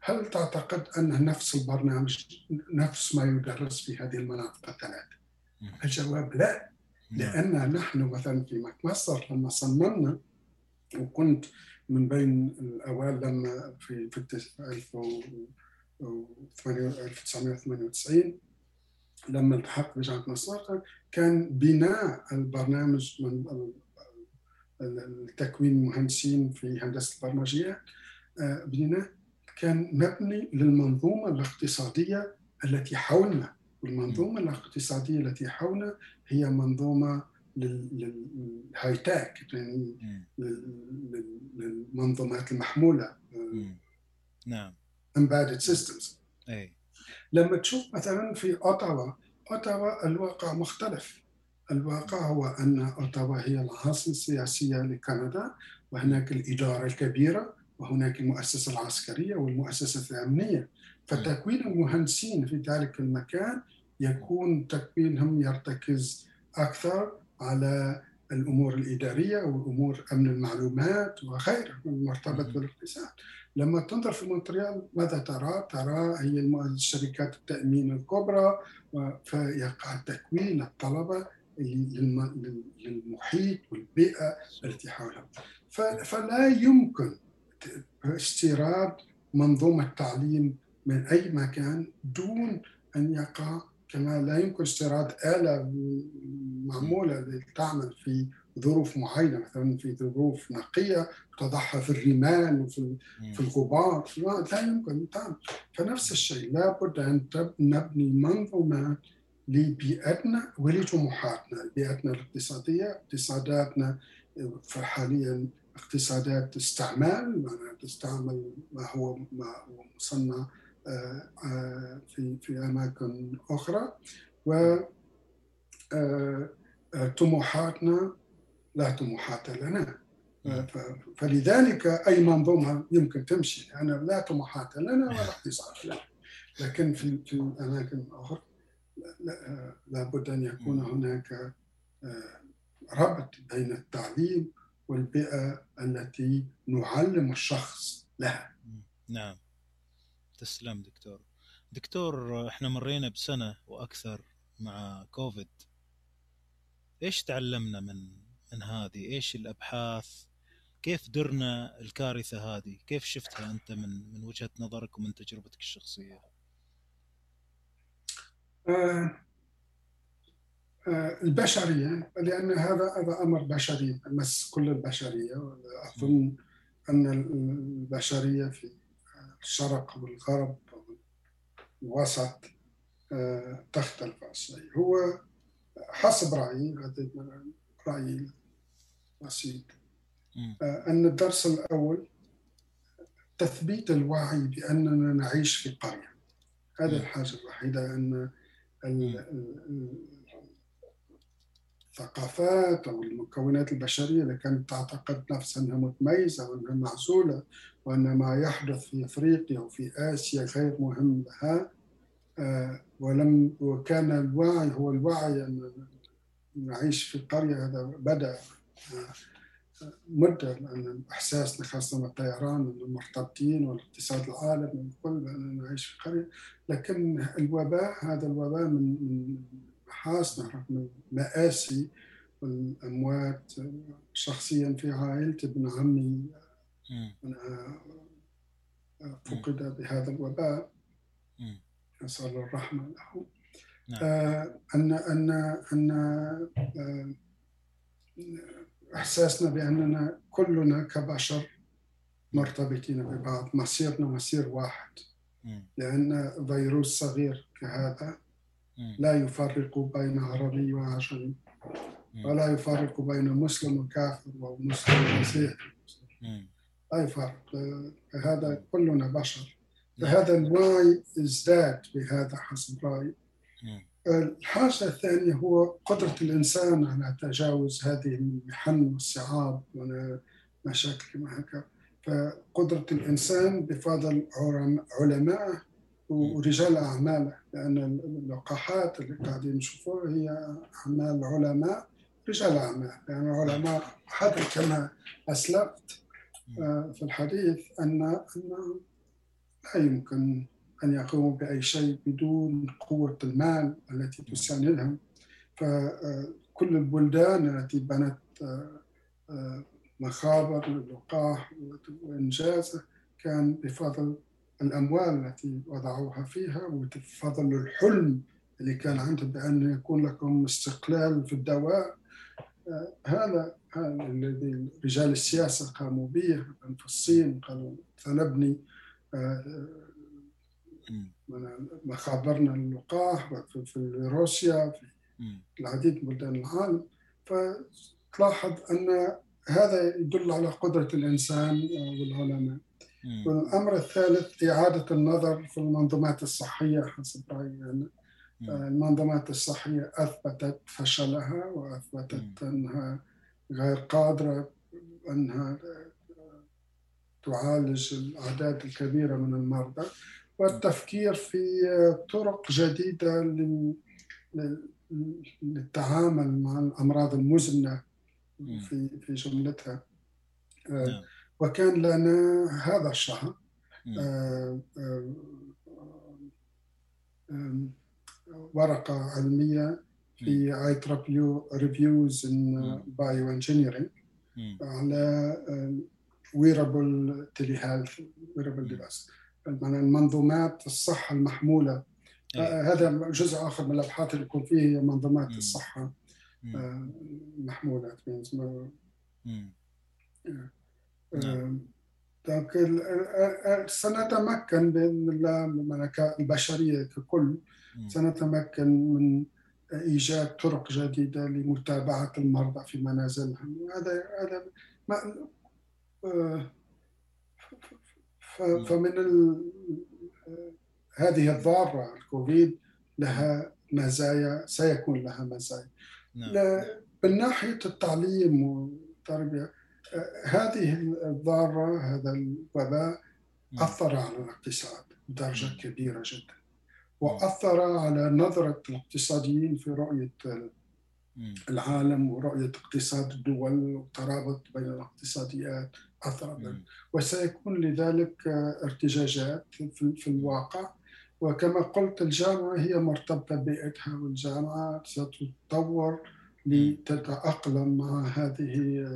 هل تعتقد أن نفس البرنامج نفس ما يدرس في هذه المناطق الثلاثة؟ الجواب لا. لأن نحن مثلا في ماك ماستر لما صممنا وكنت من بين الأوائل لما في في 1998 لما التحقت بجامعة مصر كان بناء البرنامج من التكوين المهندسين في هندسة البرمجيات آه، بناء كان مبني للمنظومة الاقتصادية التي حولنا. والمنظومة الاقتصادية التي حولنا هي منظومة للهاي تك يعني للمنظومات المحمولة نعم. Embedded systems. أي. لما تشوف مثلا في أوتاوا أوتاوا الواقع مختلف. الواقع هو أن أوتاوا هي العاصمه السياسية لكندا وهناك الإدارة الكبيرة وهناك المؤسسة العسكرية والمؤسسة الأمنية. فتكوين المهندسين في ذلك المكان يكون تكوينهم يرتكز أكثر على الأمور الإدارية والامور أمن المعلومات وغيره المرتبط بالاقتصاد. لما تنظر في مونتريال ماذا ترى؟ ترى هي شركات التأمين الكبرى فيقع تكوين الطلبة للمحيط والبيئة التي حولهم. فلا يمكن استيراد منظومة تعليم من أي مكان دون أن يقع كما لا يمكن استيراد آلة معمولة لتعمل في ظروف معينة مثلا في ظروف نقية تضعها في الرمال وفي في الغبار. لا يمكن تعمل. فنفس الشيء لابد أن نبني منظومات لبيئتنا ولطموحاتنا. بيئتنا الاقتصادية اقتصاداتنا حاليا اقتصادات استعمال معناها تستعمل ما هو ما هو مصنع آه، آه، في في أماكن أخرى و آه، طموحاتنا لا طموحات لنا. فلذلك أي منظومة يمكن تمشي أنا لا طموحات لنا ولا اقتصاد لنا. لكن في في الاماكن الاخرى لابد أن يكون هناك ربط بين التعليم والبيئة التي نعلم الشخص لها. نعم. تسلم دكتور. دكتور إحنا مرينا بسنة وأكثر مع كوفيد. إيش تعلمنا من من هذه؟ إيش الأبحاث؟ كيف درنا الكارثة هذه؟ كيف شفتها أنت من من وجهة نظرك ومن تجربتك الشخصية؟ آه آه البشرية لأن هذا هذا أمر بشري مس كل البشرية. أظن أن البشرية في الشرق والغرب والوسط آه، تختلف الشيء هو حسب رأيي هذا رأيي بسيط. آه، أن الدرس الأول تثبيت الوعي بأننا نعيش في قرية. هذه الحاجة الوحيدة أن الثقافات أو المكونات البشرية اللي كانت تعتقد نفسها أنها متميزة وأنها معزولة وأن ما يحدث في أفريقيا وفي آسيا غير مهم لها آه، ولم وكان الوعي هو الوعي أن نعيش في قرية هذا بدأ آه، مدة لأن إحساسنا خاصة الطيران مرتبطين والاقتصاد العالمي الكل بأننا نعيش في قرية. لكن الوباء هذا الوباء من محاسن رغم المآسي والأموات شخصيا في عائلتي ابن عمي فقد بهذا الوباء. نسأل الرحمة له. نعم. آه، أن أن أن آه، إحساسنا بأننا كلنا كبشر مرتبطين ببعض مصيرنا مصير واحد. لأن فيروس صغير كهذا لا يفرق بين عربي وعجمي ولا يفرق بين مسلم وكافر ومسلم ومسيحي. لا يفرق هذا كلنا بشر. فهذا الوعي ازداد بهذا حسب رأيي. الحاجة الثانية هو قدرة الإنسان على تجاوز هذه المحن والصعاب والمشاكل كما هكا. فقدرة الإنسان بفضل علماء ورجال أعماله لأن اللقاحات اللي قاعدين نشوفوها هي أعمال علماء رجال أعمال. يعني علماء حتى كما أسلفت آه، في الحديث أن أن لا يمكن أن يقوموا بأي شيء بدون قوة المال التي تساندهم فكل البلدان التي بنت آه، آه، مخابر للقاح وإنجازه كان بفضل الأموال التي وضعوها فيها وبفضل الحلم اللي كان عندهم بأن يكون لكم استقلال في الدواء. آه، هذا الذي رجال السياسة قاموا به في الصين قالوا سنبني مخابرنا اللقاح في روسيا في العديد من بلدان العالم. فتلاحظ أن هذا يدل على قدرة الإنسان والعلماء. والأمر الثالث إعادة النظر في المنظومات الصحية حسب رأيي أنا. المنظومات الصحية أثبتت فشلها وأثبتت أنها غير قادرة أنها تعالج الأعداد الكبيرة من المرضى. والتفكير في طرق جديدة للتعامل مع الأمراض المزمنة في في جملتها. آه، نعم. وكان لنا هذا الشهر آه، آه، ورقة علمية في IEEE Reviews in Bioengineering على wearable telehealth wearable device المنظومات الصحة المحمولة. أيه. هذا جزء آخر من الأبحاث اللي يكون فيه منظومات الصحة محمولة سنتمكن بإذن الله من البشرية ككل سنتمكن من ايجاد طرق جديده لمتابعه المرضى في منازلهم هذا هذا ما فمن هذه الضاره الكوفيد لها مزايا سيكون لها مزايا نعم. من التعليم والتربيه هذه الضارة هذا الوباء أثر على الاقتصاد بدرجة كبيرة جدا. وأثر على نظرة الاقتصاديين في رؤية العالم ورؤية اقتصاد الدول والترابط بين الاقتصاديات أثر وسيكون لذلك ارتجاجات في الواقع. وكما قلت الجامعة هي مرتبطة ببيئتها والجامعة ستتطور لتتأقلم مع هذه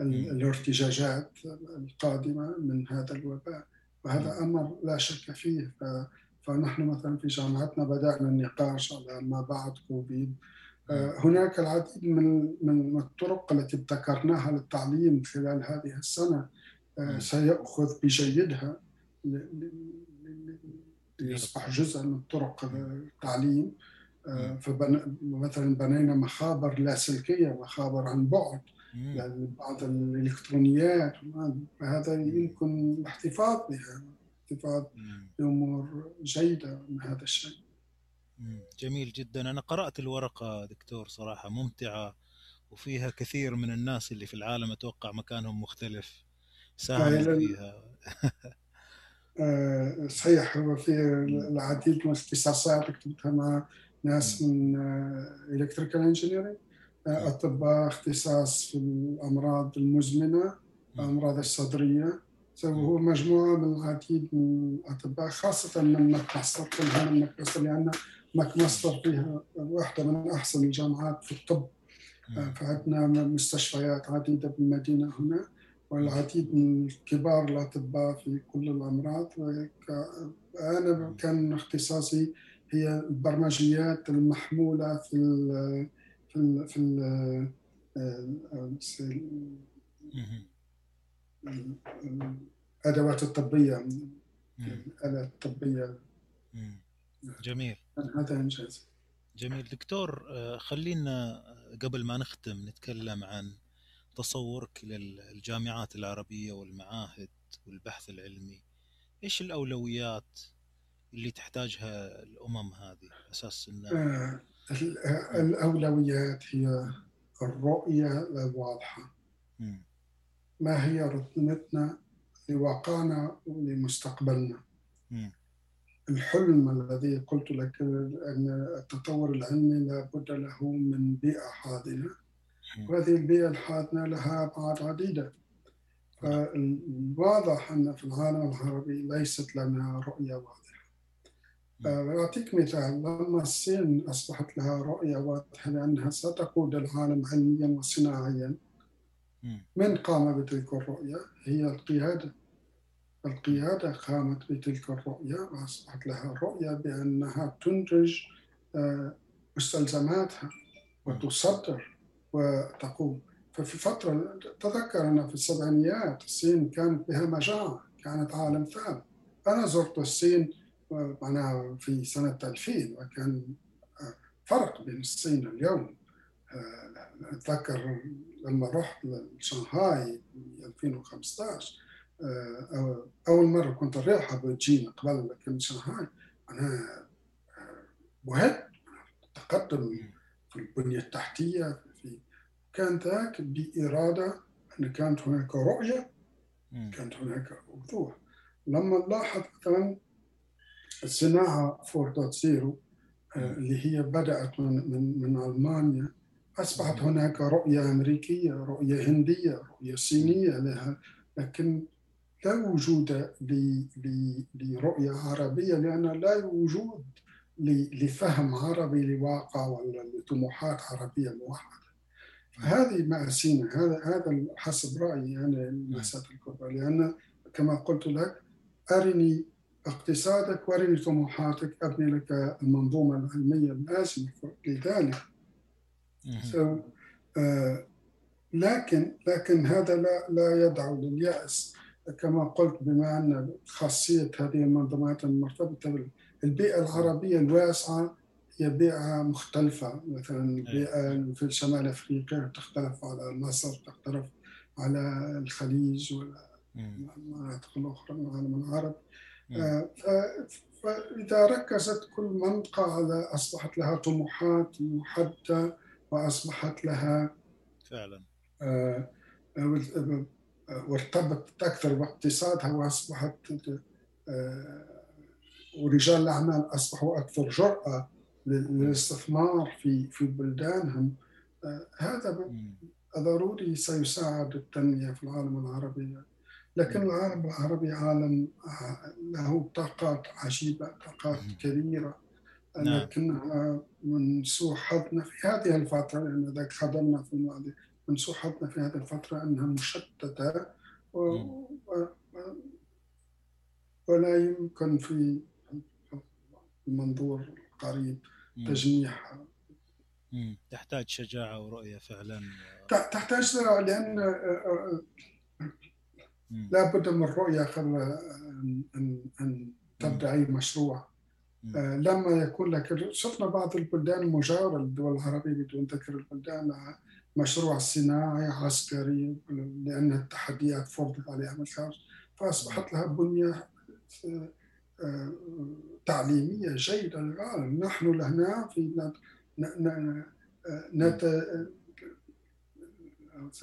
الارتجاجات القادمة من هذا الوباء. وهذا أمر لا شك فيه. فنحن مثلا في جامعتنا بدأنا النقاش على ما بعد كوفيد. آه، هناك العديد من من الطرق التي ابتكرناها للتعليم خلال هذه السنة. آه، سيأخذ بجيدها ليصبح جزء من طرق التعليم. آه، فمثلا بنينا مخابر لاسلكية مخابر عن بعد. يعني بعض الإلكترونيات هذا يمكن الاحتفاظ بها الاحتفاظ بأمور جيدة من هذا الشيء. جميل جدا. أنا قرأت الورقة دكتور صراحة ممتعة وفيها كثير من الناس اللي في العالم أتوقع مكانهم مختلف ساهموا فيها. آه، صحيح. هو في العديد من الاختصاصات كتبتها مع ناس من electrical engineering آه، أطباء اختصاص في الأمراض المزمنة الامراض الصدرية. هو مجموعة من العديد من الأطباء خاصة من مكمستر كلها من مكمستر لأن مكمستر فيها واحدة من أحسن الجامعات في الطب. فعندنا مستشفيات عديدة بالمدينة هنا والعديد من كبار الأطباء في كل الأمراض. أنا كان اختصاصي هي البرمجيات المحمولة في في ال في ال الأدوات الطبية الآلات الطبية. جميل. هذا انجاز جميل. دكتور آه، خلينا قبل ما نختم نتكلم عن تصورك للجامعات العربية والمعاهد والبحث العلمي. إيش الأولويات اللي تحتاجها الأمم هذه؟ أساس ان الأولويات هي الرؤية الواضحة. ما هي رتمتنا لواقعنا ولمستقبلنا؟ الحلم الذي قلت لك أن التطور العلمي لابد له من بيئة حاضنة. وهذه البيئة الحاضنة لها أبعاد عديدة. فالواضح أن في العالم العربي ليست لنا رؤية واضحة. أعطيك مثال. لما الصين أصبحت لها رؤية واضحة لأنها ستقود العالم علميا وصناعيا من قام بتلك الرؤية؟ هي القيادة. القيادة قامت بتلك الرؤية وأصبحت لها رؤية بأنها تنتج آه، مستلزماتها وتصدر وتقوم. ففي فترة تذكر أن في السبعينيات الصين كانت بها مجاعة كانت عالم ثالث أنا زرت الصين معناها في سنة 2000 وكان فرق بين الصين اليوم. أتذكر لما رحت لشنغهاي في 2015 آه، أول مرة كنت رايحة بجين قبل لكن شنغهاي أنا وهد تقدم في البنية التحتية في كان ذاك بإرادة أن كانت هناك رؤية كانت هناك وضوح. لما نلاحظ مثلا الصناعة 4.0 آه، اللي هي بدأت من, من, من ألمانيا. أصبحت هناك رؤية أمريكية رؤية هندية رؤية صينية لها. لكن لا وجود لرؤية عربية لأن لا وجود لفهم عربي لواقع ولا لطموحات عربية موحدة. هذه مآسينا هذا هذا حسب رأيي أنا المأساة الكبرى لأن كما قلت لك أرني اقتصادك ورني طموحاتك أبني لك المنظومة العلمية اللازمة لذلك so, uh, لكن لكن هذا لا لا يدعو لليأس. كما قلت بما أن خاصية هذه المنظومات المرتبطة بالبيئة العربية الواسعة هي بيئة مختلفة. مثلا البيئة في شمال أفريقيا تختلف على مصر تختلف على الخليج والمناطق الأخرى من العالم العربي فإذا ركزت كل منطقة على أصبحت لها طموحات محددة وأصبحت لها فعلا. آه، آه، وارتبطت أكثر باقتصادها وأصبحت ورجال الأعمال أصبحوا أكثر جرأة للاستثمار في في بلدانهم. هذا ضروري سيساعد التنمية في العالم العربي. لكن العالم العربي عالم له طاقات عجيبة طاقات كبيرة. نعم. لكنها من سوء حظنا في هذه الفترة لأن ذاك خدمنا في الماضي من سوء حظنا في هذه الفترة أنها مشتتة و... و... ولا يمكن في المنظور القريب تجميعها تحتاج شجاعة ورؤية فعلا. تحتاج شجاعة لا بد من رؤية قبل أن, أن تبدأ أي مشروع. آه، لما يكون لك شفنا بعض البلدان المجاورة للدول العربية بدون ذكر البلدان مشروع صناعي عسكري لأن التحديات فرضت عليها من الخارج فأصبحت لها بنية آه، تعليمية جيدة للعالم. نحن لهنا في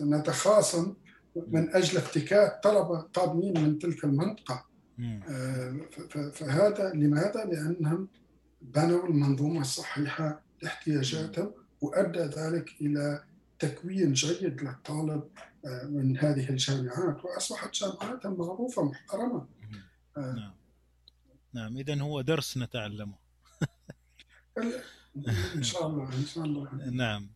نتخاصم من أجل افتكاك طلبه قادمين من تلك المنطقة. آه، فهذا لماذا؟ لأنهم بنوا المنظومة الصحيحة لاحتياجاتهم وأدى ذلك إلى تكوين جيد للطالب آه، من هذه الجامعات. وأصبحت جامعاتهم معروفة محترمة. آه. نعم. نعم اذا هو درس نتعلمه. إن شاء الله إن شاء الله. نعم.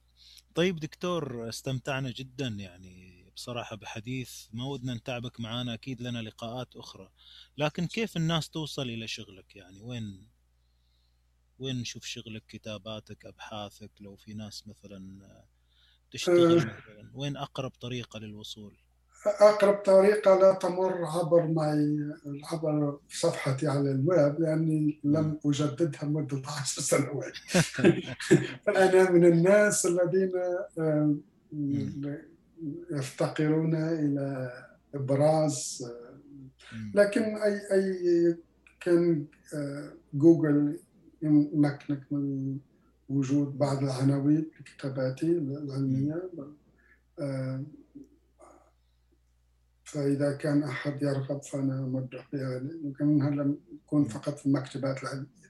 طيب دكتور استمتعنا جدا يعني بصراحة بحديث ما ودنا نتعبك معانا أكيد لنا لقاءات أخرى. لكن كيف الناس توصل إلى شغلك؟ يعني وين وين نشوف شغلك كتاباتك أبحاثك؟ لو في ناس مثلا تشتغل أه. مثلا وين أقرب طريقة للوصول؟ أقرب طريقة لا تمر عبر معي عبر صفحتي على الويب لأني لم أجددها منذ عشر سنوات. فأنا من الناس الذين يفتقرون إلى إبراز. لكن أي أي كان جوجل يمكنك من وجود بعض العناوين لكتاباتي العلمية. آه، فإذا كان أحد يرغب فأنا أمدح بها. يمكن أنها لم تكون فقط في المكتبات العلمية.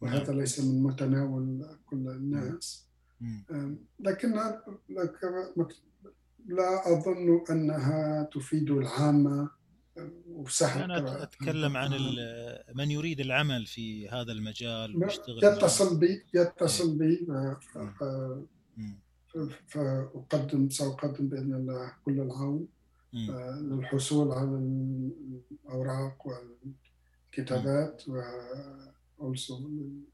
وهذا نعم. ليس من متناول كل الناس. لكن لا أظن أنها تفيد العامة وسهل أنا أتكلم عن من يريد العمل في هذا المجال ويشتغل يتصل بي يتصل بي فأقدم سأقدم بإذن الله كل العون آه، للحصول على الأوراق والكتابات و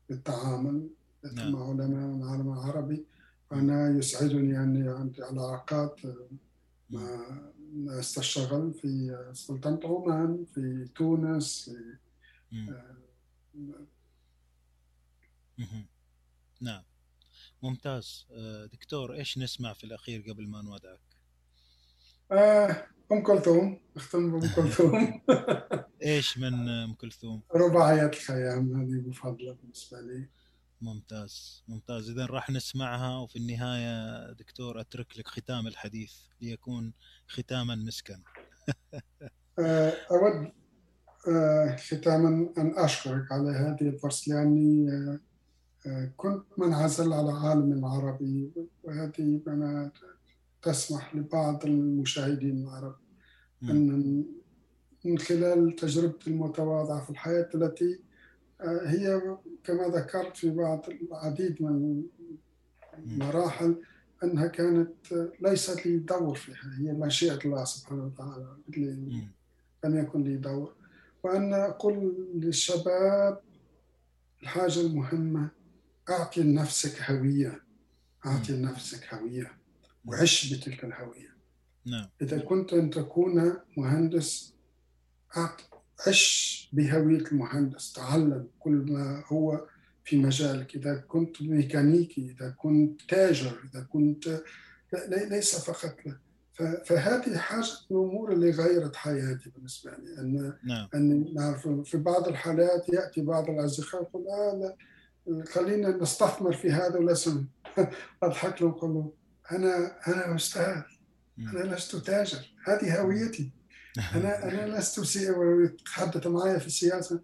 بالتعامل نعم. مع علماء العالم العربي. وأنا يسعدني أني عندي علاقات مع ناس تشتغل في سلطنة عمان في تونس في آه، نعم. ممتاز. آه، دكتور إيش نسمع في الأخير قبل ما نودعك؟ آه، أم كلثوم. اختم بام كلثوم. إيش من أم كلثوم؟ رباعيات الخيام هذه مفضلة بالنسبة لي. ممتاز ممتاز. اذا راح نسمعها وفي النهاية دكتور أترك لك ختام الحديث ليكون ختاما مسكا. آه، أود آه، ختاما أن أشكرك على هذه الفرصة لأني آه، كنت منعزل على عالم العربي وهذه أنا تسمح لبعض المشاهدين العرب أن من خلال تجربتي المتواضعة في الحياة التي هي كما ذكرت في بعض العديد من المراحل أنها كانت ليست لي دور فيها. هي مشيئة الله سبحانه وتعالى لم يكن لي دور. وأن أقول للشباب الحاجة المهمة أعطي لنفسك هوية. أعطي لنفسك هوية. وعش بتلك الهوية. نعم. إذا كنت أن تكون مهندس عش بهوية المهندس تعلم كل ما هو في مجالك. إذا كنت ميكانيكي إذا كنت تاجر إذا كنت ليس فقط فهذه حاجة من الأمور اللي غيرت حياتي بالنسبة لي. أن نعم. أن في بعض الحالات يأتي بعض الأصدقاء يقول آه لا خلينا نستثمر في هذا ولسن أضحك له أقول له أنا أنا أستاذ أنا لست تاجر. هذه هويتي. أنا أنا لست يتحدث معي في السياسة.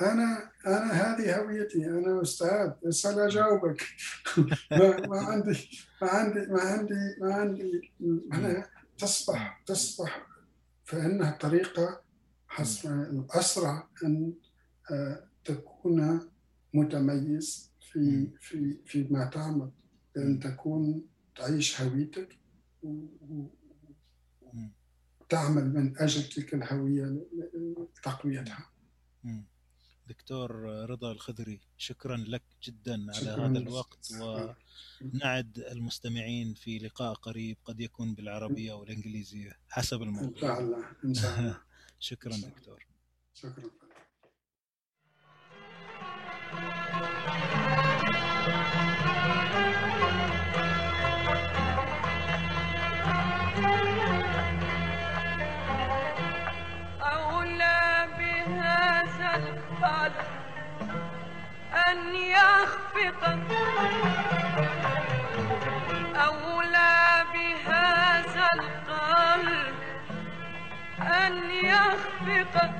أنا أنا هذه هويتي. أنا أستاذ. اسال أجاوبك. ما, ما عندي ما عندي ما عندي ما عندي أنا تصبح تصبح فإنها طريقة حسب الأسرع أن آه، تكون متميز في في في ما تعمل. ان تكون تعيش هويتك وتعمل من أجل تلك الهوية لتقويتها. دكتور رضا الخضري شكرا لك جدا على هذا الوقت ونعد المستمعين في لقاء قريب قد يكون بالعربية أو الإنجليزية حسب الموضوع. إن شاء الله. إن شاء الله. شكرا دكتور. شكرا. أن يخفق أولى بهذا القلب أن يخفق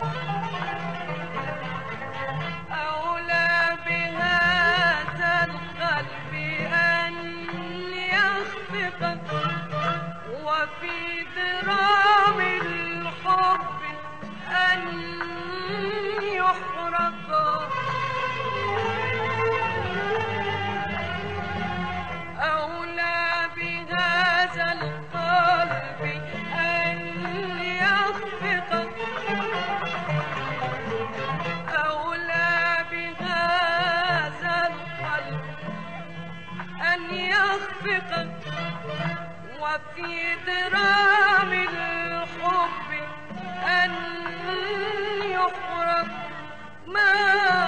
درام الحب أن يحرق ما